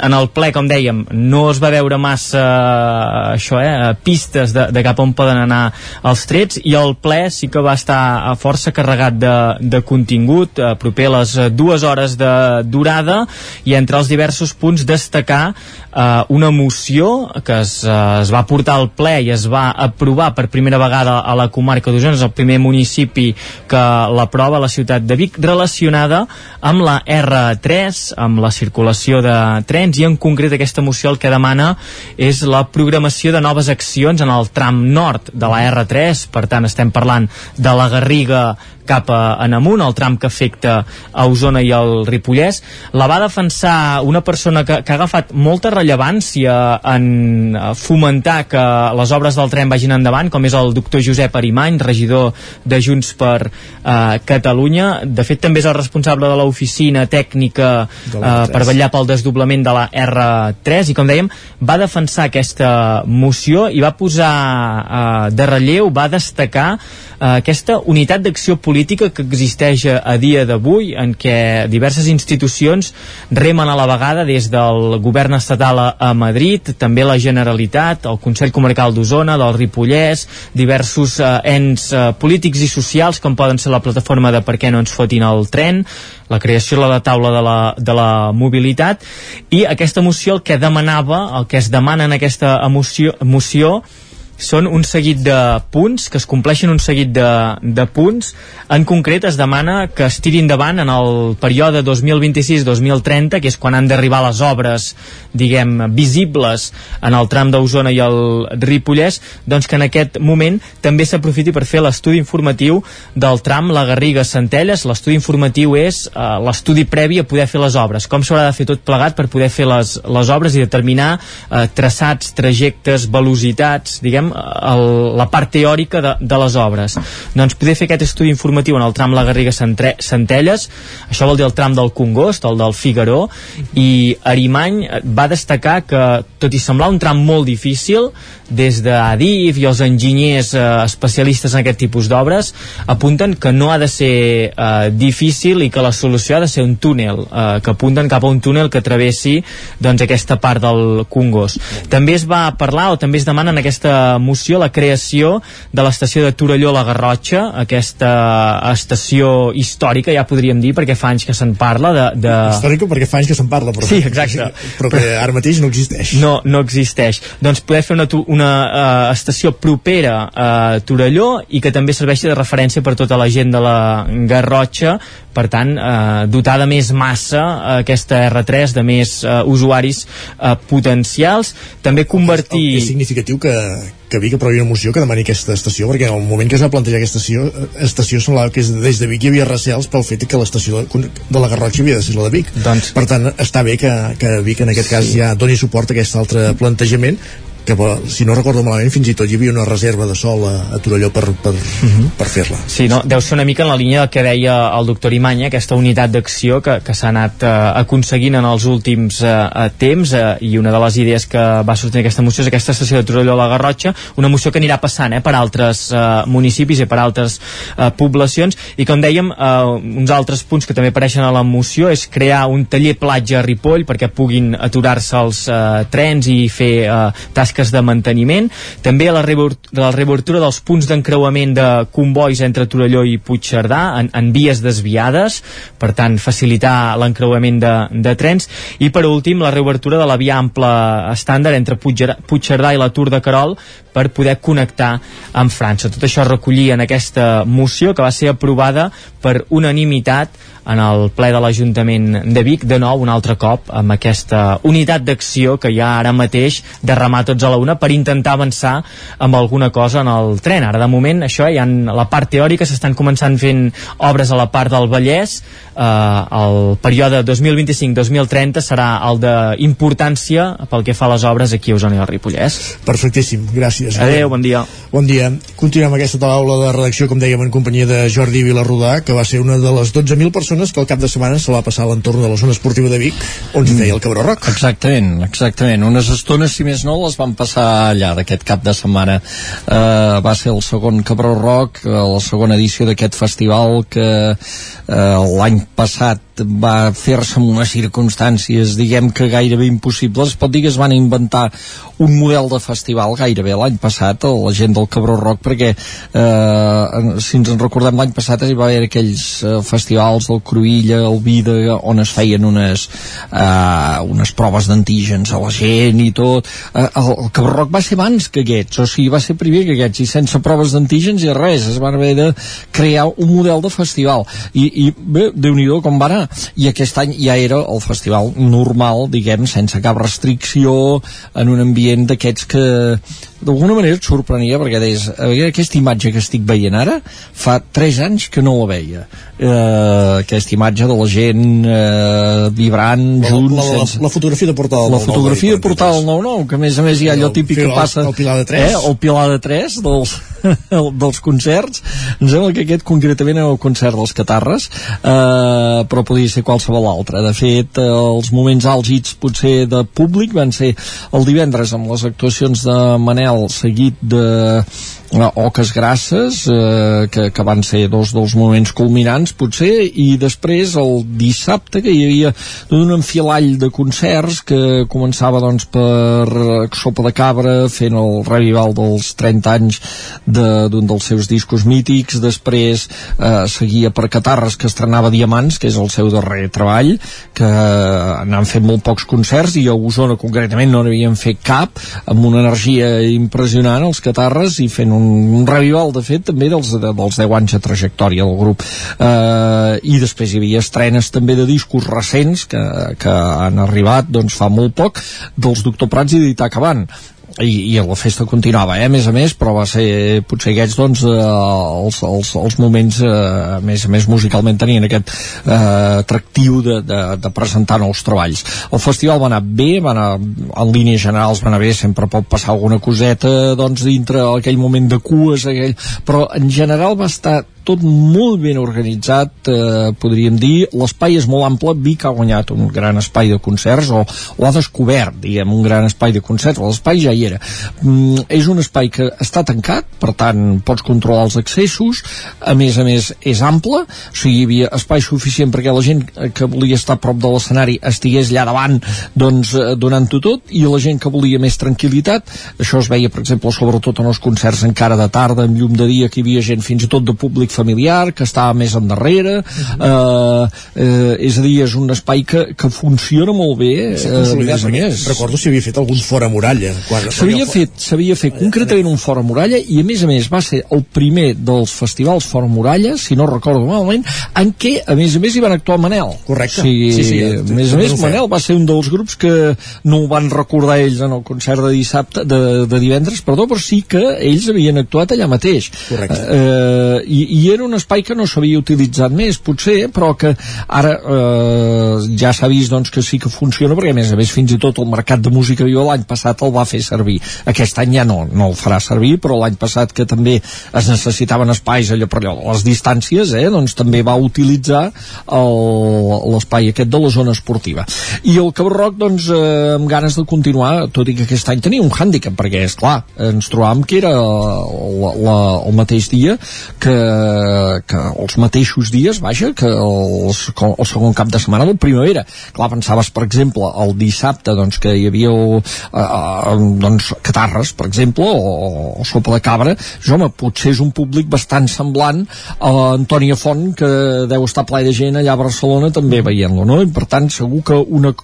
en el ple, com dèiem, no es va veure massa uh, això, eh, pistes de, de cap on poden anar els trets, i el ple sí que va estar uh, força carregat de, de contingut, uh, proper a les dues hores de durada, i entre els diversos punts destacar uh, una moció que es, es va portar al ple i es va aprovar per primera vegada a la comarca d'Osona, és el primer municipi que l'aprova la ciutat de Vic, relacionada amb la R3, amb la circulació de trens, i en concret aquesta moció el que demana és la programació de noves accions en el tram nord de la R3, per tant estem parlant de la Garriga cap a, en amunt, el tram que afecta a Osona i el Ripollès. La va defensar una persona que, que ha agafat molta rellevància en fomentar que les obres del tren vagin endavant, com és el doctor Josep Arimany, regidor de Junts per eh, Catalunya. De fet, també és el responsable de l'oficina tècnica eh, per vetllar pel desdoblament de la R3 i, com dèiem, va defensar aquesta moció i va posar eh, de relleu, va destacar eh, aquesta unitat d'acció política que existeix a, dia d'avui en què diverses institucions remen a la vegada des del govern estatal a Madrid, també la Generalitat, el Consell Comarcal d'Osona, del Ripollès, diversos eh, ens eh, polítics i socials com poden ser la plataforma de Per què no ens fotin el tren, la creació de la taula de la, de la mobilitat i aquesta moció el que demanava, el que es demana en aquesta moció, moció són un seguit de punts, que es compleixen un seguit de, de punts. En concret es demana que es tiri endavant en el període 2026-2030, que és quan han d'arribar les obres, diguem, visibles en el tram d'Osona i el Ripollès, doncs que en aquest moment també s'aprofiti per fer l'estudi informatiu del tram La Garriga-Centelles. L'estudi informatiu és eh, l'estudi previ a poder fer les obres. Com s'haurà de fer tot plegat per poder fer les, les obres i determinar eh, traçats, trajectes, velocitats, diguem, el, la part teòrica de, de les obres. Doncs poder fer aquest estudi informatiu en el tram La Garriga Centelles, això vol dir el tram del Congost, el del Figaró, i Arimany va destacar que, tot i semblar un tram molt difícil, des d'Adif i els enginyers eh, especialistes en aquest tipus d'obres apunten que no ha de ser eh, difícil i que la solució ha de ser un túnel, eh, que apunten cap a un túnel que travessi doncs, aquesta part del Congost. També es va parlar o també es demana en aquesta moció la creació de l'estació de Torelló la Garrotxa, aquesta estació històrica, ja podríem dir, perquè fa anys que se'n parla de, de... Històrica perquè fa anys que se'n parla, però, sí, exacte. però que ara mateix no existeix. No, no existeix. Doncs poder fer una, una uh, estació propera a Torelló i que també serveixi de referència per tota la gent de la Garrotxa per tant, eh, dotar de més massa eh, aquesta R3, de més eh, usuaris eh, potencials, també convertir... És significatiu que, que Vic aprovi una moció que demani aquesta estació, perquè en el moment que es va plantejar aquesta estació, eh, estació semblava que des de Vic hi havia recels pel fet que l'estació de, de la Garrotxa havia de ser la de Vic. Doncs... Per tant, està bé que, que Vic en aquest cas sí. ja doni suport a aquest altre plantejament, que si no recordo malament fins i tot hi havia una reserva de sol a, a Torelló per, per, uh Mhm. -huh. per fer-la Sí, no, deu ser una mica en la línia del que deia el doctor Imanya, aquesta unitat d'acció que, que s'ha anat eh, aconseguint en els últims eh, temps eh, i una de les idees que va sortir aquesta moció és aquesta estació de Torelló a la Garrotxa, una moció que anirà passant eh, per altres eh, municipis i per altres eh, poblacions i com dèiem, eh, uns altres punts que també apareixen a la moció és crear un taller platja a Ripoll perquè puguin aturar-se els eh, trens i fer eh, tasques de manteniment, també la, la reobertura dels punts d'encreuament de convois entre Torelló i Puigcerdà en, en vies desviades, per tant facilitar l'encreuament de, de trens. I per últim la reobertura de la via ampla estàndard entre Puigcerdà i la Tour de Carol per poder connectar amb França. Tot això recollia en aquesta moció que va ser aprovada per unanimitat en el ple de l'Ajuntament de Vic, de nou un altre cop amb aquesta unitat d'acció que hi ha ara mateix de remar tots a la una per intentar avançar amb alguna cosa en el tren. Ara de moment això hi ha la part teòrica, s'estan començant fent obres a la part del Vallès, eh, el període 2025-2030 serà el d'importància pel que fa a les obres aquí a Osona i al Ripollès. Perfectíssim, gràcies. Adéu, bon dia. Bon dia. Continuem aquesta taula de redacció, com dèiem, en companyia de Jordi Vilarrodà, que va ser una de les 12.000 persones que al cap de setmana se va passar a l'entorn de la zona esportiva de Vic, on s'hi feia el Cabró Roc. Exactament, exactament. Unes estones, si més no, les van passar allà d'aquest cap de setmana. Uh, va ser el segon Cabró Rock, uh, la segona edició d'aquest festival que uh, l'any passat va fer-se en unes circumstàncies diguem que gairebé impossibles es pot dir que es van inventar un model de festival gairebé l'any passat la gent del Cabró Rock perquè eh, si ens en recordem l'any passat hi va haver aquells eh, festivals del Cruïlla, el Vida on es feien unes eh, unes proves d'antígens a la gent i tot. Eh, el, el Cabró Rock va ser abans que aquests o sigui va ser primer que aquests i sense proves d'antígens i res es van haver de crear un model de festival. I, i bé, déu nhi com va anar. I aquest any ja era el festival normal, diguem, sense cap restricció, en un ambient d'aquests que d'alguna manera et sorprenia perquè deies, aquesta imatge que estic veient ara fa 3 anys que no la veia eh, aquesta imatge de la gent eh, vibrant la, junts la, la, sense... la fotografia de portal la fotografia de portal del 9-9 que a més a més hi ha allò típic que passa el Pilar de 3 eh, el Pilar de 3 dels, (laughs) dels concerts. Em sembla que aquest concretament era el concert dels Catarres eh, però podia ser qualsevol altre. De fet eh, els moments àlgids potser de públic van ser el divendres amb les actuacions de Manel seguit de uh, Oques Grasses eh, que, que van ser dos dels moments culminants potser i després el dissabte que hi havia un enfilall de concerts que començava doncs per Sopa de Cabra fent el revival dels 30 anys d'un de, dels seus discos mítics. Després eh, seguia per Catarres que estrenava Diamants que és el seu darrer treball que n'han fet molt pocs concerts i a Osona concretament no n'havien fet cap amb una energia impressionant els Catarres i fent un, un revival de fet també dels, de, dels 10 anys de trajectòria del grup. Eh, i després hi havia estrenes també de discos recents que, que han arribat doncs fa molt poc dels Doctor Prats i d'Itac Cabant i, i la festa continuava, eh, a més a més, però va ser potser aquests, doncs, eh, els, els, els moments, eh, a més a més, musicalment tenien aquest eh, atractiu de, de, de presentar nous treballs. El festival va anar bé, va anar, en línies generals va anar bé, sempre pot passar alguna coseta, doncs, dintre aquell moment de cues, aquell, però en general va estar tot molt ben organitzat, eh, podríem dir. L'espai és molt ample, Vic ha guanyat un gran espai de concerts, o, o ha descobert, diguem, un gran espai de concerts, l'espai ja hi era. Mm, és un espai que està tancat, per tant, pots controlar els accessos, a més a més és ample, o sigui, hi havia espai suficient perquè la gent que volia estar prop de l'escenari estigués allà davant, doncs, eh, donant-ho tot, i la gent que volia més tranquil·litat, això es veia, per exemple, sobretot en els concerts encara de tarda, amb llum de dia, que hi havia gent fins i tot de públic familiar, que estava més endarrere, eh, eh, és a dir, és un espai que, que funciona molt bé, eh, a més a més. recordo si havia fet algun fora muralla S'havia fet, s'havia fet concretament un fora muralla i a més a més va ser el primer dels festivals fora muralla, si no recordo malament, en què a més a més hi van actuar Manel. Correcte. O sigui, Sí, sí, a més a més. Manel va ser un dels grups que no ho van recordar ells en el concert de dissabte, de, de divendres, perdó, però sí que ells havien actuat allà mateix. Correcte. Eh, i, I era un espai que no s'havia utilitzat més, potser, però que ara eh, ja s'ha vist doncs, que sí que funciona, perquè a més a més fins i tot el mercat de música viva l'any passat el va fer servir. Aquest any ja no, no el farà servir, però l'any passat que també es necessitaven espais allò per allò, les distàncies, eh, doncs també va utilitzar l'espai aquest de la zona esportiva. I el Cabrroc, doncs, eh, amb ganes de continuar, tot i que aquest any tenia un hàndicap, perquè, és clar, ens trobàvem que era la, la, el mateix dia que, que els mateixos dies, vaja, que els, el segon cap de setmana del primavera. Clar, pensaves, per exemple, el dissabte, doncs, que hi havia eh, eh, doncs, catarres, per exemple, o, o sopa de cabra, jo, home, potser és un públic bastant semblant a l'Antònia Font, que deu estar ple de gent allà a Barcelona també veient-lo, no? I per tant, segur que una,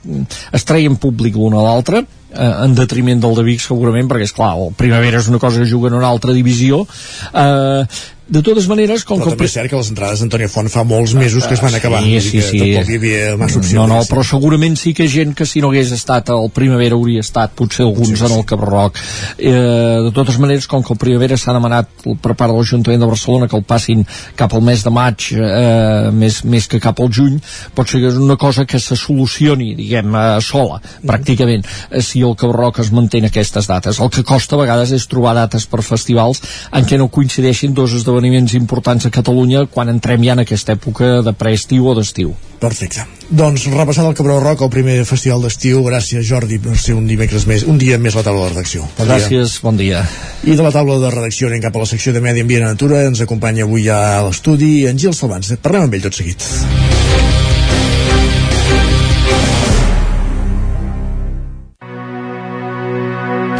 es treien públic l'una a l'altra, eh, en detriment del de Vic segurament perquè és clar, el Primavera és una cosa que juga en una altra divisió. Eh, de totes maneres com però que també és cert que les entrades d'Antònia Font fa molts mesos que es van acabar Sí, sí, sí. tampoc hi havia massa opcions no, no, però segurament sí que gent que si no hagués estat al Primavera hauria estat potser alguns en el Cabrroc eh, de totes maneres com que el Primavera s'ha demanat per part de l'Ajuntament de Barcelona que el passin cap al mes de maig eh, més, més que cap al juny pot ser que és una cosa que se solucioni diguem, eh, sola, pràcticament. Eh, el Cabrroc es manté en aquestes dates el que costa a vegades és trobar dates per festivals en què no coincideixin dos esdeveniments importants a Catalunya quan entrem ja en aquesta època de preestiu o d'estiu Perfecte. Doncs repassant el Cabró Rock, el primer festival d'estiu, gràcies Jordi per ser un dimecres més, un dia més a la taula de redacció. Bon dia. Gràcies, bon dia. I de la taula de redacció anem cap a la secció de Medi Ambient i Natura, ens acompanya avui a l'estudi en Gil Salvans. Parlem amb ell tot seguit.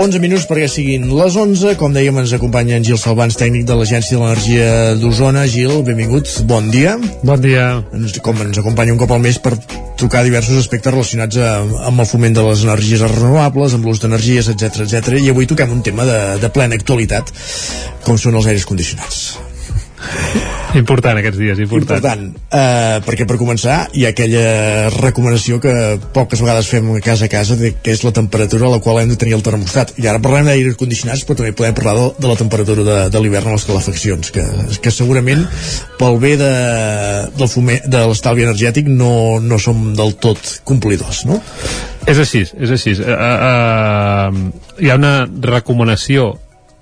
11 minuts perquè siguin les 11. Com dèiem, ens acompanya en Gil Salvans, tècnic de l'Agència de l'Energia d'Osona. Gil, benvingut, bon dia. Bon dia. Ens, com ens acompanya un cop al mes per tocar diversos aspectes relacionats a, amb el foment de les energies renovables, amb l'ús d'energies, etc etc. I avui toquem un tema de, de plena actualitat, com són els aires condicionats. (laughs) Important aquests dies, important. Important, eh, perquè per començar hi ha aquella recomanació que poques vegades fem a casa a casa, de, que és la temperatura a la qual hem de tenir el termostat. I ara parlem d'aires condicionats, però també podem parlar de, de la temperatura de, de l'hivern a les calefaccions, que, que segurament pel bé de, del foment, de l'estalvi energètic no, no som del tot complidors, no? És així, és així. Uh, uh, hi ha una recomanació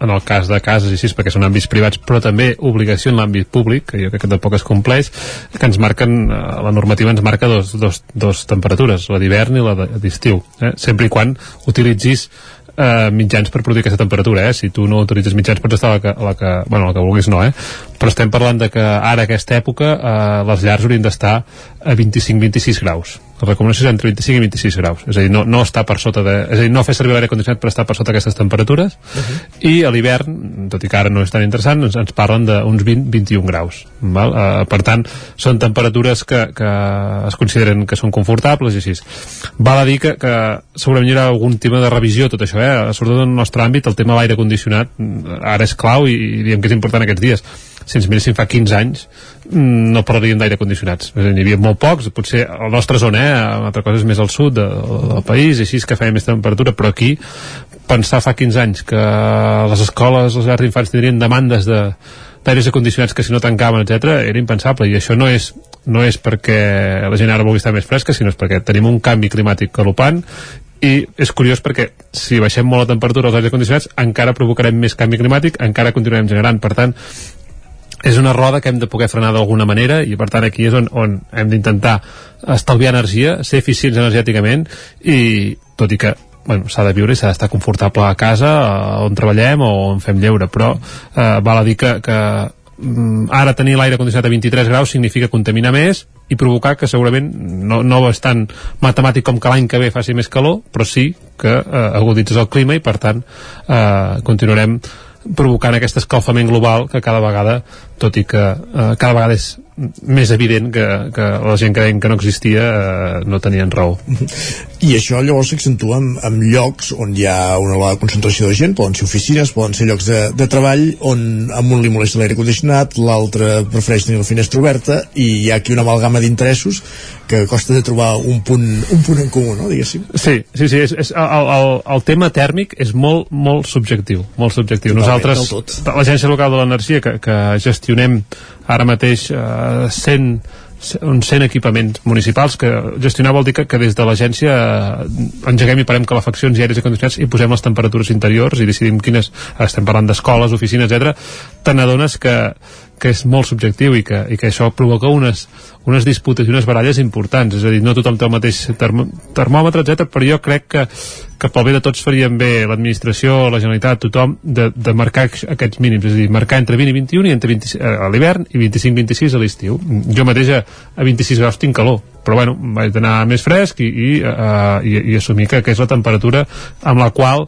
en el cas de cases i així, perquè són àmbits privats, però també obligació en l'àmbit públic, que jo crec que tampoc es compleix, que ens marquen, eh, la normativa ens marca dos, dos, dos temperatures, la d'hivern i la d'estiu, eh? sempre i quan utilitzis eh, mitjans per produir aquesta temperatura, eh? Si tu no utilitzes mitjans pots estar a la que, a la que, bueno, la que vulguis no, eh? Però estem parlant de que ara, aquesta època, eh, les llars haurien d'estar a 25-26 graus la recomanació és entre 25 i 26 graus és a dir, no, no està per sota de, és a dir, no fer servir l'aire condicionat per estar per sota aquestes temperatures uh -huh. i a l'hivern, tot i que ara no és tan interessant ens, ens parlen d'uns 20-21 graus val? Uh, per tant, són temperatures que, que es consideren que són confortables i així. Val a dir que, que segurament hi haurà algun tema de revisió tot això, eh? sobretot en el nostre àmbit el tema de l'aire condicionat ara és clau i, i diem que és important aquests dies si ens miréssim fa 15 anys mm, no parlaríem d'aire condicionats n'hi havia molt pocs, potser a la nostra zona eh? una altra cosa és més al sud de, del país així que feia més temperatura però aquí pensar fa 15 anys que les escoles, els llars d'infants tindrien demandes de d'aires acondicionats que si no tancaven, etc era impensable i això no és, no és perquè la gent ara vulgui estar més fresca, sinó és perquè tenim un canvi climàtic galopant i és curiós perquè si baixem molt la temperatura dels aires condicionats encara provocarem més canvi climàtic, encara continuarem generant per tant, és una roda que hem de poder frenar d'alguna manera i per tant aquí és on, on hem d'intentar estalviar energia, ser eficients energèticament i tot i que bueno, s'ha de viure i s'ha d'estar confortable a casa on treballem o on fem lleure però eh, val a dir que, que mm, ara tenir l'aire condicionat a 23 graus significa contaminar més i provocar que segurament no, no és tan matemàtic com que l'any que ve faci més calor però sí que eh, aguditzes el clima i per tant eh, continuarem provocant aquest escalfament global que cada vegada, tot i que eh, cada vegada és més evident que, que la gent que deien que no existia eh, no tenien raó. (laughs) I això llavors s'accentua en, en llocs on hi ha una elevada concentració de gent, poden ser oficines, poden ser llocs de, de treball on amb un li molesta l'aire condicionat, l'altre prefereix tenir la finestra oberta i hi ha aquí una amalgama d'interessos que costa de trobar un punt, un punt en comú, no, diguéssim? Sí, sí, sí és, és, el, el, el tema tèrmic és molt, molt subjectiu, molt subjectiu. Nosaltres, l'Agència Local de l'Energia, que, que gestionem ara mateix eh, 100 uns 100 equipaments municipals que gestionar vol dir que, que des de l'agència eh, engeguem i parem calefaccions i aires acondicionats i posem les temperatures interiors i decidim quines, estem parlant d'escoles, oficines, etc. te n'adones que, que és molt subjectiu i que, i que això provoca unes, unes disputes i unes baralles importants, és a dir, no tothom té el mateix term termòmetre, etc. però jo crec que, que pel bé de tots faríem bé l'administració, la Generalitat, tothom, de, de marcar aquests mínims, és a dir, marcar entre 20 i 21 i entre 20, eh, a l'hivern i 25-26 a l'estiu. Jo mateix a, a 26 graus tinc calor, però bueno, vaig d'anar més fresc i, i, uh, i, i assumir que, que és la temperatura amb la qual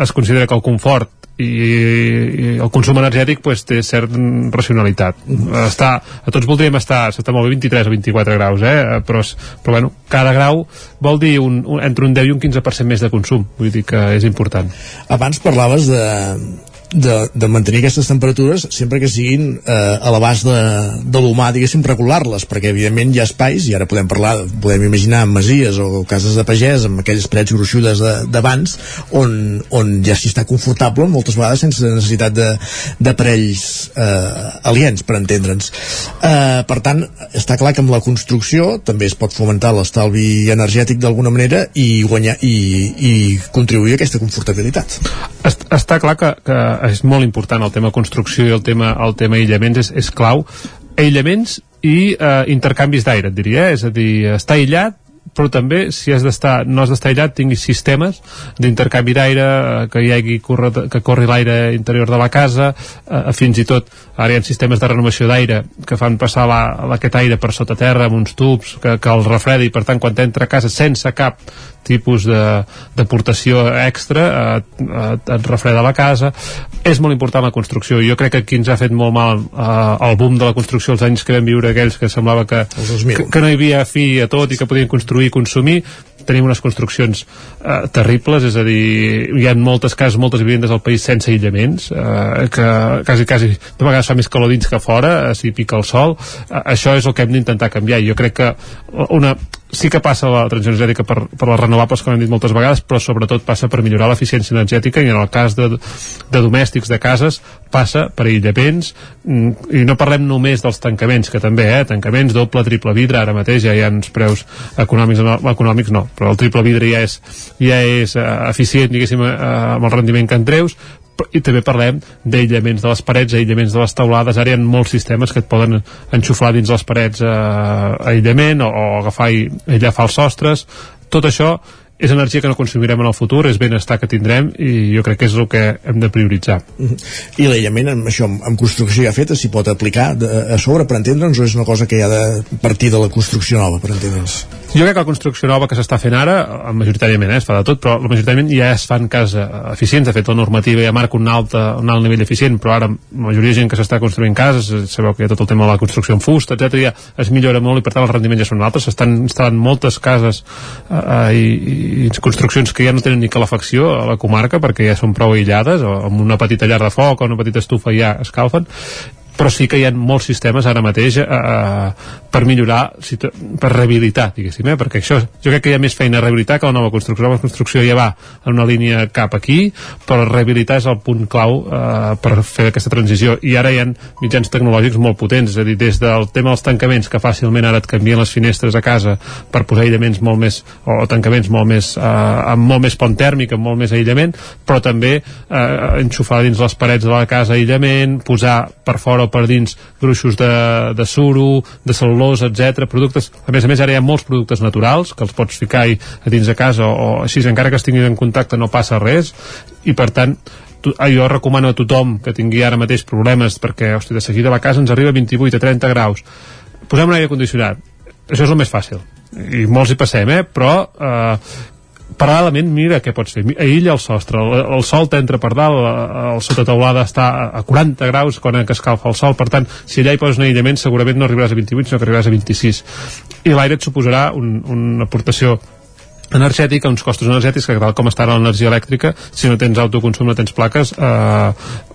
es considera que el confort i, i el consum energètic pues, té cert racionalitat. Està, a tots voldríem estar s'està molt bé 23 o 24 graus eh? però, però bueno, cada grau vol dir un, un, entre un 10 i un 15% més de consum. Vull dir que és important. Abans parlaves de, de, de mantenir aquestes temperatures sempre que siguin eh, a l'abast de, de l'humà, diguéssim, regular-les perquè evidentment hi ha espais, i ara podem parlar podem imaginar masies o cases de pagès amb aquelles parets gruixudes d'abans on, on ja s'hi està confortable moltes vegades sense necessitat d'aparells eh, aliens, per entendre'ns. Eh, per tant, està clar que amb la construcció també es pot fomentar l'estalvi energètic d'alguna manera i guanyar i, i contribuir a aquesta confortabilitat. Est, està clar que, que és molt important el tema construcció i el tema, el tema aïllaments és, és clau aïllaments i eh, intercanvis d'aire, et diria, eh? és a dir, estar aïllat però també si has d'estar no has d'estar aïllat, tinguis sistemes d'intercanvi d'aire, eh, que hi hagi corre, que corri l'aire interior de la casa eh, fins i tot, ara hi ha sistemes de renovació d'aire que fan passar la, aquest aire per sota terra amb uns tubs que, que el refredi, per tant quan t'entra a casa sense cap tipus d'aportació extra et, et, et refreda la casa és molt important la construcció jo crec que aquí ens ha fet molt mal eh, el boom de la construcció els anys que vam viure aquells que semblava que, que, que no hi havia fi a tot i que podien construir i consumir tenim unes construccions eh, terribles, és a dir, hi ha moltes cases, moltes vivendes al país sense aïllaments, eh, que quasi, quasi de vegades fa més calor dins que fora, eh, si pica el sol. Eh, això és el que hem d'intentar canviar. Jo crec que una, sí que passa la transició energètica per, per les renovables, com hem dit moltes vegades, però sobretot passa per millorar l'eficiència energètica i en el cas de, de domèstics, de cases, passa per aïllaments mm, i no parlem només dels tancaments, que també, eh, tancaments doble, triple vidre, ara mateix ja hi ha uns preus econòmics, econòmics no, però el triple vidre ja és, ja és uh, eficient, diguéssim, uh, amb el rendiment que en treus, i també parlem d'aïllaments de les parets, aïllaments de les taulades, ara hi ha molts sistemes que et poden enxuflar dins les parets eh, aïllament o, o agafar i aïllar els sostres, tot això és energia que no consumirem en el futur, és benestar que tindrem i jo crec que és el que hem de prioritzar. -hmm. I l'aïllament, amb això, amb construcció ja feta, s'hi pot aplicar de, a sobre, per entendre'ns, o és una cosa que hi ha de partir de la construcció nova, per entendre'ns? Jo crec que la construcció nova que s'està fent ara, majoritàriament, eh, es fa de tot, però majoritàriament ja es fan cases eficients, de fet la normativa ja marca un alt, un alt nivell eficient, però ara la majoria de gent que s'està construint cases, sabeu que hi ha tot el tema de la construcció en fusta, etc ja es millora molt i per tant els rendiments ja són altres, s'estan instal·lant moltes cases eh, eh i, i construccions que ja no tenen ni calefacció a la comarca perquè ja són prou aïllades o amb una petita llar de foc o una petita estufa ja escalfen però sí que hi ha molts sistemes ara mateix eh, eh per millorar, per rehabilitar, diguéssim, eh? perquè això, jo crec que hi ha més feina a rehabilitar que la nova construcció. La nova construcció ja va en una línia cap aquí, però rehabilitar és el punt clau eh, per fer aquesta transició. I ara hi ha mitjans tecnològics molt potents, és a dir, des del tema dels tancaments, que fàcilment ara et canvien les finestres a casa per posar aïllaments molt més, o tancaments molt més, eh, amb molt més pont tèrmic, amb molt més aïllament, però també eh, enxufar dins les parets de la casa aïllament, posar per fora o per dins gruixos de, de suro, de cel·lulosa, etc. productes, a més a més ara hi ha molts productes naturals que els pots ficar a dins de casa o, o així, encara que estiguin en contacte no passa res i per tant jo recomano a tothom que tingui ara mateix problemes perquè, hosti, de seguida a la casa ens arriba a 28 a 30 graus posem un aire condicionat això és el més fàcil i molts hi passem, eh? però eh, paral·lelament mira què pots fer. Aïlla el sostre, el, el sol t'entra per dalt el sota teulada està a 40 graus quan escalfa el sol. Per tant, si allà hi poses un aïllament segurament no arribaràs a 28 sinó que arribaràs a 26 i l'aire et suposarà un, una aportació energètic, uns costos energètics que tal com està l'energia elèctrica, si no tens autoconsum, no tens plaques, eh,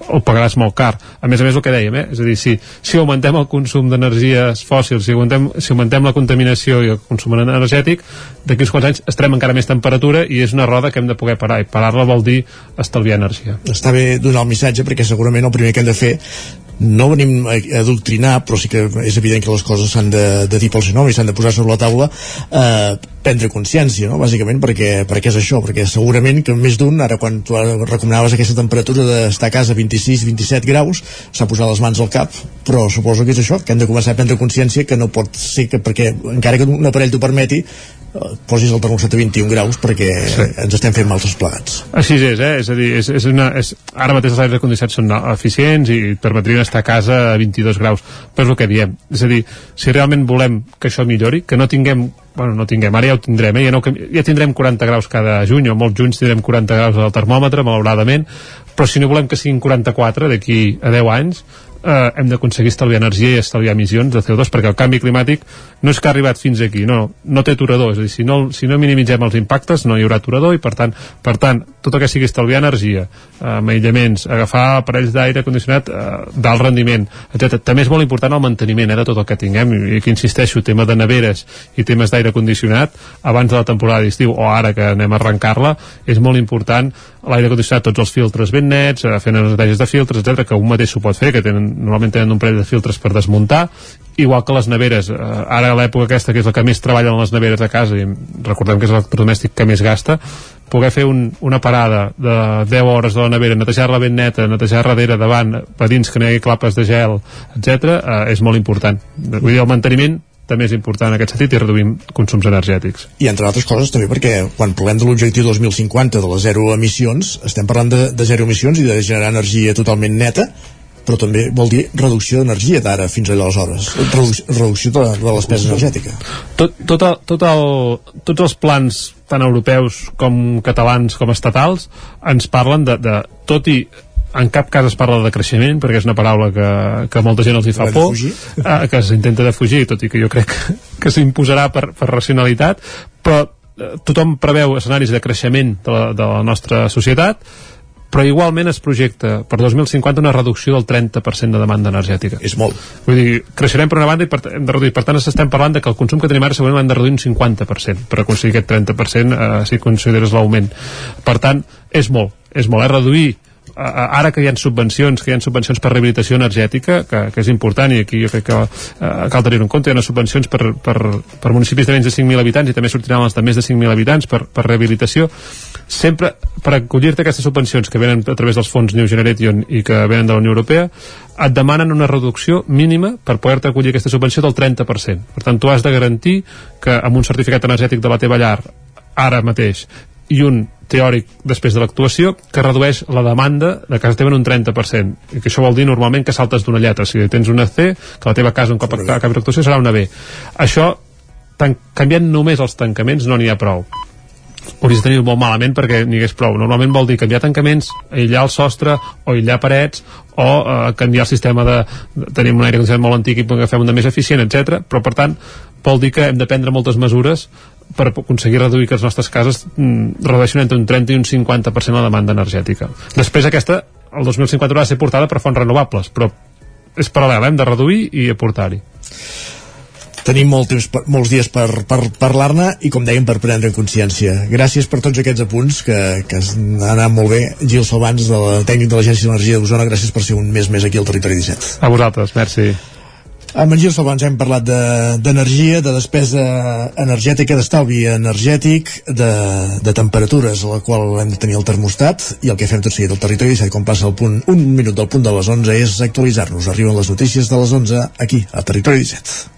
ho pagaràs molt car. A més a més, el que dèiem, eh? és a dir, si, si augmentem el consum d'energies fòssils, si augmentem, si augmentem la contaminació i el consum energètic, d'aquí uns quants anys estarem encara més temperatura i és una roda que hem de poder parar, i parar-la vol dir estalviar energia. Està bé donar el missatge perquè segurament el primer que hem de fer no venim a adoctrinar, però sí que és evident que les coses s'han de, de dir pel seu nom i s'han de posar sobre la taula, eh, prendre consciència, no? bàsicament perquè, perquè és això, perquè segurament que més d'un, ara quan tu recomanaves aquesta temperatura d'estar a casa 26-27 graus, s'ha posat les mans al cap, però suposo que és això, que hem de començar a prendre consciència que no pot ser que, perquè encara que un aparell t'ho permeti, posis el termòstat a 21 graus perquè sí. ens estem fent mals plegats. Així és, eh? és a dir, és, és una, és, ara mateix els aires condicionats són eficients i permetrien estar a casa a 22 graus, però és el que diem. És a dir, si realment volem que això millori, que no tinguem bueno, no tinguem, ara ja ho tindrem, eh? ja, no, ja tindrem 40 graus cada juny, o molts junys tindrem 40 graus al termòmetre, malauradament, però si no volem que siguin 44 d'aquí a 10 anys, eh, hem d'aconseguir estalviar energia i estalviar emissions de CO2 perquè el canvi climàtic no és que ha arribat fins aquí, no, no té aturador és a dir, si no, si no minimitzem els impactes no hi haurà aturador i per tant, per tant tot el que sigui estalviar energia, eh, aïllaments agafar aparells d'aire condicionat eh, d'alt rendiment, etc. També és molt important el manteniment eh, de tot el que tinguem i aquí insisteixo, tema de neveres i temes d'aire condicionat abans de la temporada d'estiu o ara que anem a arrencar-la és molt important l'aire condicionat, tots els filtres ben nets, eh, fent neteges de filtres, etc que un mateix s'ho pot fer, que tenen, normalment tenen un parell de filtres per desmuntar, igual que les neveres. Eh, ara a l'època aquesta, que és la que més treballa en les neveres de casa, i recordem que és l'electrodomèstic que més gasta, poder fer un, una parada de 10 hores de la nevera, netejar-la ben neta, netejar darrere, davant, per dins que no hi hagi clapes de gel, etc, eh, és molt important. Vull dir, el manteniment també és important en aquest sentit i reduïm consums energètics. I entre altres coses també perquè quan parlem de l'objectiu 2050 de les zero emissions, estem parlant de, de zero emissions i de generar energia totalment neta, però també vol dir reducció d'energia d'ara fins a aleshores, reducció, de, de la despesa energètica. Tot, tot el, tot el, tots els plans tant europeus com catalans com estatals, ens parlen de, de tot i en cap cas es parla de creixement perquè és una paraula que, que molta gent els hi fa por eh, que s'intenta de fugir tot i que jo crec que, que s'imposarà per, per racionalitat però eh, tothom preveu escenaris de creixement de la, de la nostra societat però igualment es projecta per 2050 una reducció del 30% de demanda energètica. És molt. Vull dir, creixerem per una banda i per, hem de reduir. Per tant, estem parlant de que el consum que tenim ara segurament hem de reduir un 50% per aconseguir aquest 30% eh, si consideres l'augment. Per tant, és molt. És molt. És reduir ara que hi ha subvencions, que hi ha subvencions per rehabilitació energètica, que, que és important i aquí jo crec que uh, cal tenir en compte, hi ha subvencions per, per, per municipis de menys de 5.000 habitants i també sortiran els de més de 5.000 habitants per, per rehabilitació, sempre per acollir-te aquestes subvencions que venen a través dels fons New Generation i que venen de la Unió Europea, et demanen una reducció mínima per poder-te acollir aquesta subvenció del 30%. Per tant, tu has de garantir que amb un certificat energètic de la teva llar ara mateix i un teòric després de l'actuació que redueix la demanda de casa teva en un 30% i que això vol dir normalment que saltes d'una lletra. Si tens una C, que la teva casa un cop acabi l'actuació serà una B. Això canviant només els tancaments no n'hi ha prou hauries de tenir molt malament perquè n'hi hagués prou. Normalment vol dir canviar tancaments, aïllar el sostre o aïllar parets o eh, canviar el sistema de, tenim un aire condicionat molt antic i agafem un de més eficient, etc. Però per tant vol dir que hem de prendre moltes mesures per aconseguir reduir que les nostres cases mm, redueixin entre un 30 i un 50% la demanda energètica. Després aquesta, el 2050 haurà de ser portada per fonts renovables, però és paral·lel, hem de reduir i aportar-hi. Tenim molt temps, molts dies per, per parlar-ne i, com dèiem, per prendre consciència. Gràcies per tots aquests apunts, que, que han anat molt bé. Gil Salvans, de la tècnic de l'Agència d'Energia d'Osona, gràcies per ser un mes més aquí al Territori 17. A vosaltres, merci. Amb en Gil Salvans hem parlat d'energia, de, de despesa energètica, d'estalvi energètic, de, de temperatures a la qual hem de tenir el termostat i el que fem tot seguit al territori 17, com passa el punt, un minut del punt de les 11 és actualitzar-nos. Arriben les notícies de les 11 aquí, a Territori 17.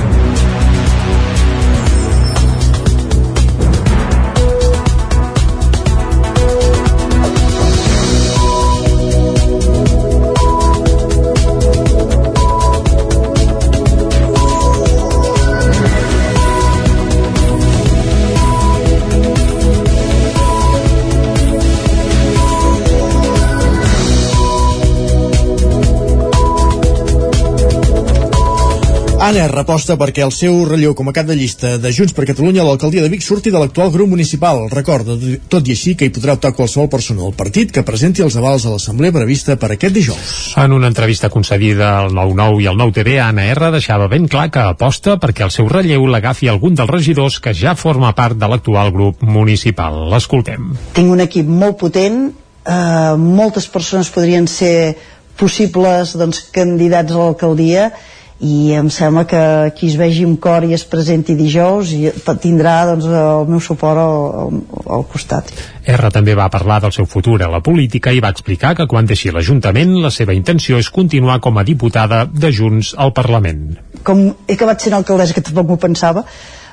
Anna reposta perquè el seu relleu com a cap de llista de Junts per Catalunya a l'alcaldia de Vic surti de l'actual grup municipal. Recorda, tot i així, que hi podrà optar qualsevol persona del partit que presenti els avals a l'assemblea prevista per aquest dijous. En una entrevista concedida al 9-9 i al 9-TV, Anna R deixava ben clar que aposta perquè el seu relleu l'agafi algun dels regidors que ja forma part de l'actual grup municipal. L'escoltem. Tinc un equip molt potent, eh, moltes persones podrien ser possibles doncs, candidats a l'alcaldia i em sembla que qui es vegi amb cor i es presenti dijous i tindrà doncs, el meu suport al, al costat. R també va parlar del seu futur a la política i va explicar que quan deixi l'Ajuntament la seva intenció és continuar com a diputada de Junts al Parlament. Com he acabat sent alcaldessa, que tampoc m'ho pensava,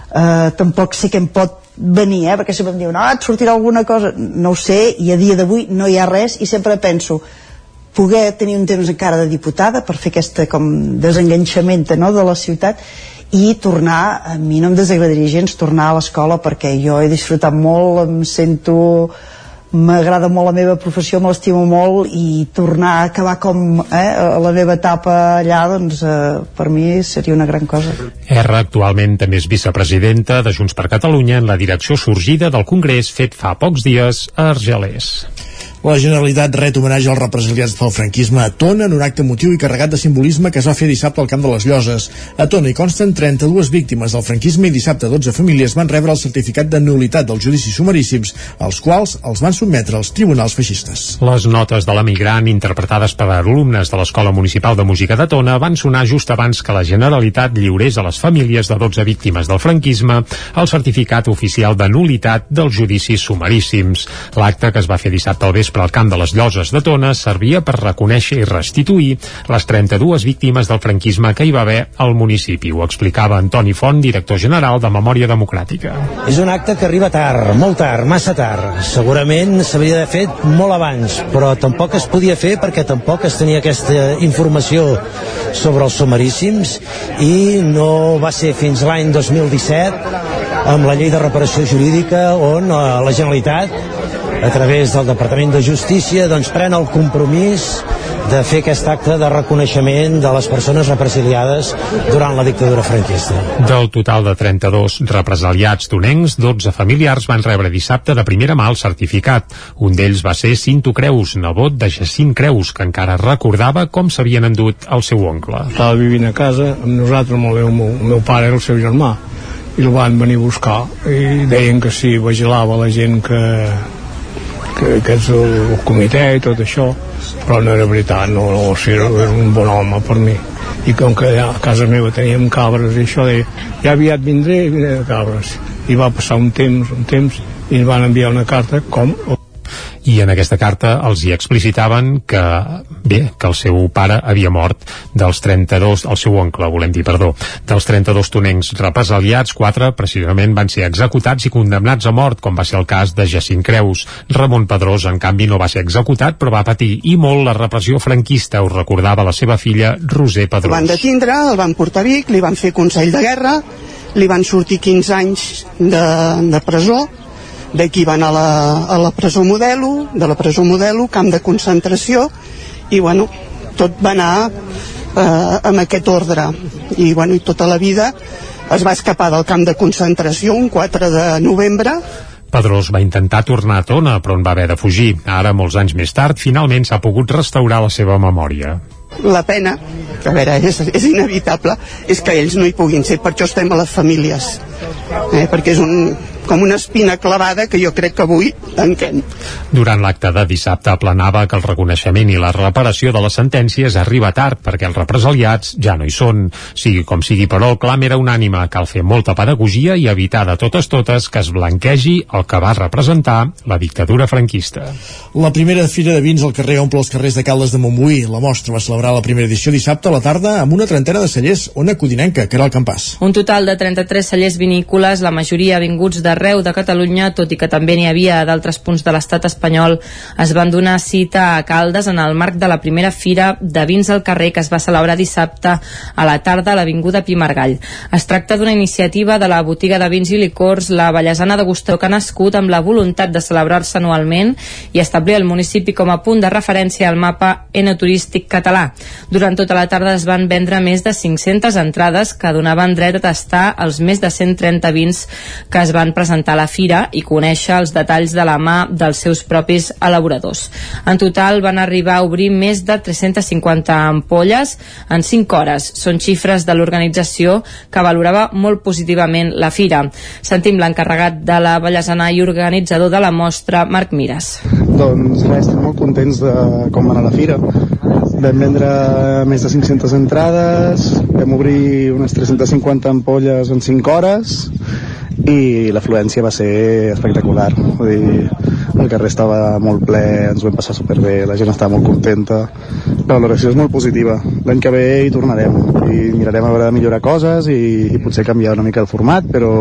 eh, tampoc sé què em pot venir, eh, perquè sempre em diuen, ah, et sortirà alguna cosa, no ho sé, i a dia d'avui no hi ha res, i sempre penso, poder tenir un temps encara de diputada per fer aquesta com desenganxament no, de la ciutat i tornar, a mi no em desagradaria gens tornar a l'escola perquè jo he disfrutat molt, em sento m'agrada molt la meva professió, me l'estimo molt i tornar a acabar com eh, la meva etapa allà, doncs eh, per mi seria una gran cosa. R actualment també és vicepresidenta de Junts per Catalunya en la direcció sorgida del Congrés fet fa pocs dies a Argelers. La Generalitat ret homenatge als represaliats del franquisme a Tona en un acte motiu i carregat de simbolisme que es va fer dissabte al Camp de les Lloses. A Tona hi consten 32 víctimes del franquisme i dissabte 12 famílies van rebre el certificat de nulitat dels judicis sumaríssims, els quals els van sotmetre als tribunals feixistes. Les notes de l'emigrant interpretades per alumnes de l'Escola Municipal de Música de Tona van sonar just abans que la Generalitat lliurés a les famílies de 12 víctimes del franquisme el certificat oficial de nulitat dels judicis sumaríssims. L'acte que es va fer dissabte al vespre vespre al camp de les Lloses de Tona servia per reconèixer i restituir les 32 víctimes del franquisme que hi va haver al municipi. Ho explicava Antoni Font, director general de Memòria Democràtica. És un acte que arriba tard, molt tard, massa tard. Segurament s'hauria d'haver fet molt abans, però tampoc es podia fer perquè tampoc es tenia aquesta informació sobre els someríssims i no va ser fins l'any 2017 amb la llei de reparació jurídica on eh, la Generalitat a través del Departament de Justícia doncs pren el compromís de fer aquest acte de reconeixement de les persones represaliades durant la dictadura franquista. Del total de 32 represaliats tonencs, 12 familiars van rebre dissabte de primera mà el certificat. Un d'ells va ser Cinto Creus, nebot de Jacint Creus, que encara recordava com s'havien endut el seu oncle. Estava vivint a casa amb nosaltres, amb el meu, el meu pare era el seu germà, i el van venir a buscar i deien que sí, vigilava la gent que, que, que és el, el comitè i tot això però no era veritat, no, no o sigui, era un bon home per mi. I com que a casa meva teníem cabres i això deia, ja aviat vindré i vindré de cabres. I va passar un temps, un temps i ens van enviar una carta com i en aquesta carta els hi explicitaven que, bé, que el seu pare havia mort dels 32, el seu oncle, volem dir, perdó, dels 32 tonencs represaliats, quatre precisament van ser executats i condemnats a mort, com va ser el cas de Jacint Creus. Ramon Pedrós, en canvi, no va ser executat, però va patir i molt la repressió franquista, ho recordava la seva filla Roser Pedrós. El van detindre, el van portar a Vic, li van fer consell de guerra, li van sortir 15 anys de, de presó, d'aquí van a la, a la presó Modelo, de la presó Modelo, camp de concentració, i bueno, tot va anar eh, amb aquest ordre. I bueno, i tota la vida es va escapar del camp de concentració un 4 de novembre Pedrós va intentar tornar a Tona, però en va haver de fugir. Ara, molts anys més tard, finalment s'ha pogut restaurar la seva memòria. La pena, que a veure, és, és inevitable, és que ells no hi puguin ser, per això estem a les famílies. Eh, perquè és un, com una espina clavada que jo crec que avui tanquem. Durant l'acte de dissabte aplanava que el reconeixement i la reparació de les sentències arriba tard perquè els represaliats ja no hi són. Sigui com sigui, però el clam era unànime. Cal fer molta pedagogia i evitar de totes totes que es blanquegi el que va representar la dictadura franquista. La primera fira de vins al carrer omple els carrers de Caldes de Montbui. La mostra va celebrar la primera edició dissabte a la tarda amb una trentena de cellers, una codinenca, que era el campàs. Un total de 33 cellers vinícoles, la majoria vinguts d'arreu de Catalunya, tot i que també n'hi havia d'altres punts de l'estat espanyol, es van donar cita a Caldes en el marc de la primera fira de vins al carrer que es va celebrar dissabte a la tarda a l'Avinguda Pimargall. Es tracta d'una iniciativa de la botiga de vins i licors La Vallesana de Gustó que ha nascut amb la voluntat de celebrar-se anualment i establir el municipi com a punt de referència al mapa enoturístic català. Durant tota la tarda es van vendre més de 500 entrades que donaven dret a tastar els més de 130 vins que es van presentar a la fira i conèixer els detalls de la mà dels seus propis elaboradors. En total van arribar a obrir més de 350 ampolles en 5 hores. Són xifres de l'organització que valorava molt positivament la fira. Sentim l'encarregat de la Vallesana i organitzador de la mostra, Marc Mires. Doncs res, estem molt contents de com va anar la fira. Vam vendre més de 500 entrades, vam obrir unes 350 ampolles en 5 hores i l'afluència va ser espectacular. Vull dir, el carrer estava molt ple, ens ho vam passar superbé, la gent estava molt contenta. La valoració és molt positiva. L'any que ve hi tornarem i mirarem a veure de millorar coses i, i potser canviar una mica el format, però,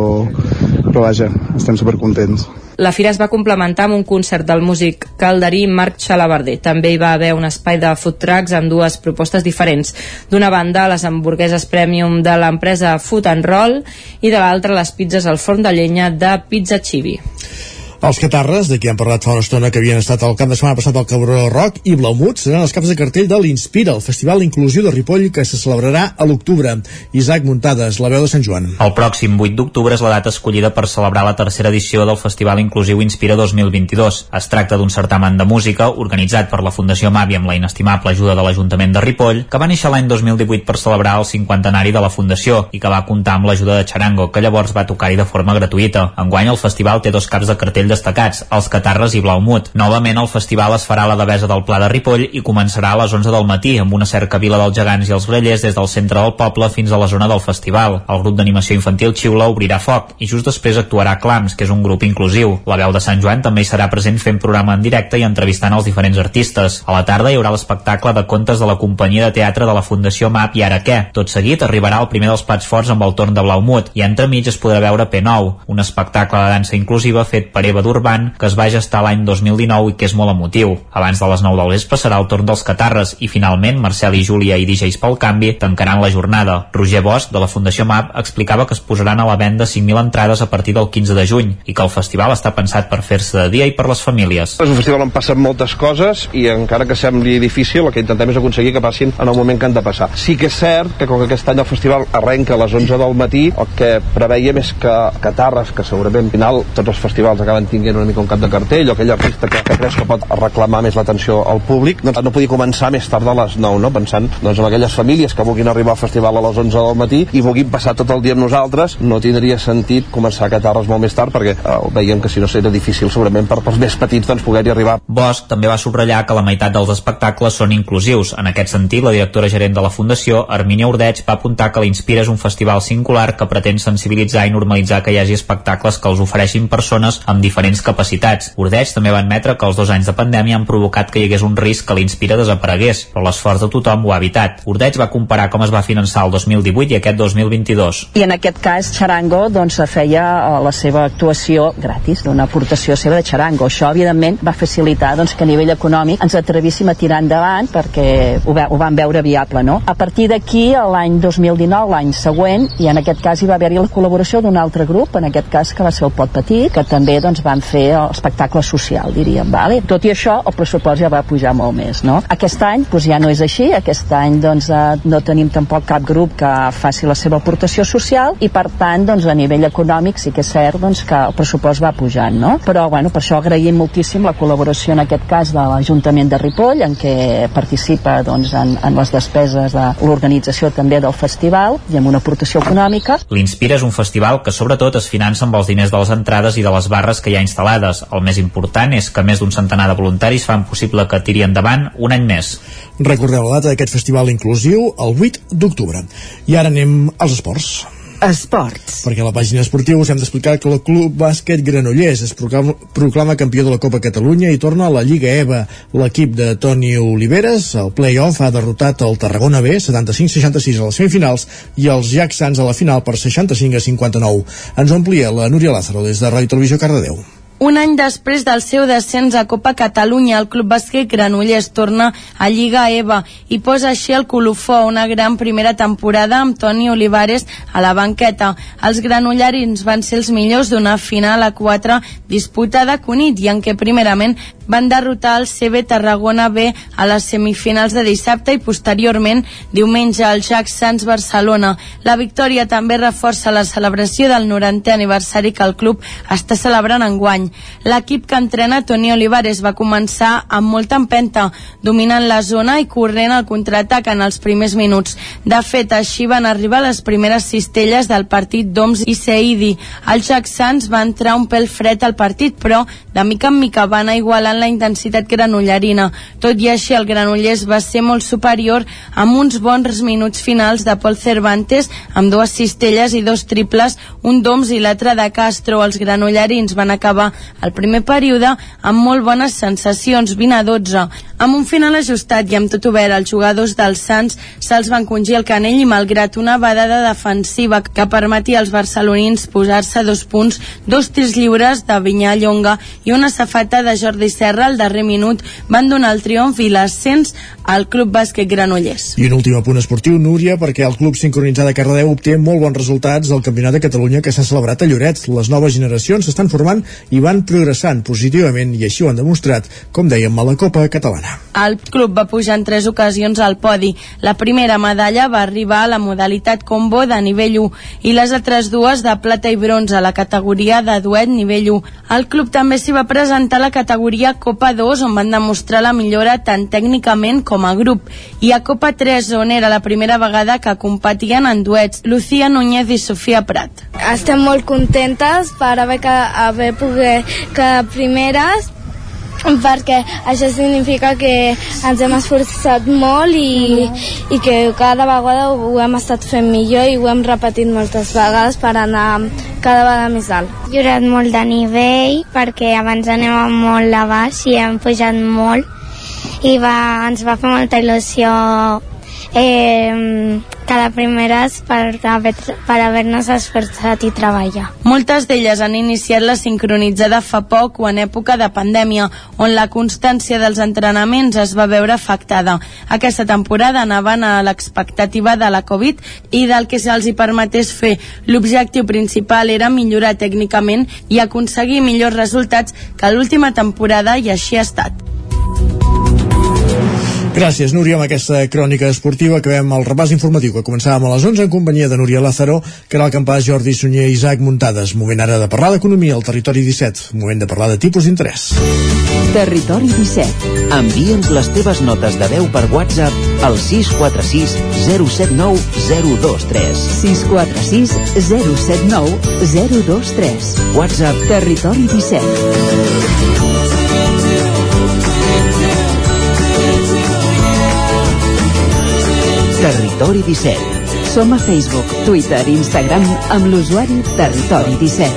però vaja, estem supercontents. La fira es va complementar amb un concert del músic calderí Marc Xalabarder. També hi va haver un espai de food trucks amb dues propostes diferents. D'una banda, les hamburgueses premium de l'empresa Food and Roll i de l'altra, les pizzas al forn de llenya de Pizza Chibi. Els Catarres, de qui hem parlat fa una estona que havien estat el cap de setmana passat al Cabró Rock i Blaumut, seran els caps de cartell de l'Inspira, el Festival d'Inclusió de Ripoll que se celebrarà a l'octubre. Isaac Muntades, la veu de Sant Joan. El pròxim 8 d'octubre és la data escollida per celebrar la tercera edició del Festival Inclusiu Inspira 2022. Es tracta d'un certamen de música organitzat per la Fundació Mavi amb la inestimable ajuda de l'Ajuntament de Ripoll, que va néixer l'any 2018 per celebrar el cinquantenari de la Fundació i que va comptar amb l'ajuda de Charango, que llavors va tocar-hi de forma gratuïta. Enguany el festival té dos caps de cartell cartell destacats, els Catarres i Blaumut. Novament el festival es farà a la Devesa del Pla de Ripoll i començarà a les 11 del matí amb una cerca vila dels gegants i els grellers des del centre del poble fins a la zona del festival. El grup d'animació infantil Xiula obrirà foc i just després actuarà Clams, que és un grup inclusiu. La veu de Sant Joan també hi serà present fent programa en directe i entrevistant els diferents artistes. A la tarda hi haurà l'espectacle de contes de la companyia de teatre de la Fundació MAP i ara què? Tot seguit arribarà el primer dels plats forts amb el torn de Blaumut i entremig es podrà veure P9, un espectacle de dansa inclusiva fet per Eva Durban que es va gestar l'any 2019 i que és molt emotiu. Abans de les 9 del vespre serà el torn dels Catarres i finalment Marcel i Júlia i DJs pel canvi tancaran la jornada. Roger Bosch, de la Fundació MAP, explicava que es posaran a la venda 5.000 entrades a partir del 15 de juny i que el festival està pensat per fer-se de dia i per les famílies. És un festival on passen moltes coses i encara que sembli difícil, el que intentem és aconseguir que passin en el moment que han de passar. Sí que és cert que com que aquest any el festival arrenca a les 11 del matí, el que preveiem és que Catarres, que segurament al final tots els festivals acaben tinguent una mica un cap de cartell, o aquell artista que, que creus que pot reclamar més l'atenció al públic, doncs no podia començar més tard de les 9, no? pensant doncs, en aquelles famílies que vulguin arribar al festival a les 11 del matí i vulguin passar tot el dia amb nosaltres, no tindria sentit començar a Catarres molt més tard perquè eh, veiem que si no seria difícil segurament per, pels més petits doncs, poder-hi arribar. Bosch també va subratllar que la meitat dels espectacles són inclusius. En aquest sentit, la directora gerent de la Fundació, Armínia Ordeig, va apuntar que l'Inspira és un festival singular que pretén sensibilitzar i normalitzar que hi hagi espectacles que els ofereixin persones amb diferents capacitats. Ordeig també va admetre que els dos anys de pandèmia han provocat que hi hagués un risc que l'Inspira desaparegués, però l'esforç de tothom ho ha evitat. Ordeig va comparar com es va finançar el 2018 i aquest 2022. I en aquest cas Charango doncs, feia eh, la seva actuació gratis, d'una aportació seva de Charango. Això, evidentment, va facilitar doncs, que a nivell econòmic ens atrevíssim a tirar endavant perquè ho, ve ho van veure viable. No? A partir d'aquí, l'any 2019, l'any següent, i en aquest cas hi va haver-hi la col·laboració d'un altre grup, en aquest cas que va ser el Pot Petit, que també doncs, van fer l'espectacle social, diríem. Vale? Tot i això, el pressupost ja va pujar molt més. No? Aquest any doncs, ja no és així, aquest any doncs, eh, no tenim tampoc cap grup que faci la seva aportació social i per tant doncs, a nivell econòmic sí que és cert doncs, que el pressupost va pujant no? però bueno, per això agraïm moltíssim la col·laboració en aquest cas de l'Ajuntament de Ripoll en què participa doncs, en, en les despeses de l'organització també del festival i amb una aportació econòmica L'Inspira és un festival que sobretot es finança amb els diners de les entrades i de les barres que hi ha instal·lades. El més important és que més d'un centenar de voluntaris fan possible que tiri endavant un any més. Recordeu la data d'aquest festival inclusiu, el 8 d'octubre. I ara anem als esports. Esports. Perquè a la pàgina esportiva us hem d'explicar que el Club Bàsquet Granollers es proclama, proclama campió de la Copa Catalunya i torna a la Lliga EVA. L'equip de Toni Oliveres, al play-off, ha derrotat el Tarragona B 75-66 a les semifinals i els Jack Sants a la final per 65 a 59. Ens ho amplia la Núria Lázaro des de Ràdio Televisió Cardedeu. Un any després del seu descens a Copa Catalunya, el Club Bàsquet Granollers torna a Lliga EVA i posa així el colofó una gran primera temporada amb Toni Olivares a la banqueta. Els granollarins van ser els millors d'una final a 4 disputada a Cunit i en què primerament van derrotar el CB Tarragona B a les semifinals de dissabte i posteriorment diumenge al Jack Sants Barcelona. La victòria també reforça la celebració del 90è aniversari que el club està celebrant enguany. L'equip que entrena Toni Olivares va començar amb molta empenta, dominant la zona i corrent el contraatac en els primers minuts. De fet, així van arribar les primeres cistelles del partit d'Oms i Seidi. El Jack Sants va entrar un pèl fred al partit, però de mica en mica van igualant la intensitat granollarina. Tot i així, el Granollers va ser molt superior amb uns bons minuts finals de Pol Cervantes, amb dues cistelles i dos triples, un d'Oms i l'altre de Castro. Els granollarins van acabar el primer període amb molt bones sensacions, 20 a 12. Amb un final ajustat i amb tot obert, els jugadors dels Sants se'ls van congir el canell i malgrat una badada defensiva que permetia als barcelonins posar-se dos punts, dos tirs lliures de Vinyà Llonga i una safata de Jordi Serra al darrer minut van donar el triomf i l'ascens al Club Bàsquet Granollers. I un últim apunt esportiu, Núria, perquè el Club Sincronitzat de Cardedeu obté molt bons resultats del Campionat de Catalunya que s'ha celebrat a Lloret. Les noves generacions s'estan formant i van progressant positivament i així ho han demostrat, com dèiem, a la Copa Catalana. El club va pujar en tres ocasions al podi. La primera medalla va arribar a la modalitat combo de nivell 1 i les altres dues de plata i bronze a la categoria de duet nivell 1. El club també s'hi va presentar a la categoria Copa 2 on van demostrar la millora tant tècnicament com com a grup. I a Copa 3, on era la primera vegada que competien en duets, Lucía Núñez i Sofia Prat. Estem molt contentes per haver, que, haver poder que primeres perquè això significa que ens hem esforçat molt i, i que cada vegada ho hem estat fent millor i ho hem repetit moltes vegades per anar cada vegada més alt. He jurat molt de nivell perquè abans anem a molt de baix i hem pujat molt i va, ens va fer molta il·lusió eh, cada primeres per, haver, per haver-nos esforçat i treballar. Moltes d'elles han iniciat la sincronitzada fa poc o en època de pandèmia, on la constància dels entrenaments es va veure afectada. Aquesta temporada anaven a l'expectativa de la Covid i del que se'ls hi permetés fer. L'objectiu principal era millorar tècnicament i aconseguir millors resultats que l'última temporada i així ha estat. Gràcies, Núria, amb aquesta crònica esportiva. Acabem el repàs informatiu que començàvem a les 11 en companyia de Núria Lázaro, que era el campàs Jordi Sunyer i Isaac Muntades. Moment ara de parlar d'economia al Territori 17. Moment de parlar de tipus d'interès. Territori 17. Envia'ns les teves notes de veu per WhatsApp al 646 079 023. 646 079 023. WhatsApp Territori 17. Territori 17. Som a Facebook, Twitter i Instagram amb l'usuari Territori 17.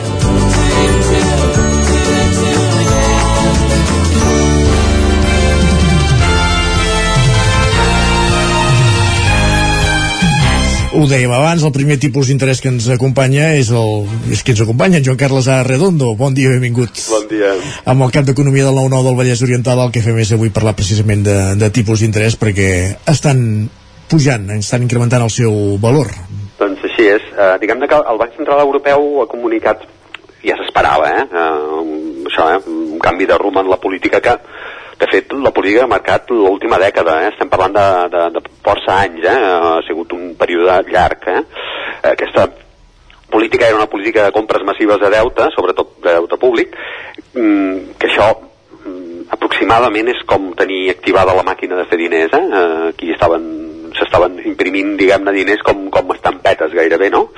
Ho dèiem abans, el primer tipus d'interès que ens acompanya és el és qui ens acompanya, en Joan Carles A. Redondo. Bon dia, benvingut. Bon dia. Amb el cap d'Economia del 9-9 del Vallès Oriental, el que fem és avui parlar precisament de, de tipus d'interès perquè estan pujant, estan incrementant el seu valor. Doncs així és. Uh, diguem-ne que el Banc Central Europeu ha comunicat, ja s'esperava, eh? Uh, això, eh? un canvi de rumb en la política que, de fet, la política ha marcat l'última dècada, eh? estem parlant de, de, de força anys, eh? ha sigut un període llarg. Eh? Aquesta política era una política de compres massives de deute, sobretot de deute públic, mm, que això mm, aproximadament és com tenir activada la màquina de fer diners, eh? eh aquí estaven s'estaven imprimint, diguem-ne, diners com, com estampetes gairebé, no?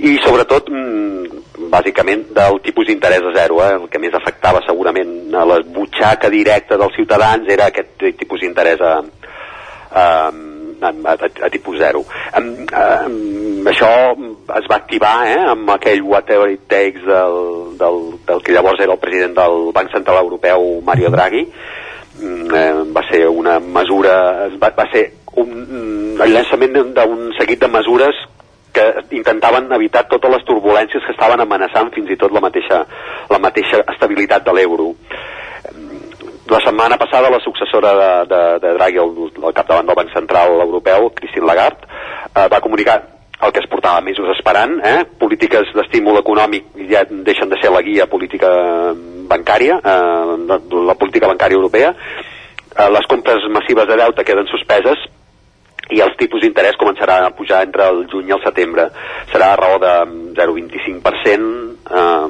I sobretot, mm, bàsicament, del tipus d'interès a zero, eh? el que més afectava segurament a la butxaca directa dels ciutadans era aquest tipus d'interès a, a, a, a, a tipus zero. Um, um, això es va activar eh, amb aquell whatever it takes del, del, del que llavors era el president del Banc Central Europeu, Mario Draghi, mm, eh, va ser una mesura, va, va ser un, el llançament d'un seguit de mesures que intentaven evitar totes les turbulències que estaven amenaçant fins i tot la mateixa, la mateixa estabilitat de l'euro. La setmana passada la successora de, de, de Draghi al, al capdavant del Banc Central Europeu, Christine Lagarde, eh, va comunicar el que es portava mesos esperant, eh? polítiques d'estímul econòmic ja deixen de ser la guia política bancària, eh, la, la política bancària europea, eh, les compres massives de deute queden suspeses i els tipus d'interès començaran a pujar entre el juny i el setembre. Serà a raó de 0,25%, eh,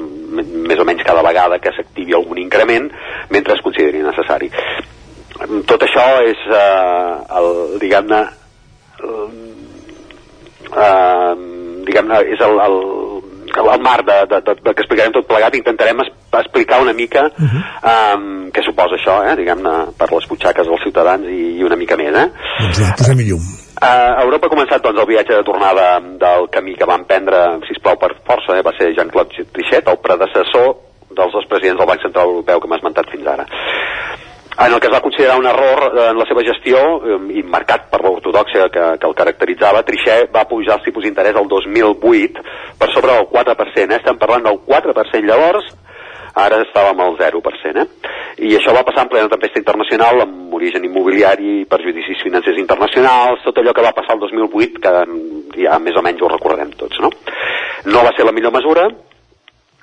més o menys cada vegada que s'activi algun increment, mentre es consideri necessari. Tot això és, eh, el, diguem-ne, eh, diguem-ne, és el, el, el marc de, de, de, de que explicarem tot plegat intentarem es, explicar una mica uh -huh. um, què suposa això, eh, diguem-ne, per les butxaques dels ciutadans i, i una mica més, eh? Doncs ja, posem-hi llum. Uh, Europa ha començat doncs, el viatge de tornada del camí que van prendre, si plau per força, eh, va ser Jean-Claude Trichet, el predecessor dels dos presidents del Banc Central Europeu que m'ha esmentat fins ara en el que es va considerar un error en la seva gestió eh, i marcat per l'ortodoxia que, que el caracteritzava, Trichet va pujar els tipus d'interès el 2008 per sobre del 4%, eh? estem parlant del 4% llavors ara estàvem al 0%. Eh? I això va passar en plena tempesta internacional amb origen immobiliari, perjudicis financers internacionals, tot allò que va passar el 2008, que ja més o menys ho recordarem tots. No, no va ser la millor mesura,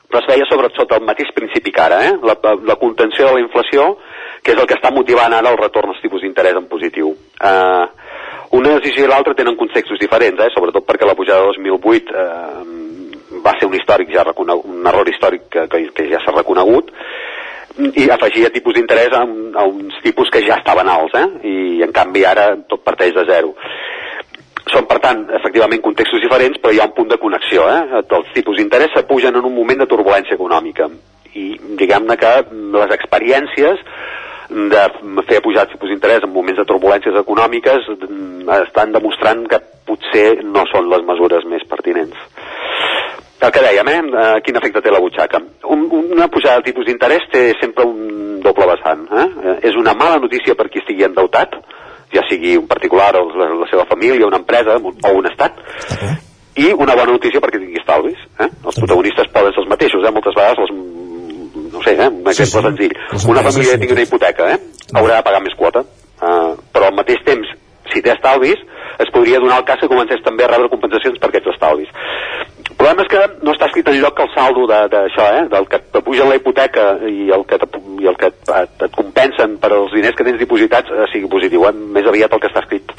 però es veia sobre sota el mateix principi que ara, eh? la, la contenció de la inflació, que és el que està motivant ara el retorn als tipus d'interès en positiu. Uh, una decisió i l'altra tenen contextos diferents, eh? sobretot perquè la pujada de 2008 eh, va ser un històric ja un error històric que, que, que ja s'ha reconegut i afegia tipus d'interès a, a uns tipus que ja estaven alts, eh? i en canvi ara tot parteix de zero. Són, per tant, efectivament contextos diferents, però hi ha un punt de connexió. Eh? Els tipus d'interès s'apugen en un moment de turbulència econòmica. I diguem-ne que les experiències de fer pujar els tipus d'interès en moments de turbulències econòmiques mm, estan demostrant que potser no són les mesures més pertinents. El que dèiem, eh? eh, quin efecte té la butxaca. Un, una pujada de tipus d'interès té sempre un doble vessant. Eh? Eh, És una mala notícia per qui estigui endeutat, ja sigui un particular o la, la seva família, una empresa o un estat, i una bona notícia perquè tingui estalvis. Eh? Els protagonistes poden ser els mateixos, eh? moltes vegades els no sé, eh? un exemple sí. senzill. Les Una família sí, que tingui una hipoteca, eh? haurà de pagar més quota, uh, però al mateix temps, si té estalvis, es podria donar el cas que comencés també a rebre compensacions per aquests estalvis. El problema és que no està escrit enlloc que el saldo de- d'això, eh? del que et pugen la hipoteca i el que, te- i el que et, et, et compensen per als diners que tens dipositats eh, sigui positiu. Eh? Més aviat el que està escrit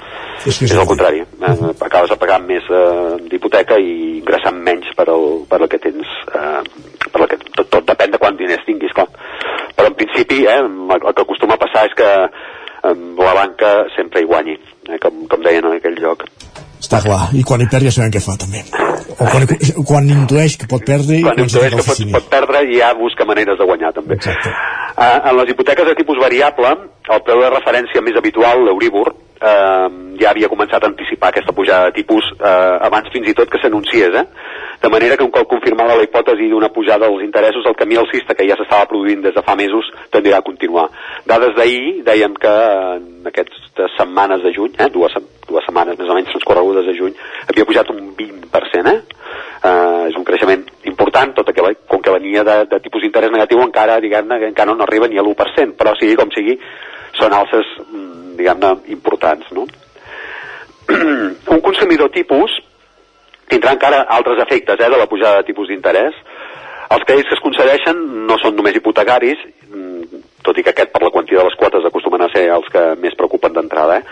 És que és el contrari. Eh? Acabes pagant més eh, d'hipoteca i ingressant menys per el, per el que tens eh, per que, tot, tot depèn de quants diners tinguis, clar. Però en principi eh, el, el que acostuma a passar és que eh, la banca sempre hi guanyi, eh, com, com deien en aquell lloc. Està clar, i quan hi perd ja sabem què fa també. O quan, quan intueix que pot perdre i quan quan intueix que pot, pot perdre ja busca maneres de guanyar també. Uh, en les hipoteques de tipus variable el preu de referència més habitual l'Euríbor uh, ja havia començat a anticipar aquesta pujada de tipus uh, abans fins i tot que s'anunciés eh? de manera que un cop confirmada la hipòtesi d'una pujada dels interessos el camí alcista que ja s'estava produint des de fa mesos tendirà a continuar dades d'ahir dèiem que en aquestes setmanes de juny eh, dues, dues setmanes més o menys transcorregudes de juny havia pujat un 20% eh? Uh, és un creixement important, tot que com que venia de, de tipus d'interès negatiu encara, encara no arriba ni a l'1%, però sigui com sigui, són alces, mm, diguem-ne, importants, no? (clears throat) un consumidor tipus tindrà encara altres efectes eh, de la pujada de tipus d'interès. Els crèdits que es concedeixen no són només hipotecaris, mm, tot i que aquest per la quantia de les quotes acostumen a ser els que més preocupen d'entrada. Eh?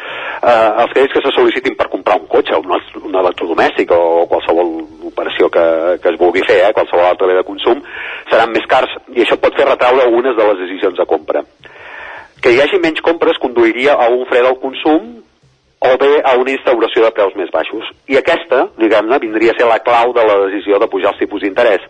Eh, els crèdits que se sol·licitin per comprar un cotxe, un, un electrodomèstic o qualsevol operació que, que es vulgui fer, eh? qualsevol altre bé de consum, seran més cars i això pot fer retraure algunes de les decisions de compra. Que hi hagi menys compres conduiria a un fre del consum o bé a una instauració de preus més baixos. I aquesta, diguem-ne, vindria a ser la clau de la decisió de pujar els tipus d'interès.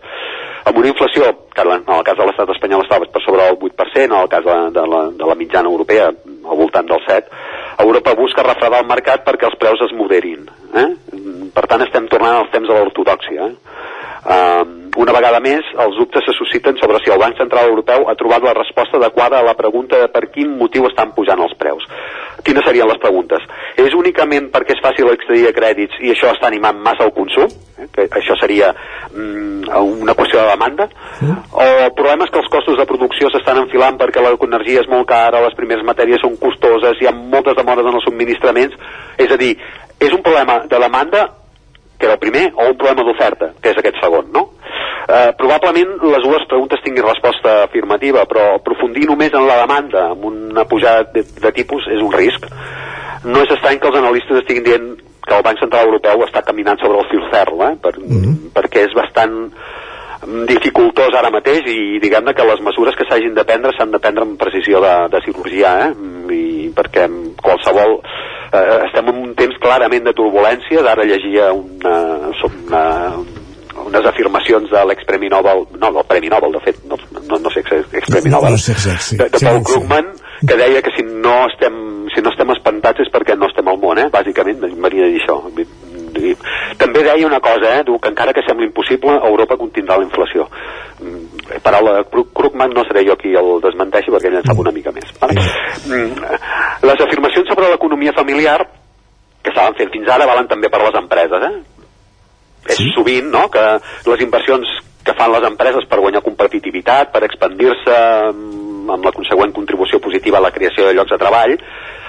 Amb una inflació, que en el cas de l'estat espanyol estava per sobre del 8%, en el cas de, de, la, de la mitjana europea, al voltant del 7%, Europa busca refredar el mercat perquè els preus es moderin. Eh? Per tant, estem tornant als temps de l'ortodoxia. Eh? Um, una vegada més, els dubtes se susciten sobre si el Banc Central Europeu ha trobat la resposta adequada a la pregunta de per quin motiu estan pujant els preus. Quines serien les preguntes? És únicament perquè és fàcil accedir a crèdits i això està animant massa el consum? Eh? Que això seria mm, una qüestió de demanda? O el problema és que els costos de producció s'estan enfilant perquè l'energia és molt cara, les primeres matèries són costoses, hi ha moltes demores en els subministraments, és a dir, és un problema de demanda que era el primer, o un problema d'oferta, que és aquest segon, no? Eh, probablement les dues preguntes tinguin resposta afirmativa, però aprofundir només en la demanda amb una pujada de, de tipus és un risc. No és estrany que els analistes estiguin dient que el Banc Central Europeu està caminant sobre el fil ferro, eh? per, mm -hmm. perquè és bastant mm, dificultós ara mateix i diguem-ne que les mesures que s'hagin de prendre s'han de prendre amb precisió de, de cirurgià eh? i perquè qualsevol eh, estem en un temps clarament de turbulències ara llegia una, una, unes afirmacions de l'expremi Nobel no, del Premi Nobel, de fet no, no, no sé expremi Nobel No sé exacte, sí. de, de Sí, Paul sí. Krugman que deia que si no estem si no estem espantats és perquè no estem al món eh? bàsicament venia a dir això també deia una cosa, eh, diu que encara que sembli impossible, Europa contindrà la inflació. Mm, Paraula de Krug- Krugman no seré jo qui el desmenteixi perquè ell en sap una mica més. Vale? Mm, Les afirmacions sobre l'economia familiar que estaven fent fins ara valen també per les empreses, eh? És sovint, no?, que les inversions que fan les empreses per guanyar competitivitat, per expandir-se mm, amb la consegüent contribució positiva a la creació de llocs de treball,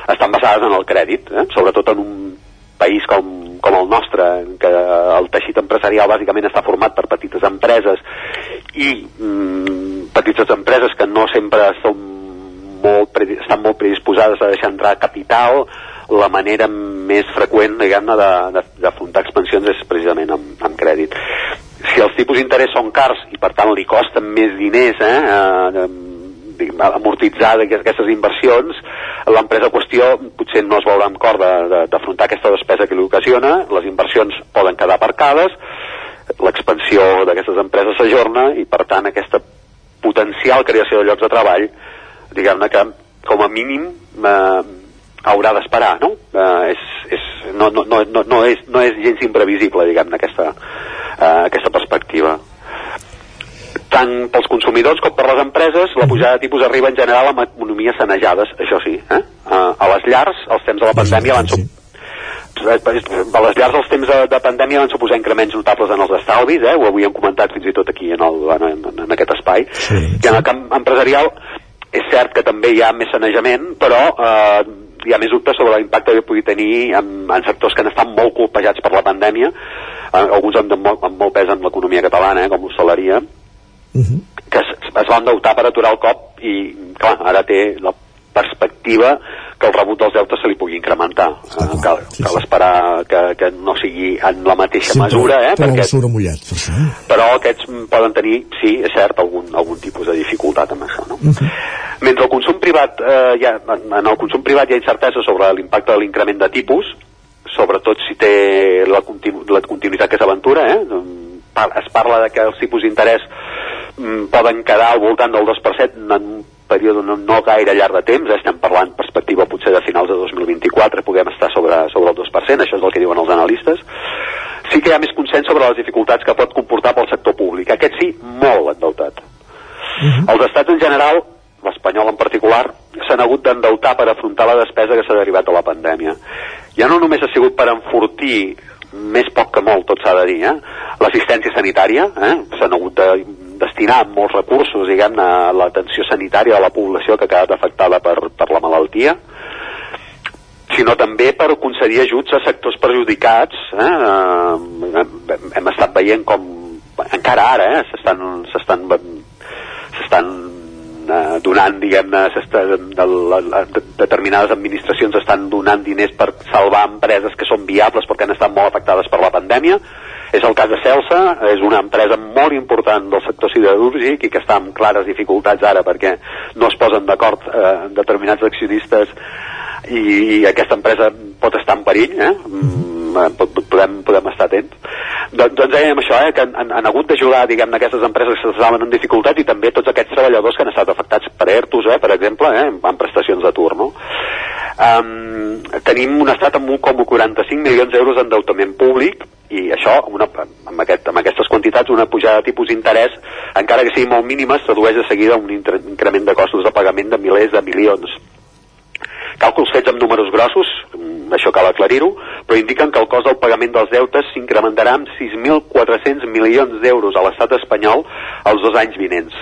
estan basades en el crèdit, eh? sobretot en un país com, com el nostre, en què el teixit empresarial bàsicament està format per petites empreses i mm, petites empreses que no sempre són molt, estan molt predisposades a deixar entrar capital, la manera més freqüent, diguem-ne, d'afrontar expansions és precisament amb, amb crèdit. Si els tipus d'interès són cars i per tant li costen més diners eh, eh, amortitzar aquestes inversions, l'empresa en qüestió potser no es veurà amb cor d'afrontar aquesta despesa que li ocasiona, les inversions poden quedar aparcades, l'expansió d'aquestes empreses s'ajorna i per tant aquesta potencial creació de llocs de treball diguem-ne que com a mínim eh, haurà d'esperar no? Eh, és, és, no, no, no, no, no, és, no és gens imprevisible diguem-ne aquesta, eh, aquesta perspectiva tant pels consumidors com per les empreses, la pujada de tipus arriba en general amb economies sanejades, això sí. Eh? A les llars, els temps de la pandèmia van, a les llars els temps de, de pandèmia van suposar increments notables en els estalvis, eh? ho havíem comentat fins i tot aquí en, el, en, en, en aquest espai, sí, sí. i en el camp empresarial és cert que també hi ha més sanejament, però eh, hi ha més dubtes sobre l'impacte que pugui tenir en, en sectors que han estat molt colpejats per la pandèmia, eh, alguns amb, molt, amb molt pes en l'economia catalana, eh, com l'hostaleria, uh -huh. que es, es van endeutar per aturar el cop i, clar, ara té la perspectiva que el rebut dels deutes se li pugui incrementar. Eh, cal, sí, cal esperar que, que no sigui en la mateixa sí, mesura, eh? Però perquè, mullat, per això. Però aquests poden tenir, sí, és cert, algun, algun tipus de dificultat amb això, no? Uh -huh. Mentre el consum privat, eh, ja, en el consum privat hi ha incertesa sobre l'impacte de l'increment de tipus, sobretot si té la, continu la continuïtat que s'aventura, eh? Es parla de que els tipus d'interès mm, poden quedar al voltant del 2% en un període no, no gaire llarg de temps, eh? estem parlant perspectiva potser de finals de 2024, puguem estar sobre, sobre el 2%, això és el que diuen els analistes. Sí que hi ha més consens sobre les dificultats que pot comportar pel sector públic, aquest sí, molt endeutat. Uh -huh. Els estats en general, l'espanyol en particular, s'han hagut d'endeutar per afrontar la despesa que s'ha derivat de la pandèmia. Ja no només ha sigut per enfortir més poc que molt, tot s'ha de dir, eh? l'assistència sanitària, eh? s'han hagut de destinar molts recursos, diguem a l'atenció sanitària de la població que ha quedat afectada per, per la malaltia, sinó també per concedir ajuts a sectors perjudicats. Eh? Hem, hem estat veient com encara ara eh? s'estan s'estan s'estan eh, donant, diguem-ne, de, determinades administracions estan donant diners per salvar empreses que són viables perquè han estat molt afectades per la pandèmia és el cas de Celsa, és una empresa molt important del sector siderúrgic i que està amb clares dificultats ara perquè no es posen d'acord eh, determinats accionistes i, i aquesta empresa pot estar en perill, eh? Mm, podem, podem estar atents. Don, doncs dèiem això, eh, que han, han hagut d'ajudar diguem aquestes empreses que s'estaven en dificultat i també tots aquests treballadors que han estat afectats per ERTOs, eh, per exemple, eh, amb prestacions d'atur. No? Um, tenim un estat amb 1,45 milions d'euros d'endeutament públic i això, una, amb, aquest, amb aquestes quantitats, una pujada de tipus d'interès, encara que sigui molt mínima, es tradueix de seguida un increment de costos de pagament de milers de milions. Càlculs fets amb números grossos, mm, això cal aclarir-ho, però indiquen que el cost del pagament dels deutes s'incrementarà amb 6.400 milions d'euros a l'estat espanyol els dos anys vinents.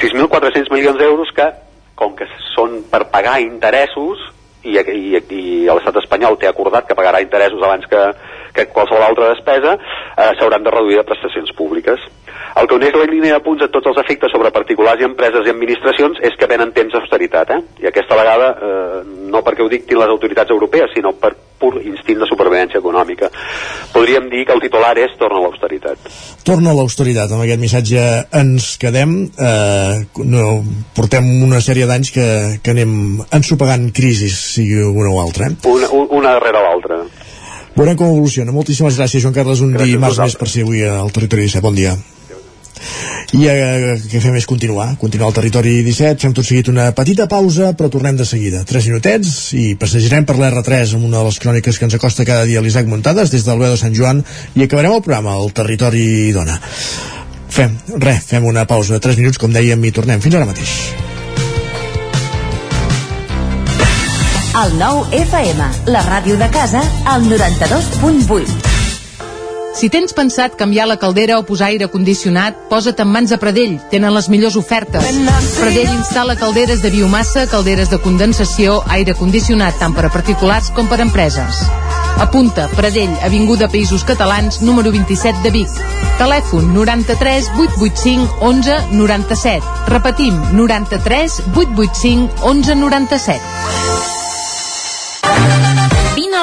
6.400 milions d'euros que, com que són per pagar interessos, i, i, i l'estat espanyol té acordat que pagarà interessos abans que, que qualsevol altra despesa, eh, s'hauran de reduir de prestacions públiques. El que uneix la línia de punts a tots els efectes sobre particulars i empreses i administracions és que venen temps d'austeritat, eh? i aquesta vegada eh, no perquè ho dictin les autoritats europees, sinó per pur instint de supervivència econòmica. Podríem dir que el titular és torna a l'austeritat. Torna a l'austeritat, amb aquest missatge ens quedem, eh, no, portem una sèrie d'anys que, que anem ensopegant crisis, sigui una o altra. Eh? Una, una darrere l'altra. Veurem com evoluciona. Moltíssimes gràcies, Joan Carles, un gràcies dimarts més per ser avui al Territori 17. Bon dia. I eh, què fem és continuar, continuar al territori 17, fem tot seguit una petita pausa, però tornem de seguida. Tres minutets i passejarem per l'R3 amb una de les cròniques que ens acosta cada dia l'Isaac Muntades des del Bé de Sant Joan i acabarem el programa al territori dona. Fem, res, fem una pausa de 3 minuts, com dèiem, i tornem. Fins ara mateix. El nou FM, la ràdio de casa, al 92.8. Si tens pensat canviar la caldera o posar aire condicionat, posa't en mans de Pradell. Tenen les millors ofertes. Pradell instal·la calderes de biomassa, calderes de condensació, aire condicionat tant per a particulars com per a empreses. Apunta, Pradell, Avinguda Països Catalans, número 27 de Vic. Telèfon 93 885 11 97. Repetim, 93 885 11 97.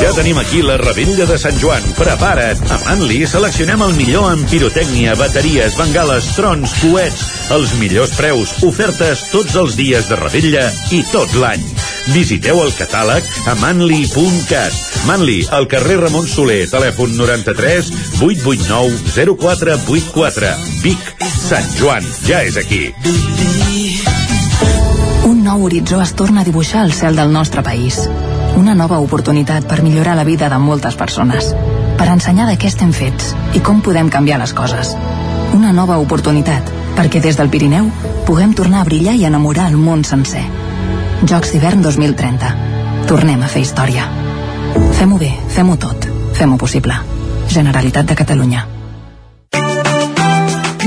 Ja tenim aquí la rebella de Sant Joan. Prepara't! A Manli seleccionem el millor en pirotècnia, bateries, bengales, trons, coets, els millors preus, ofertes tots els dies de rebella i tot l'any. Visiteu el catàleg a manli.cat. Manli, al carrer Ramon Soler, telèfon 93 889 0484. Vic, Sant Joan, ja és aquí. Un nou horitzó es torna a dibuixar al cel del nostre país. Una nova oportunitat per millorar la vida de moltes persones. Per ensenyar de què estem fets i com podem canviar les coses. Una nova oportunitat perquè des del Pirineu puguem tornar a brillar i enamorar el món sencer. Jocs d'hivern 2030. Tornem a fer història. Fem-ho bé, fem-ho tot. Fem-ho possible. Generalitat de Catalunya.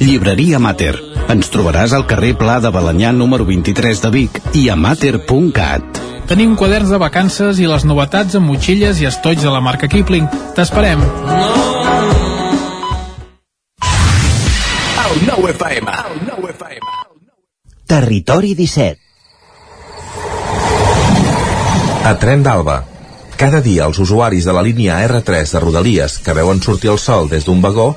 Llibreria Mater. Ens trobaràs al carrer Pla de Balanyà número 23 de Vic i a mater.cat. Tenim quaderns de vacances i les novetats amb motxilles i estoig de la marca Kipling. T'esperem. Territori 17. A Tren d'Alba. Cada dia els usuaris de la línia R3 de Rodalies que veuen sortir el sol des d'un vagó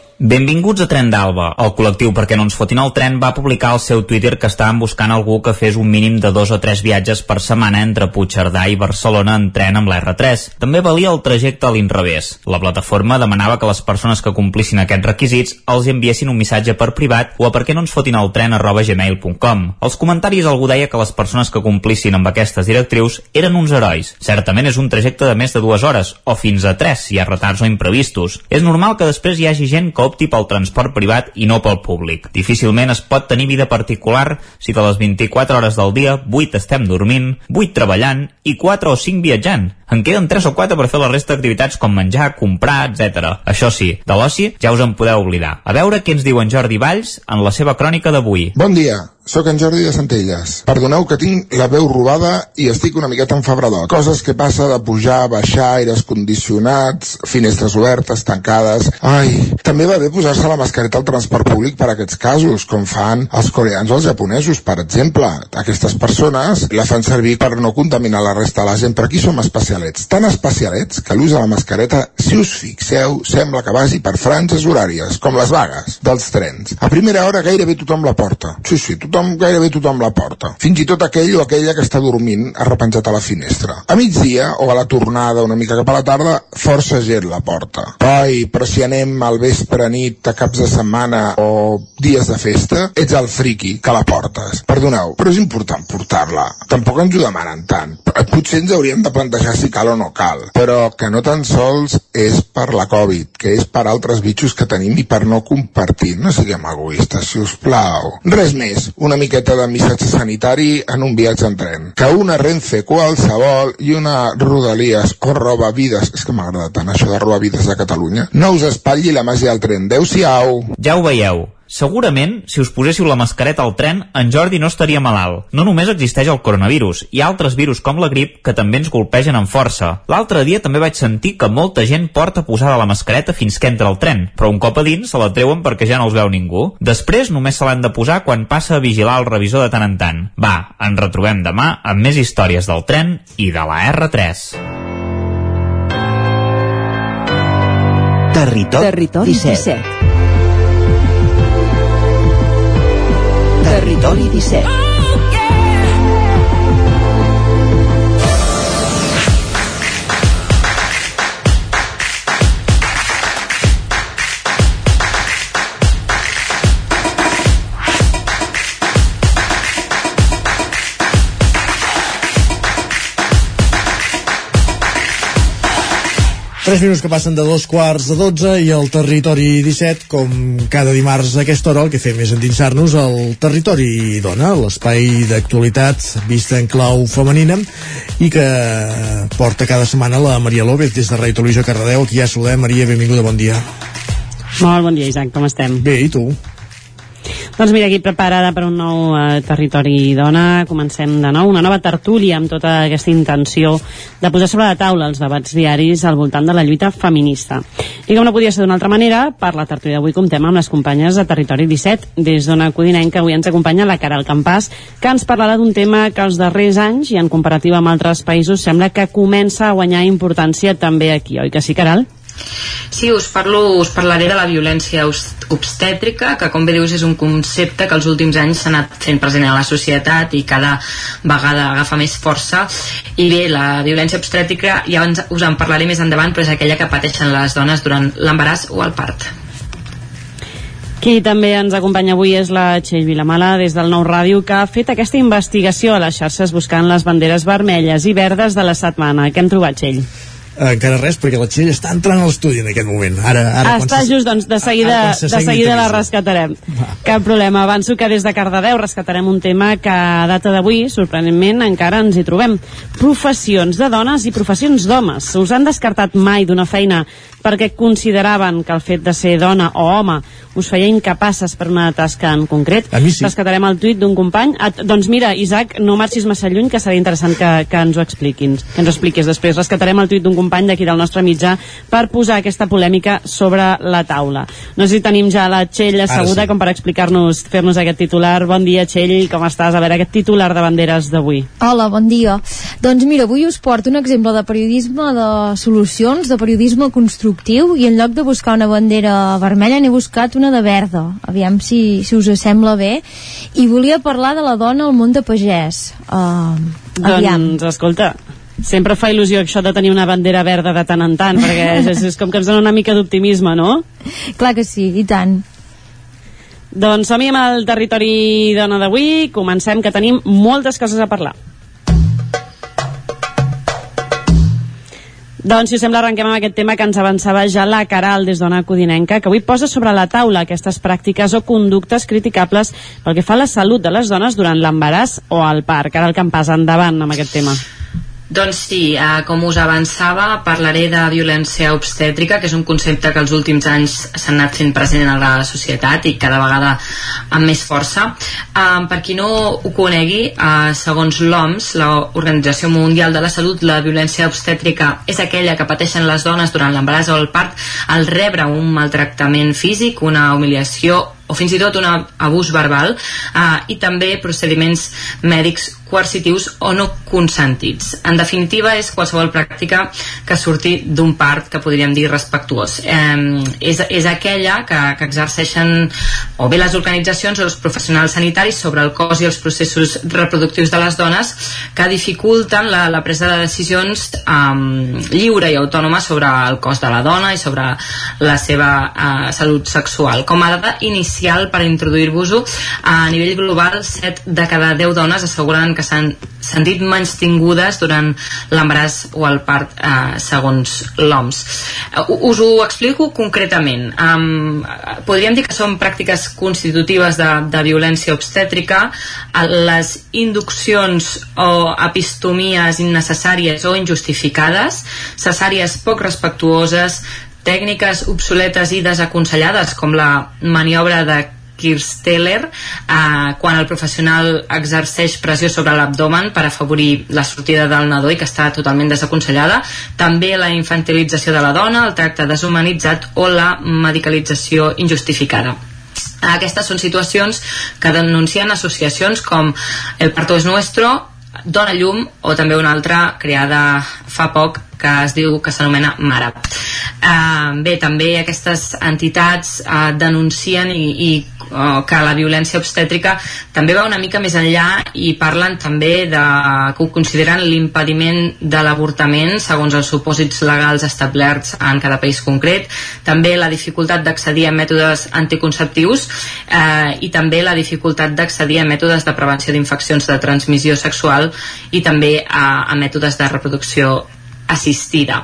Benvinguts a Tren d'Alba. El col·lectiu Perquè no ens fotin el tren va publicar al seu Twitter que estaven buscant algú que fes un mínim de dos o tres viatges per setmana entre Puigcerdà i Barcelona en tren amb l'R3. També valia el trajecte a l'inrevés. La plataforma demanava que les persones que complissin aquests requisits els enviessin un missatge per privat o a perquè no ens fotin el tren arroba gmail.com. Als comentaris algú deia que les persones que complissin amb aquestes directrius eren uns herois. Certament és un trajecte de més de dues hores, o fins a tres si hi ha retards o imprevistos. És normal que després hi hagi gent que opti pel transport privat i no pel públic. Difícilment es pot tenir vida particular si de les 24 hores del dia 8 estem dormint, 8 treballant i 4 o 5 viatjant. En queden 3 o 4 per fer la resta d'activitats com menjar, comprar, etc. Això sí, de l'oci ja us en podeu oblidar. A veure què ens diu en Jordi Valls en la seva crònica d'avui. Bon dia, sóc en Jordi de Centelles. Perdoneu que tinc la veu robada i estic una miqueta enfebradot. Coses que passa de pujar, baixar, aires condicionats, finestres obertes, tancades... Ai, també va bé posar-se la mascareta al transport públic per a aquests casos, com fan els coreans o els japonesos, per exemple. Aquestes persones la fan servir per no contaminar la resta de la gent, però aquí som especialets. Tan especialets que l'ús de la mascareta, si us fixeu, sembla que vagi per franges horàries, com les vagues dels trens. A primera hora gairebé tothom la porta. Sí, sí, tothom, gairebé tothom la porta. Fins i tot aquell o aquella que està dormint arrepenjat a la finestra. A migdia o a la tornada una mica cap a la tarda, força gent la porta. Ai, però si anem al vespre nit a caps de setmana o dies de festa, ets el friki que la portes. Perdoneu, però és important portar-la. Tampoc ens ho demanen tant. Potser ens hauríem de plantejar si cal o no cal. Però que no tan sols és per la Covid, que és per altres bitxos que tenim i per no compartir. No siguem egoistes, si us plau. Res més, una miqueta de missatge sanitari en un viatge en tren. Que una Renfe qualsevol i una Rodalies o roba vides, és que m'agrada tant això de roba vides de Catalunya, no us espatlli la màgia del tren. Adéu-siau. Ja ho veieu. Segurament, si us poséssiu la mascareta al tren, en Jordi no estaria malalt. No només existeix el coronavirus, hi ha altres virus com la grip que també ens golpegen amb força. L'altre dia també vaig sentir que molta gent porta posada la mascareta fins que entra al tren, però un cop a dins se la treuen perquè ja no els veu ningú. Després només se l'han de posar quan passa a vigilar el revisor de tant en tant. Va, ens retrobem demà amb més històries del tren i de la R3. Territori, Territori 17. 17. Territori 17. Tres minuts que passen de dos quarts de dotze i el territori 17, com cada dimarts a aquesta hora, el que fem és endinsar-nos al territori dona, l'espai d'actualitat vista en clau femenina i que porta cada setmana la Maria López des de Ràdio Televisió Cardedeu. Aquí ja saludem. Maria, benvinguda, bon dia. Molt bon dia, Isaac, com estem? Bé, i tu? Doncs mira, aquí preparada per un nou eh, territori dona, comencem de nou una nova tertúlia amb tota aquesta intenció de posar sobre la taula els debats diaris al voltant de la lluita feminista. I com no podia ser d'una altra manera, per la tertúlia d'avui comptem amb les companyes de Territori 17, des d'Ona Codinenca avui ens acompanya la Caral Campàs, que ens parlarà d'un tema que els darrers anys, i en comparativa amb altres països, sembla que comença a guanyar importància també aquí, oi que sí, Caral? Sí, us, parlo, us parlaré de la violència obstètrica, que com bé dius és un concepte que els últims anys s'ha anat fent present a la societat i cada vegada agafa més força. I bé, la violència obstètrica ja ens, us en parlaré més endavant, però és aquella que pateixen les dones durant l'embaràs o el part. Qui també ens acompanya avui és la Txell Vilamala des del Nou Ràdio que ha fet aquesta investigació a les xarxes buscant les banderes vermelles i verdes de la setmana. Què hem trobat, Txell? Encara res, perquè la Txell està entrant a l'estudi en aquest moment. Ara, ara, està just, doncs de seguida, ara, de seguida la rescatarem. Cap problema. Avanço que des de Cardedeu rescatarem un tema que a data d'avui, sorprenentment, encara ens hi trobem. Professions de dones i professions d'homes. Us han descartat mai d'una feina perquè consideraven que el fet de ser dona o home us feia incapaces per una tasca en concret. A mi sí. Rescatarem el tuit d'un company. Et, doncs mira, Isaac, no marxis massa lluny, que seria interessant que, que ens ho expliquin, que ens ho expliquis després. Rescatarem el tuit d'un company d'aquí del nostre mitjà per posar aquesta polèmica sobre la taula. No sé si tenim ja la Txell asseguda sí. com per explicar-nos, fer-nos aquest titular. Bon dia, Txell, com estàs? A veure, aquest titular de banderes d'avui. Hola, bon dia. Doncs mira, avui us porto un exemple de periodisme de solucions, de periodisme constructiu, i en lloc de buscar una bandera vermella n'he buscat una de verda. Aviam si, si us sembla bé. I volia parlar de la dona al món de pagès. Uh, aviam. Doncs, escolta, sempre fa il·lusió això de tenir una bandera verda de tant en tant, perquè és, és com que ens dona una mica d'optimisme, no? Clar que sí, i tant. Doncs som amb el territori dona d'avui. Comencem, que tenim moltes coses a parlar. Doncs, si us sembla, arrenquem amb aquest tema que ens avançava ja la Caral des d'Ona Codinenca, que avui posa sobre la taula aquestes pràctiques o conductes criticables pel que fa a la salut de les dones durant l'embaràs o el part. Caral Campàs, endavant amb aquest tema. Doncs sí, eh, com us avançava, parlaré de violència obstètrica, que és un concepte que els últims anys s'ha anat fent present a la societat i cada vegada amb més força. Eh, per qui no ho conegui, eh, segons l'OMS, l'Organització Mundial de la Salut, la violència obstètrica és aquella que pateixen les dones durant l'embaràs o el part al rebre un maltractament físic, una humiliació o fins i tot un abús verbal eh, i també procediments mèdics coercitius o no consentits. En definitiva, és qualsevol pràctica que surti d'un part que podríem dir respectuós. Eh, és, és aquella que, que exerceixen o bé les organitzacions o els professionals sanitaris sobre el cos i els processos reproductius de les dones que dificulten la, la presa de decisions eh, lliure i autònoma sobre el cos de la dona i sobre la seva eh, salut sexual. Com a dada inicial per introduir-vos-ho, a nivell global, 7 de cada 10 dones asseguren que s'han sentit menys tingudes durant l'embaràs o el part eh, segons l'OMS. Uh, us ho explico concretament. Um, podríem dir que són pràctiques constitutives de, de violència obstètrica, les induccions o epistomies innecessàries o injustificades, cesàries poc respectuoses, tècniques obsoletes i desaconsellades com la maniobra de Kirsteller eh, quan el professional exerceix pressió sobre l'abdomen per afavorir la sortida del nadó i que està totalment desaconsellada. També la infantilització de la dona el tracte deshumanitzat o la medicalització injustificada. Aquestes són situacions que denuncien associacions com El Parto es Nuestro, Dona Llum o també una altra creada fa poc que es diu que s'anomena MARA. Eh, bé, també aquestes entitats eh, denuncien i, i eh, que la violència obstètrica també va una mica més enllà i parlen també de que ho consideren l'impediment de l'avortament segons els supòsits legals establerts en cada país concret, també la dificultat d'accedir a mètodes anticonceptius eh, i també la dificultat d'accedir a mètodes de prevenció d'infeccions de transmissió sexual i també a, a mètodes de reproducció assistida.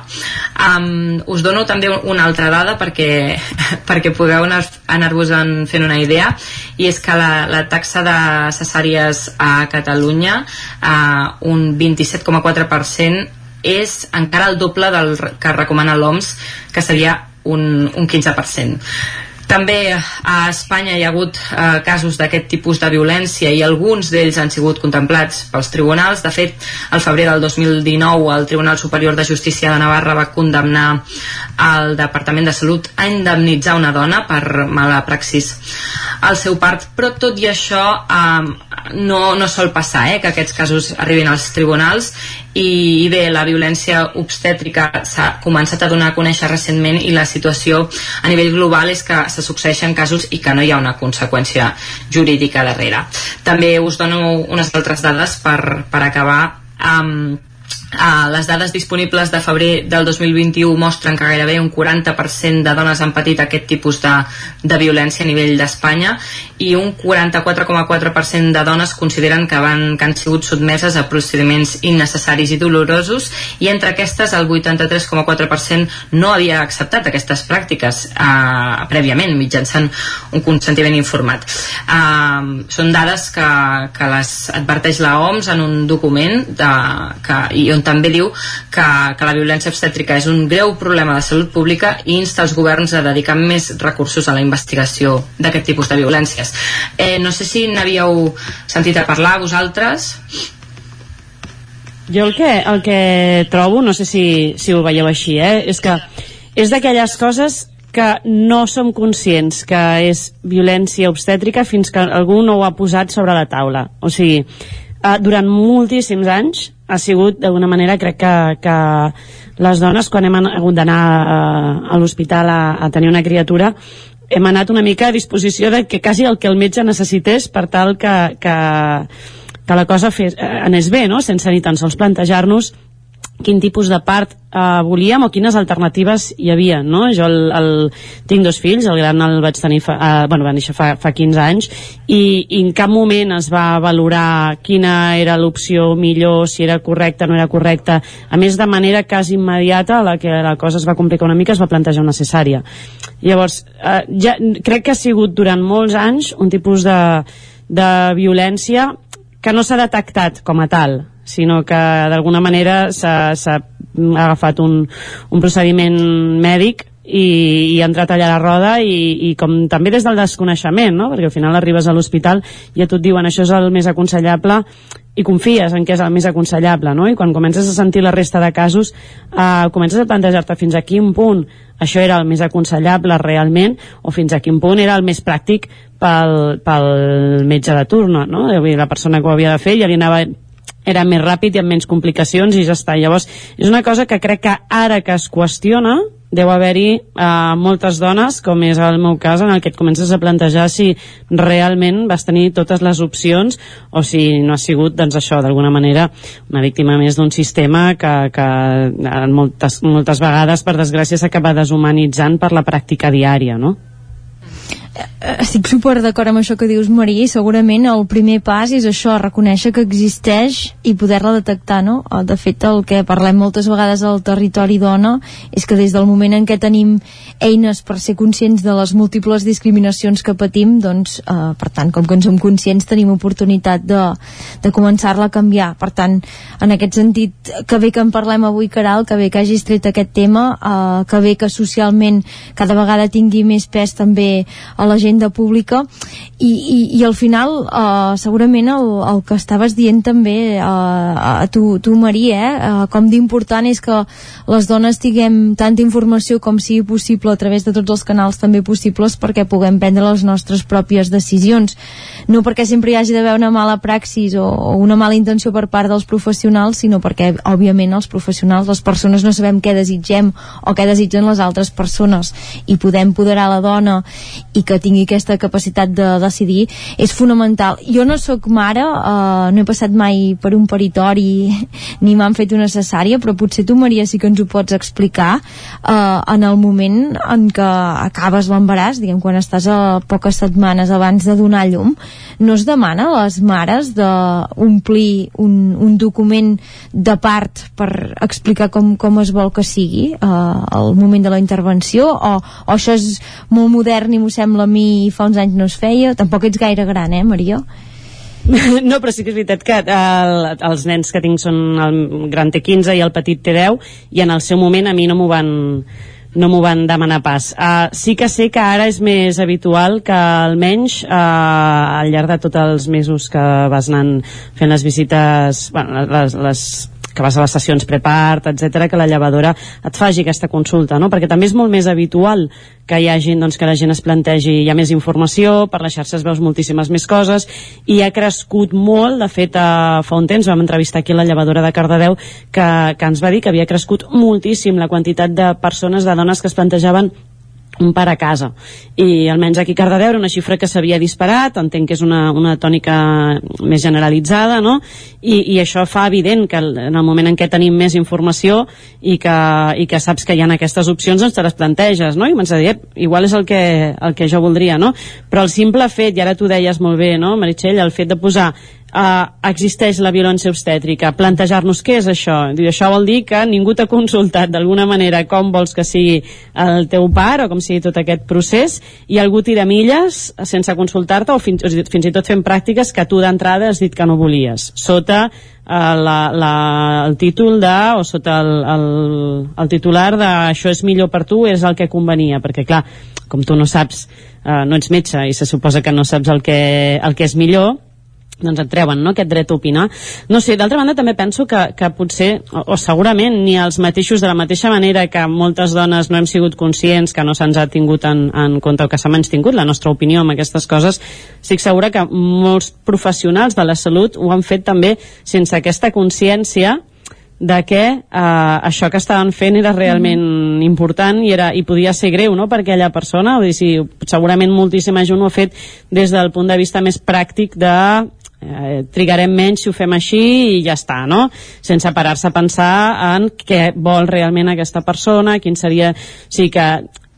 Um, us dono també una altra dada perquè, (laughs) perquè pugueu anar-vos anar fent una idea i és que la, la taxa de cesàries a Catalunya uh, un 27,4% és encara el doble del que recomana l'OMS que seria un, un 15%. També a Espanya hi ha hagut eh, casos d'aquest tipus de violència i alguns d'ells han sigut contemplats pels tribunals. De fet, al febrer del 2019 el Tribunal Superior de Justícia de Navarra va condemnar el Departament de Salut a indemnitzar una dona per mala praxis al seu part, però tot i això eh, no, no sol passar eh, que aquests casos arribin als tribunals i, i bé, la violència obstètrica s'ha començat a donar a conèixer recentment i la situació a nivell global és que se succeeixen casos i que no hi ha una conseqüència jurídica darrere. També us dono unes altres dades per, per acabar amb Uh, les dades disponibles de febrer del 2021 mostren que gairebé un 40% de dones han patit aquest tipus de, de violència a nivell d'Espanya i un 44,4% de dones consideren que, van, que han sigut sotmeses a procediments innecessaris i dolorosos i entre aquestes el 83,4% no havia acceptat aquestes pràctiques uh, prèviament mitjançant un consentiment informat. Uh, són dades que, que les adverteix la OMS en un document de, que, i on també diu que, que la violència obstètrica és un greu problema de salut pública i insta els governs a dedicar més recursos a la investigació d'aquest tipus de violències. Eh, no sé si n'havíeu sentit a parlar vosaltres. Jo el que, el que trobo, no sé si, si ho veieu així, eh, és que és d'aquelles coses que no som conscients que és violència obstètrica fins que algú no ho ha posat sobre la taula. O sigui, eh, durant moltíssims anys ha sigut d'alguna manera crec que, que les dones quan hem hagut d'anar a, a l'hospital a, a tenir una criatura hem anat una mica a disposició de que quasi el que el metge necessités per tal que, que, que la cosa fes, eh, anés bé, no? sense ni tan sols plantejar-nos quin tipus de part eh, volíem o quines alternatives hi havia, no? Jo el, el, tinc dos fills, el gran el vaig tenir fa, eh, bueno, va néixer fa, fa 15 anys i, i en cap moment es va valorar quina era l'opció millor, si era correcta o no era correcta. A més, de manera quasi immediata, la que la cosa es va complicar una mica, es va plantejar una cesària. Llavors, eh, ja, crec que ha sigut durant molts anys un tipus de, de violència que no s'ha detectat com a tal, sinó que d'alguna manera s'ha agafat un, un procediment mèdic i, i ha entrat allà a la roda i, i com també des del desconeixement, no? perquè al final arribes a l'hospital i a tu et diuen això és el més aconsellable i confies en què és el més aconsellable, no? I quan comences a sentir la resta de casos, eh, comences a plantejar-te fins a quin punt això era el més aconsellable realment o fins a quin punt era el més pràctic pel, pel metge de turno, no? La persona que ho havia de fer ja li anava era més ràpid i amb menys complicacions i ja està. Llavors, és una cosa que crec que ara que es qüestiona, deu haver-hi eh, moltes dones, com és el meu cas, en el que et comences a plantejar si realment vas tenir totes les opcions o si no ha sigut, doncs això, d'alguna manera, una víctima més d'un sistema que, que moltes, moltes vegades, per desgràcia, s'acaba deshumanitzant per la pràctica diària, no? Estic super d'acord amb això que dius Maria i segurament el primer pas és això, reconèixer que existeix i poder-la detectar, no? Eh, de fet el que parlem moltes vegades al territori dona és que des del moment en què tenim eines per ser conscients de les múltiples discriminacions que patim doncs, eh, per tant, com que en som conscients tenim oportunitat de, de començar-la a canviar per tant, en aquest sentit que bé que en parlem avui, Caral, que bé que hagis tret aquest tema, eh, que bé que socialment cada vegada tingui més pes també el l'agenda pública i, i, i al final uh, segurament el, el que estaves dient també uh, a tu, tu Maria eh, uh, com d'important és que les dones tinguem tanta informació com sigui possible a través de tots els canals també possibles perquè puguem prendre les nostres pròpies decisions. No perquè sempre hi hagi d'haver una mala praxis o, o una mala intenció per part dels professionals sinó perquè òbviament els professionals les persones no sabem què desitgem o què desitgen les altres persones. I podem poderar la dona i que tingui aquesta capacitat de decidir és fonamental. Jo no sóc mare, eh, no he passat mai per un peritori (laughs) ni m'han fet una cesària, però potser tu, Maria, sí que ens ho pots explicar eh, en el moment en què acabes l'embaràs, diguem, quan estàs a poques setmanes abans de donar llum, no es demana a les mares d'omplir un, un document de part per explicar com, com es vol que sigui eh, al moment de la intervenció o, o això és molt modern i m'ho sembla a mi fa uns anys no es feia tampoc ets gaire gran, eh, Maria? (laughs) No, però sí que és veritat que el, els nens que tinc són el gran té 15 i el petit té 10 i en el seu moment a mi no m'ho van no m'ho van demanar pas. Uh, sí que sé que ara és més habitual que almenys uh, al llarg de tots els mesos que vas anant fent les visites, bueno, les, les que vas a les sessions prepart, etc que la llevadora et faci aquesta consulta, no? perquè també és molt més habitual que hi hagi, doncs, que la gent es plantegi, hi ha més informació, per les xarxes veus moltíssimes més coses, i ha crescut molt, de fet, eh, fa un temps vam entrevistar aquí la llevadora de Cardedeu, que, que ens va dir que havia crescut moltíssim la quantitat de persones, de dones que es plantejaven un pare a casa i almenys aquí a Cardedeu una xifra que s'havia disparat, entenc que és una, una tònica més generalitzada no? I, i això fa evident que en el moment en què tenim més informació i que, i que saps que hi ha aquestes opcions doncs te les planteges no? i m'has de dir, igual és el que, el que jo voldria no? però el simple fet, i ara tu deies molt bé no, Meritxell, el fet de posar uh, existeix la violència obstètrica, plantejar-nos què és això. I això vol dir que ningú t'ha consultat d'alguna manera com vols que sigui el teu pare o com sigui tot aquest procés i algú tira milles sense consultar-te o fins, fins i tot fent pràctiques que tu d'entrada has dit que no volies, sota uh, la, la, el títol de, o sota el, el, el titular de això és millor per tu, és el que convenia, perquè clar, com tu no saps, uh, no ets metge i se suposa que no saps el que, el que és millor, doncs et treuen no, aquest dret a opinar. No sé, d'altra banda també penso que, que potser, o, o segurament, ni els mateixos de la mateixa manera que moltes dones no hem sigut conscients, que no se'ns ha tingut en, en compte o que s'ha menys tingut la nostra opinió amb aquestes coses, estic segura que molts professionals de la salut ho han fet també sense aquesta consciència de que eh, això que estaven fent era realment mm. important i, era, i podia ser greu no, per aquella persona, o dir, si segurament moltíssima gent ho ha fet des del punt de vista més pràctic de eh, trigarem menys si ho fem així i ja està, no? Sense parar-se a pensar en què vol realment aquesta persona, quin seria... O sigui que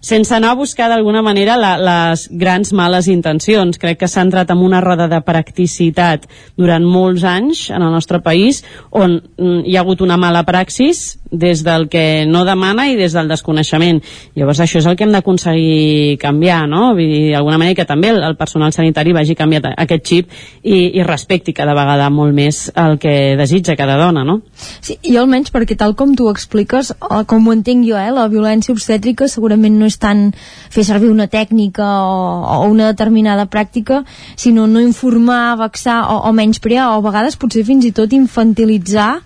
sense anar a buscar d'alguna manera la, les grans males intencions. Crec que s'ha entrat en una roda de practicitat durant molts anys en el nostre país on mm, hi ha hagut una mala praxis des del que no demana i des del desconeixement. Llavors això és el que hem d'aconseguir canviar, no? D'alguna manera que també el, el personal sanitari vagi canviat aquest xip i, i respecti cada vegada molt més el que desitja cada dona, no? Sí, i almenys perquè tal com tu expliques, com ho entenc jo, eh, la violència obstètrica segurament no és tant fer servir una tècnica o, o una determinada pràctica, sinó no informar, vexar o, o menys prear, o a vegades potser fins i tot infantilitzar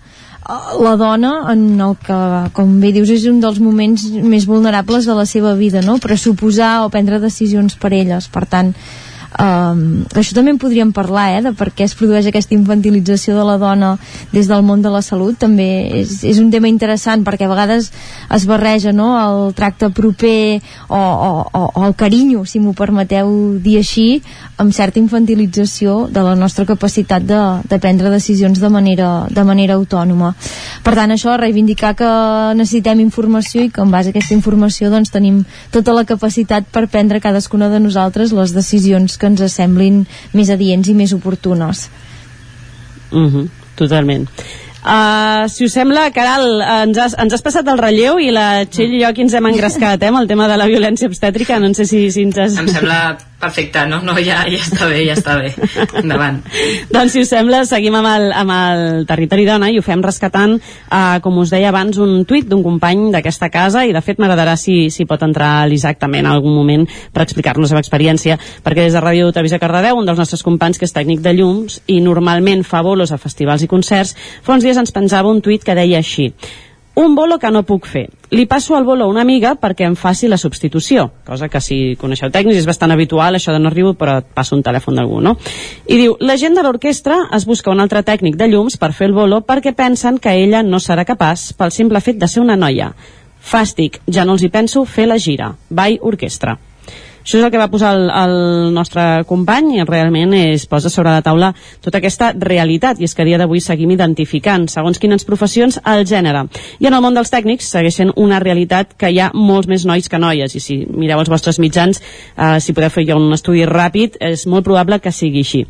la dona en el que, com bé dius, és un dels moments més vulnerables de la seva vida, no? Pressuposar o prendre decisions per elles. Per tant, Um, això també en podríem parlar, eh, de per què es produeix aquesta infantilització de la dona des del món de la salut, també és, és un tema interessant, perquè a vegades es barreja no, el tracte proper o, o, o, o el carinyo, si m'ho permeteu dir així, amb certa infantilització de la nostra capacitat de, de prendre decisions de manera, de manera autònoma. Per tant, això, reivindicar que necessitem informació i que en base a aquesta informació doncs, tenim tota la capacitat per prendre cadascuna de nosaltres les decisions que que ens semblin més adients i més oportunes. Mm -hmm, totalment. Uh, si us sembla, Caral, ens has, ens has passat el relleu i la Txell i jo aquí ens hem engrescat eh, amb el tema de la violència obstètrica. No sé si, si ens has... Em sembla Perfecte, no, no, ja, ja està bé, ja està bé. Endavant. doncs, si us sembla, seguim amb el, amb el Territori Dona i ho fem rescatant, eh, com us deia abans, un tuit d'un company d'aquesta casa i, de fet, m'agradarà si, si pot entrar l'Isaac també en algun moment per explicar-nos la seva experiència, perquè des de Ràdio Televisió Cardedeu, un dels nostres companys que és tècnic de llums i normalment fa bolos a festivals i concerts, fa uns dies ens pensava un tuit que deia així un bolo que no puc fer. Li passo el bolo a una amiga perquè em faci la substitució, cosa que si coneixeu tècnics és bastant habitual, això de no arribo però et passo un telèfon d'algú, no? I diu, la gent de l'orquestra es busca un altre tècnic de llums per fer el bolo perquè pensen que ella no serà capaç pel simple fet de ser una noia. Fàstic, ja no els hi penso fer la gira. Bye, orquestra. Això és el que va posar el, el nostre company i realment es posa sobre la taula tota aquesta realitat i és que a dia d'avui seguim identificant segons quines professions el gènere. I en el món dels tècnics segueix sent una realitat que hi ha molts més nois que noies i si mireu els vostres mitjans, eh, si podeu fer un estudi ràpid, és molt probable que sigui així.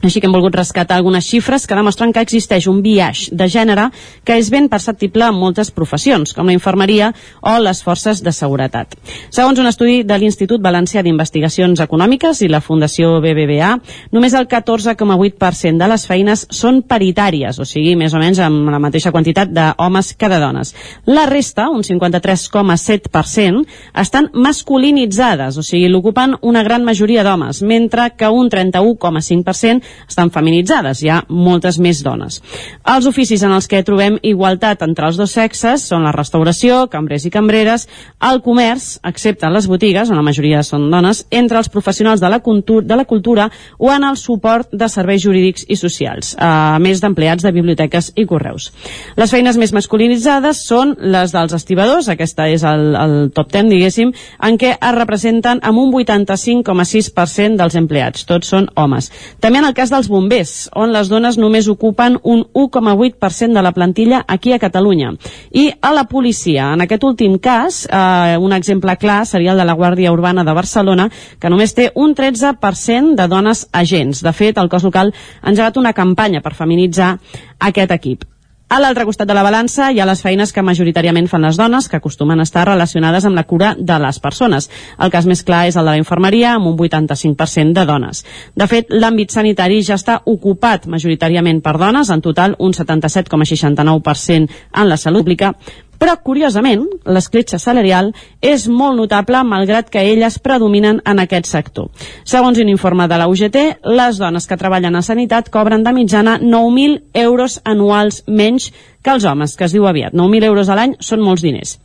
Així que hem volgut rescatar algunes xifres que demostren que existeix un biaix de gènere que és ben perceptible en moltes professions, com la infermeria o les forces de seguretat. Segons un estudi de l'Institut Valencià d'Investigacions Econòmiques i la Fundació BBVA, només el 14,8% de les feines són paritàries, o sigui, més o menys amb la mateixa quantitat d'homes que de dones. La resta, un 53,7%, estan masculinitzades, o sigui, l'ocupen una gran majoria d'homes, mentre que un 31,5% estan feminitzades, hi ha moltes més dones. Els oficis en els que trobem igualtat entre els dos sexes són la restauració, cambrers i cambreres, el comerç, excepte les botigues, on la majoria són dones, entre els professionals de la, cultura, de la cultura o en el suport de serveis jurídics i socials, a més d'empleats de biblioteques i correus. Les feines més masculinitzades són les dels estibadors, aquesta és el, el top 10, diguéssim, en què es representen amb un 85,6% dels empleats. Tots són homes. També en el cas dels bombers, on les dones només ocupen un 1,8% de la plantilla aquí a Catalunya. I a la policia, en aquest últim cas, eh, un exemple clar seria el de la Guàrdia Urbana de Barcelona, que només té un 13% de dones agents. De fet, el cos local ha engegat una campanya per feminitzar aquest equip. A l'altre costat de la balança hi ha les feines que majoritàriament fan les dones, que acostumen a estar relacionades amb la cura de les persones. El cas més clar és el de la infermeria, amb un 85% de dones. De fet, l'àmbit sanitari ja està ocupat majoritàriament per dones, en total un 77,69% en la salut pública, però, curiosament, l'escletxa salarial és molt notable malgrat que elles predominen en aquest sector. Segons un informe de la UGT, les dones que treballen a sanitat cobren de mitjana 9.000 euros anuals menys que els homes, que es diu aviat. 9.000 euros a l'any són molts diners.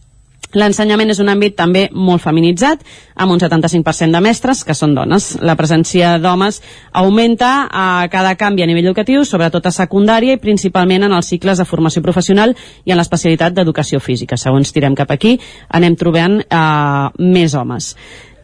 L'ensenyament és un àmbit també molt feminitzat, amb un 75% de mestres que són dones. La presència d'homes augmenta a cada canvi a nivell educatiu, sobretot a secundària i principalment en els cicles de formació professional i en l'especialitat d'educació física. Segons tirem cap aquí, anem trobant eh, més homes.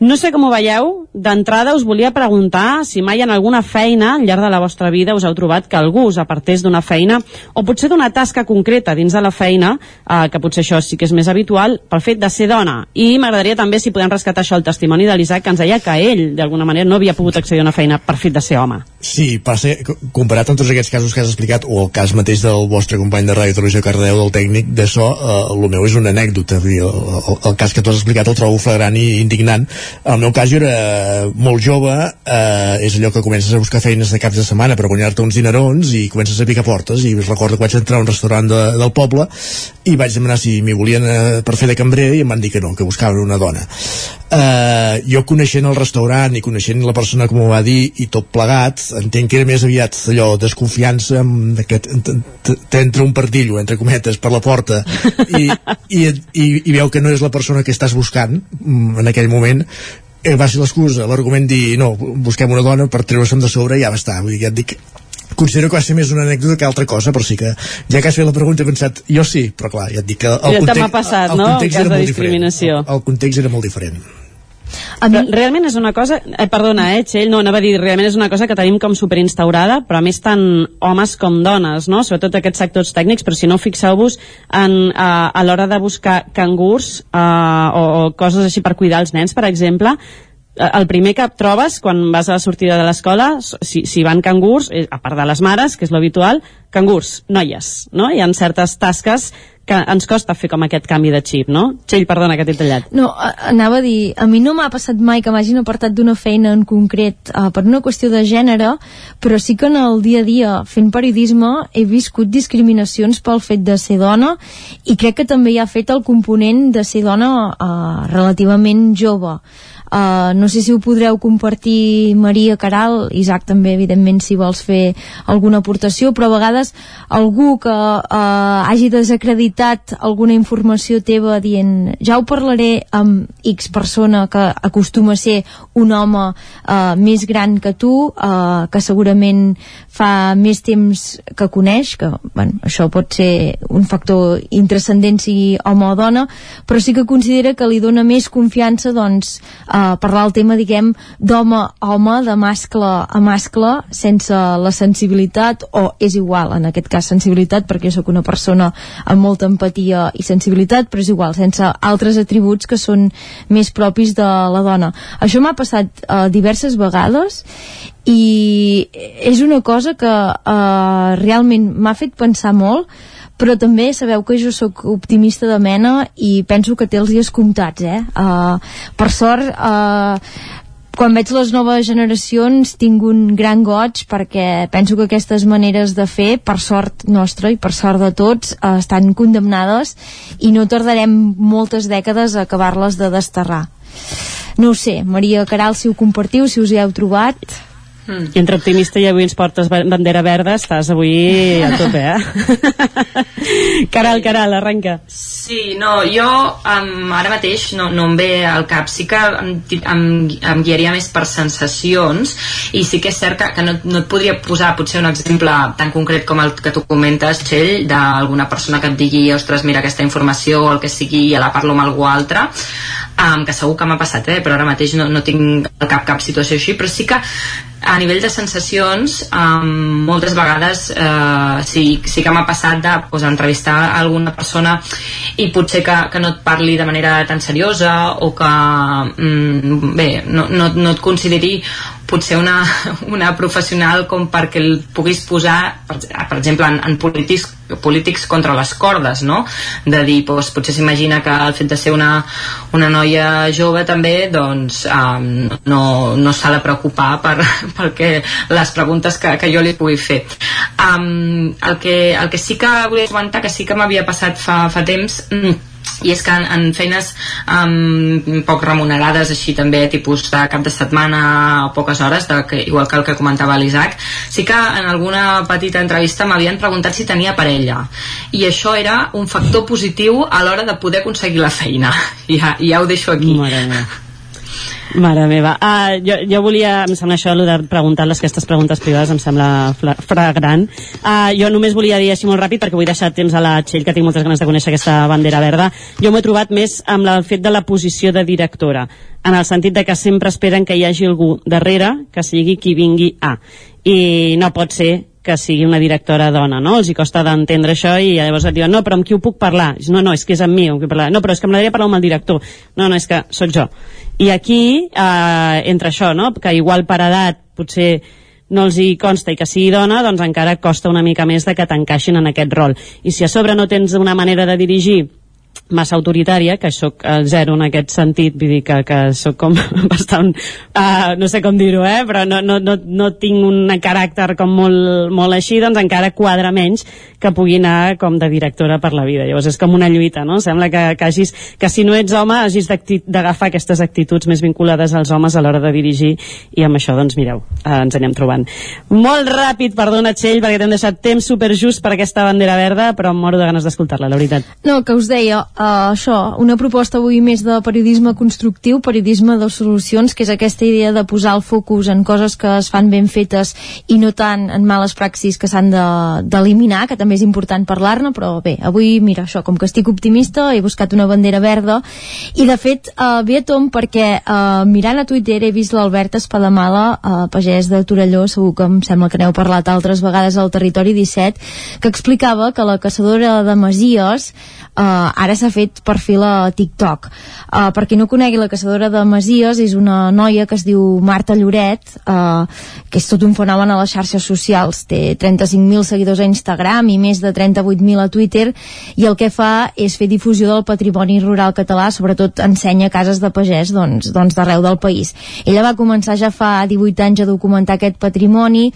No sé com ho veieu, d'entrada us volia preguntar si mai en alguna feina al llarg de la vostra vida us heu trobat que algú us apartés d'una feina o potser d'una tasca concreta dins de la feina, eh, que potser això sí que és més habitual, pel fet de ser dona. I m'agradaria també si podem rescatar això el testimoni de l'Isaac, que ens deia que ell, d'alguna manera, no havia pogut accedir a una feina per fet de ser home. Sí, passa, comparat amb tots aquests casos que has explicat, o el cas mateix del vostre company de Ràdio Televisió Cardeu, del tècnic, so, eh, el meu és una anècdota. El, el, el cas que tu has explicat el trobo flagrant i indignant, el meu cas jo era molt jove, eh, és allò que comences a buscar feines de caps de setmana per guanyar-te uns dinerons i comences a picar portes. I recordo que vaig entrar a un restaurant de, del poble i vaig demanar si m'hi volien eh, per fer de cambrer i em van dir que no, que buscaven una dona. Eh, jo coneixent el restaurant i coneixent la persona que m'ho va dir i tot plegat, entenc que era més aviat allò, desconfiança que t'entra un partillo entre cometes per la porta. I, i, i, i veu que no és la persona que estàs buscant mm, en aquell moment eh, va ser l'excusa, l'argument dir no, busquem una dona per treure-se'm de sobre i ja va estar, vull dir, ja et dic considero que va ser més una anècdota que altra cosa, però sí que ja que has fet la pregunta he pensat, jo sí, però clar, ja et dic que el context, passat, el, el no? context El era molt diferent. El, el context era molt diferent. A mi... Realment és una cosa... Eh, perdona, eh, Txell, no, anava a dir, realment és una cosa que tenim com superinstaurada, però a més tant homes com dones, no? Sobretot aquests sectors tècnics, però si no, fixeu-vos en, a, a l'hora de buscar cangurs eh, o, o coses així per cuidar els nens, per exemple, eh, el primer que trobes quan vas a la sortida de l'escola, si, si van cangurs, eh, a part de les mares, que és l'habitual, cangurs, noies, no? Hi ha certes tasques que ens costa fer com aquest canvi de xip, no? Txell, perdona que t'he tallat. No, anava a dir, a mi no m'ha passat mai que m'hagin apartat d'una feina en concret uh, per una qüestió de gènere, però sí que en el dia a dia fent periodisme he viscut discriminacions pel fet de ser dona i crec que també hi ha fet el component de ser dona uh, relativament jove. Uh, no sé si ho podreu compartir Maria Caral, Isaac també evidentment si vols fer alguna aportació però a vegades algú que uh, hagi desacreditat alguna informació teva dient ja ho parlaré amb X persona que acostuma a ser un home uh, més gran que tu uh, que segurament fa més temps que coneix que bueno, això pot ser un factor intrascendent sigui home o dona però sí que considera que li dona més confiança doncs uh, parlar el tema, diguem, d'home a home, de mascle a mascle, sense la sensibilitat, o és igual, en aquest cas sensibilitat, perquè sóc una persona amb molta empatia i sensibilitat, però és igual, sense altres atributs que són més propis de la dona. Això m'ha passat uh, diverses vegades i és una cosa que uh, realment m'ha fet pensar molt però també sabeu que jo sóc optimista de mena i penso que té els dies comptats eh? Uh, per sort uh, quan veig les noves generacions tinc un gran goig perquè penso que aquestes maneres de fer, per sort nostra i per sort de tots, uh, estan condemnades i no tardarem moltes dècades a acabar-les de desterrar. No ho sé, Maria Caral, si ho compartiu, si us hi heu trobat... Mm. I entre optimista i avui ens portes bandera verda, estàs avui a tope, eh? (laughs) caral, caral, arrenca. Sí, no, jo um, ara mateix no, no em ve al cap. Sí que em, em, em guiaria més per sensacions i sí que és cert que, que no, no et podria posar potser un exemple tan concret com el que tu comentes, Txell, d'alguna persona que et digui ostres, mira aquesta informació o el que sigui, ja la parlo amb algú altre um, que segur que m'ha passat, eh? però ara mateix no, no tinc cap, cap situació així, però sí que a nivell de sensacions um, moltes vegades uh, sí, sí que m'ha passat de pues, entrevistar alguna persona i potser que, que no et parli de manera tan seriosa o que um, bé, no, no, no et consideri potser una, una professional com perquè el puguis posar per, per exemple en, en polítics, polítics contra les cordes no? de dir, doncs, potser s'imagina que el fet de ser una, una noia jove també doncs um, no, no s'ha de preocupar per, (laughs) perquè les preguntes que, que jo li pugui fer um, el, que, el que sí que volia comentar que sí que m'havia passat fa, fa temps mm, i és que en, en feines um, poc remunerades així també tipus de cap de setmana o poques hores de, que, igual que el que comentava l'Isaac sí que en alguna petita entrevista m'havien preguntat si tenia parella. I això era un factor positiu a l'hora de poder aconseguir la feina. (laughs) Ja, ja ho deixo aquí. Mare meva. Mare meva. Uh, jo, jo volia, em sembla això, de preguntar-les aquestes preguntes privades em sembla fragrant. Uh, jo només volia dir així molt ràpid, perquè vull deixar temps a la Txell, que tinc moltes ganes de conèixer aquesta bandera verda. Jo m'ho he trobat més amb el fet de la posició de directora, en el sentit de que sempre esperen que hi hagi algú darrere que sigui qui vingui a. I no pot ser que sigui una directora dona, no? Els hi costa d'entendre això i llavors et diuen, no, però amb qui ho puc parlar? No, no, és que és amb mi, amb parlar. No, però és que m'agradaria parlar amb el director. No, no, és que sóc jo. I aquí, eh, entre això, no? que igual per edat potser no els hi consta i que sigui dona, doncs encara costa una mica més de que t'encaixin en aquest rol. I si a sobre no tens una manera de dirigir massa autoritària, que sóc el zero en aquest sentit, vull dir que, que sóc com (laughs) bastant, uh, no sé com dir-ho, eh? però no, no, no, no tinc un caràcter com molt, molt així, doncs encara quadra menys que pugui anar com de directora per la vida. Llavors és com una lluita, no? Sembla que, que, hagis, que si no ets home hagis d'agafar aquestes actituds més vinculades als homes a l'hora de dirigir i amb això, doncs mireu, uh, ens anem trobant. Molt ràpid, perdona Txell, perquè t'hem deixat temps superjust per aquesta bandera verda, però em moro de ganes d'escoltar-la, la veritat. No, que us deia, uh, això, una proposta avui més de periodisme constructiu, periodisme de solucions, que és aquesta idea de posar el focus en coses que es fan ben fetes i no tant en males praxis que s'han d'eliminar, de, que també és important parlar-ne, però bé, avui, mira, això, com que estic optimista, he buscat una bandera verda, i de fet, uh, ve a tom perquè uh, mirant a Twitter he vist l'Albert Espadamala, uh, pagès de Torelló, segur que em sembla que n'heu parlat altres vegades al Territori 17, que explicava que la caçadora de Masies uh, ara s'ha fet perfil a TikTok. Uh, per qui no conegui la caçadora de Masies, és una noia que es diu Marta Lloret, uh, que és tot un fenomen a les xarxes socials. Té 35.000 seguidors a Instagram i més de 38.000 a Twitter, i el que fa és fer difusió del patrimoni rural català, sobretot ensenya cases de pagès doncs, doncs d'arreu del país. Ella va començar ja fa 18 anys a documentar aquest patrimoni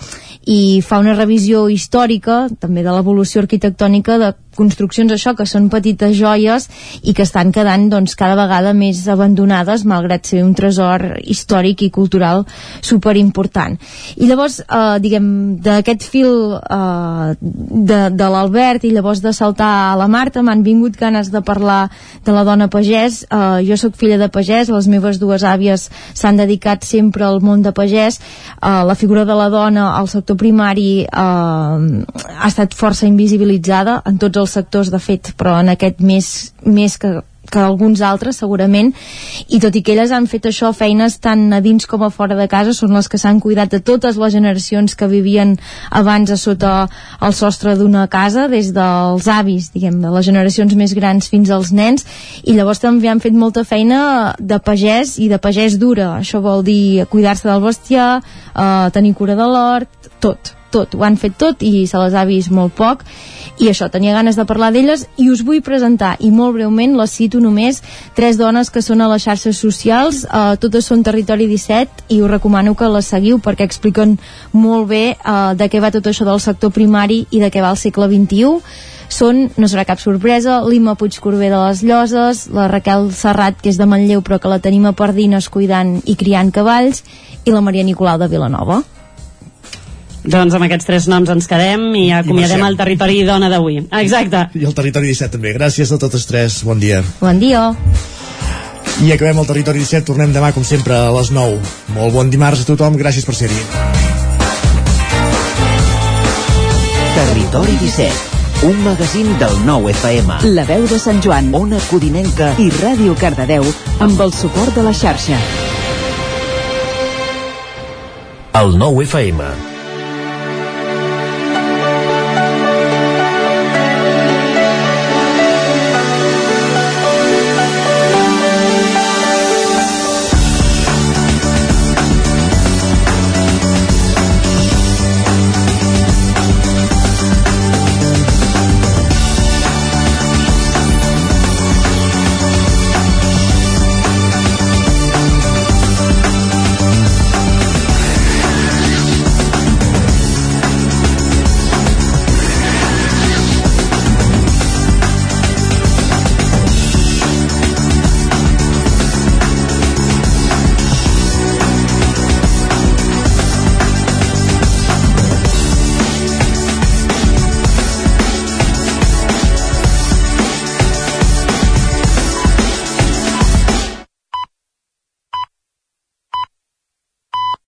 i fa una revisió històrica, també de l'evolució arquitectònica de construccions això que són petites joies i que estan quedant doncs, cada vegada més abandonades malgrat ser un tresor històric i cultural superimportant. I llavors eh, diguem d'aquest fil eh, de, de l'Albert i llavors de saltar a la Marta m'han vingut ganes de parlar de la dona pagès. Eh, jo sóc filla de pagès les meves dues àvies s'han dedicat sempre al món de pagès. Eh, la figura de la dona al sector primari eh, ha estat força invisibilitzada en tots els dels sectors de fet, però en aquest més, més que que alguns altres segurament i tot i que elles han fet això feines tant a dins com a fora de casa són les que s'han cuidat de totes les generacions que vivien abans a sota el sostre d'una casa des dels avis, diguem, de les generacions més grans fins als nens i llavors també han fet molta feina de pagès i de pagès dura, això vol dir cuidar-se del bestiar eh, tenir cura de l'hort, tot tot, ho han fet tot i se les ha vist molt poc i això, tenia ganes de parlar d'elles i us vull presentar, i molt breument les cito només, tres dones que són a les xarxes socials, eh, totes són Territori 17 i us recomano que les seguiu perquè expliquen molt bé eh, de què va tot això del sector primari i de què va el segle XXI són, no serà cap sorpresa, l'Ima Puigcorbé de les Lloses, la Raquel Serrat, que és de Manlleu però que la tenim a Pardines cuidant i criant cavalls, i la Maria Nicolau de Vilanova. Doncs amb aquests tres noms ens quedem i acomiadem I el territori dona d'avui. Exacte. I el territori 17 també. Gràcies a totes tres. Bon dia. Bon dia. I acabem el territori 17. Tornem demà, com sempre, a les 9. Molt bon dimarts a tothom. Gràcies per ser-hi. Territori 17 un magazín del nou FM. La veu de Sant Joan, Ona Codinenca i Ràdio Cardedeu amb el suport de la xarxa. El nou FM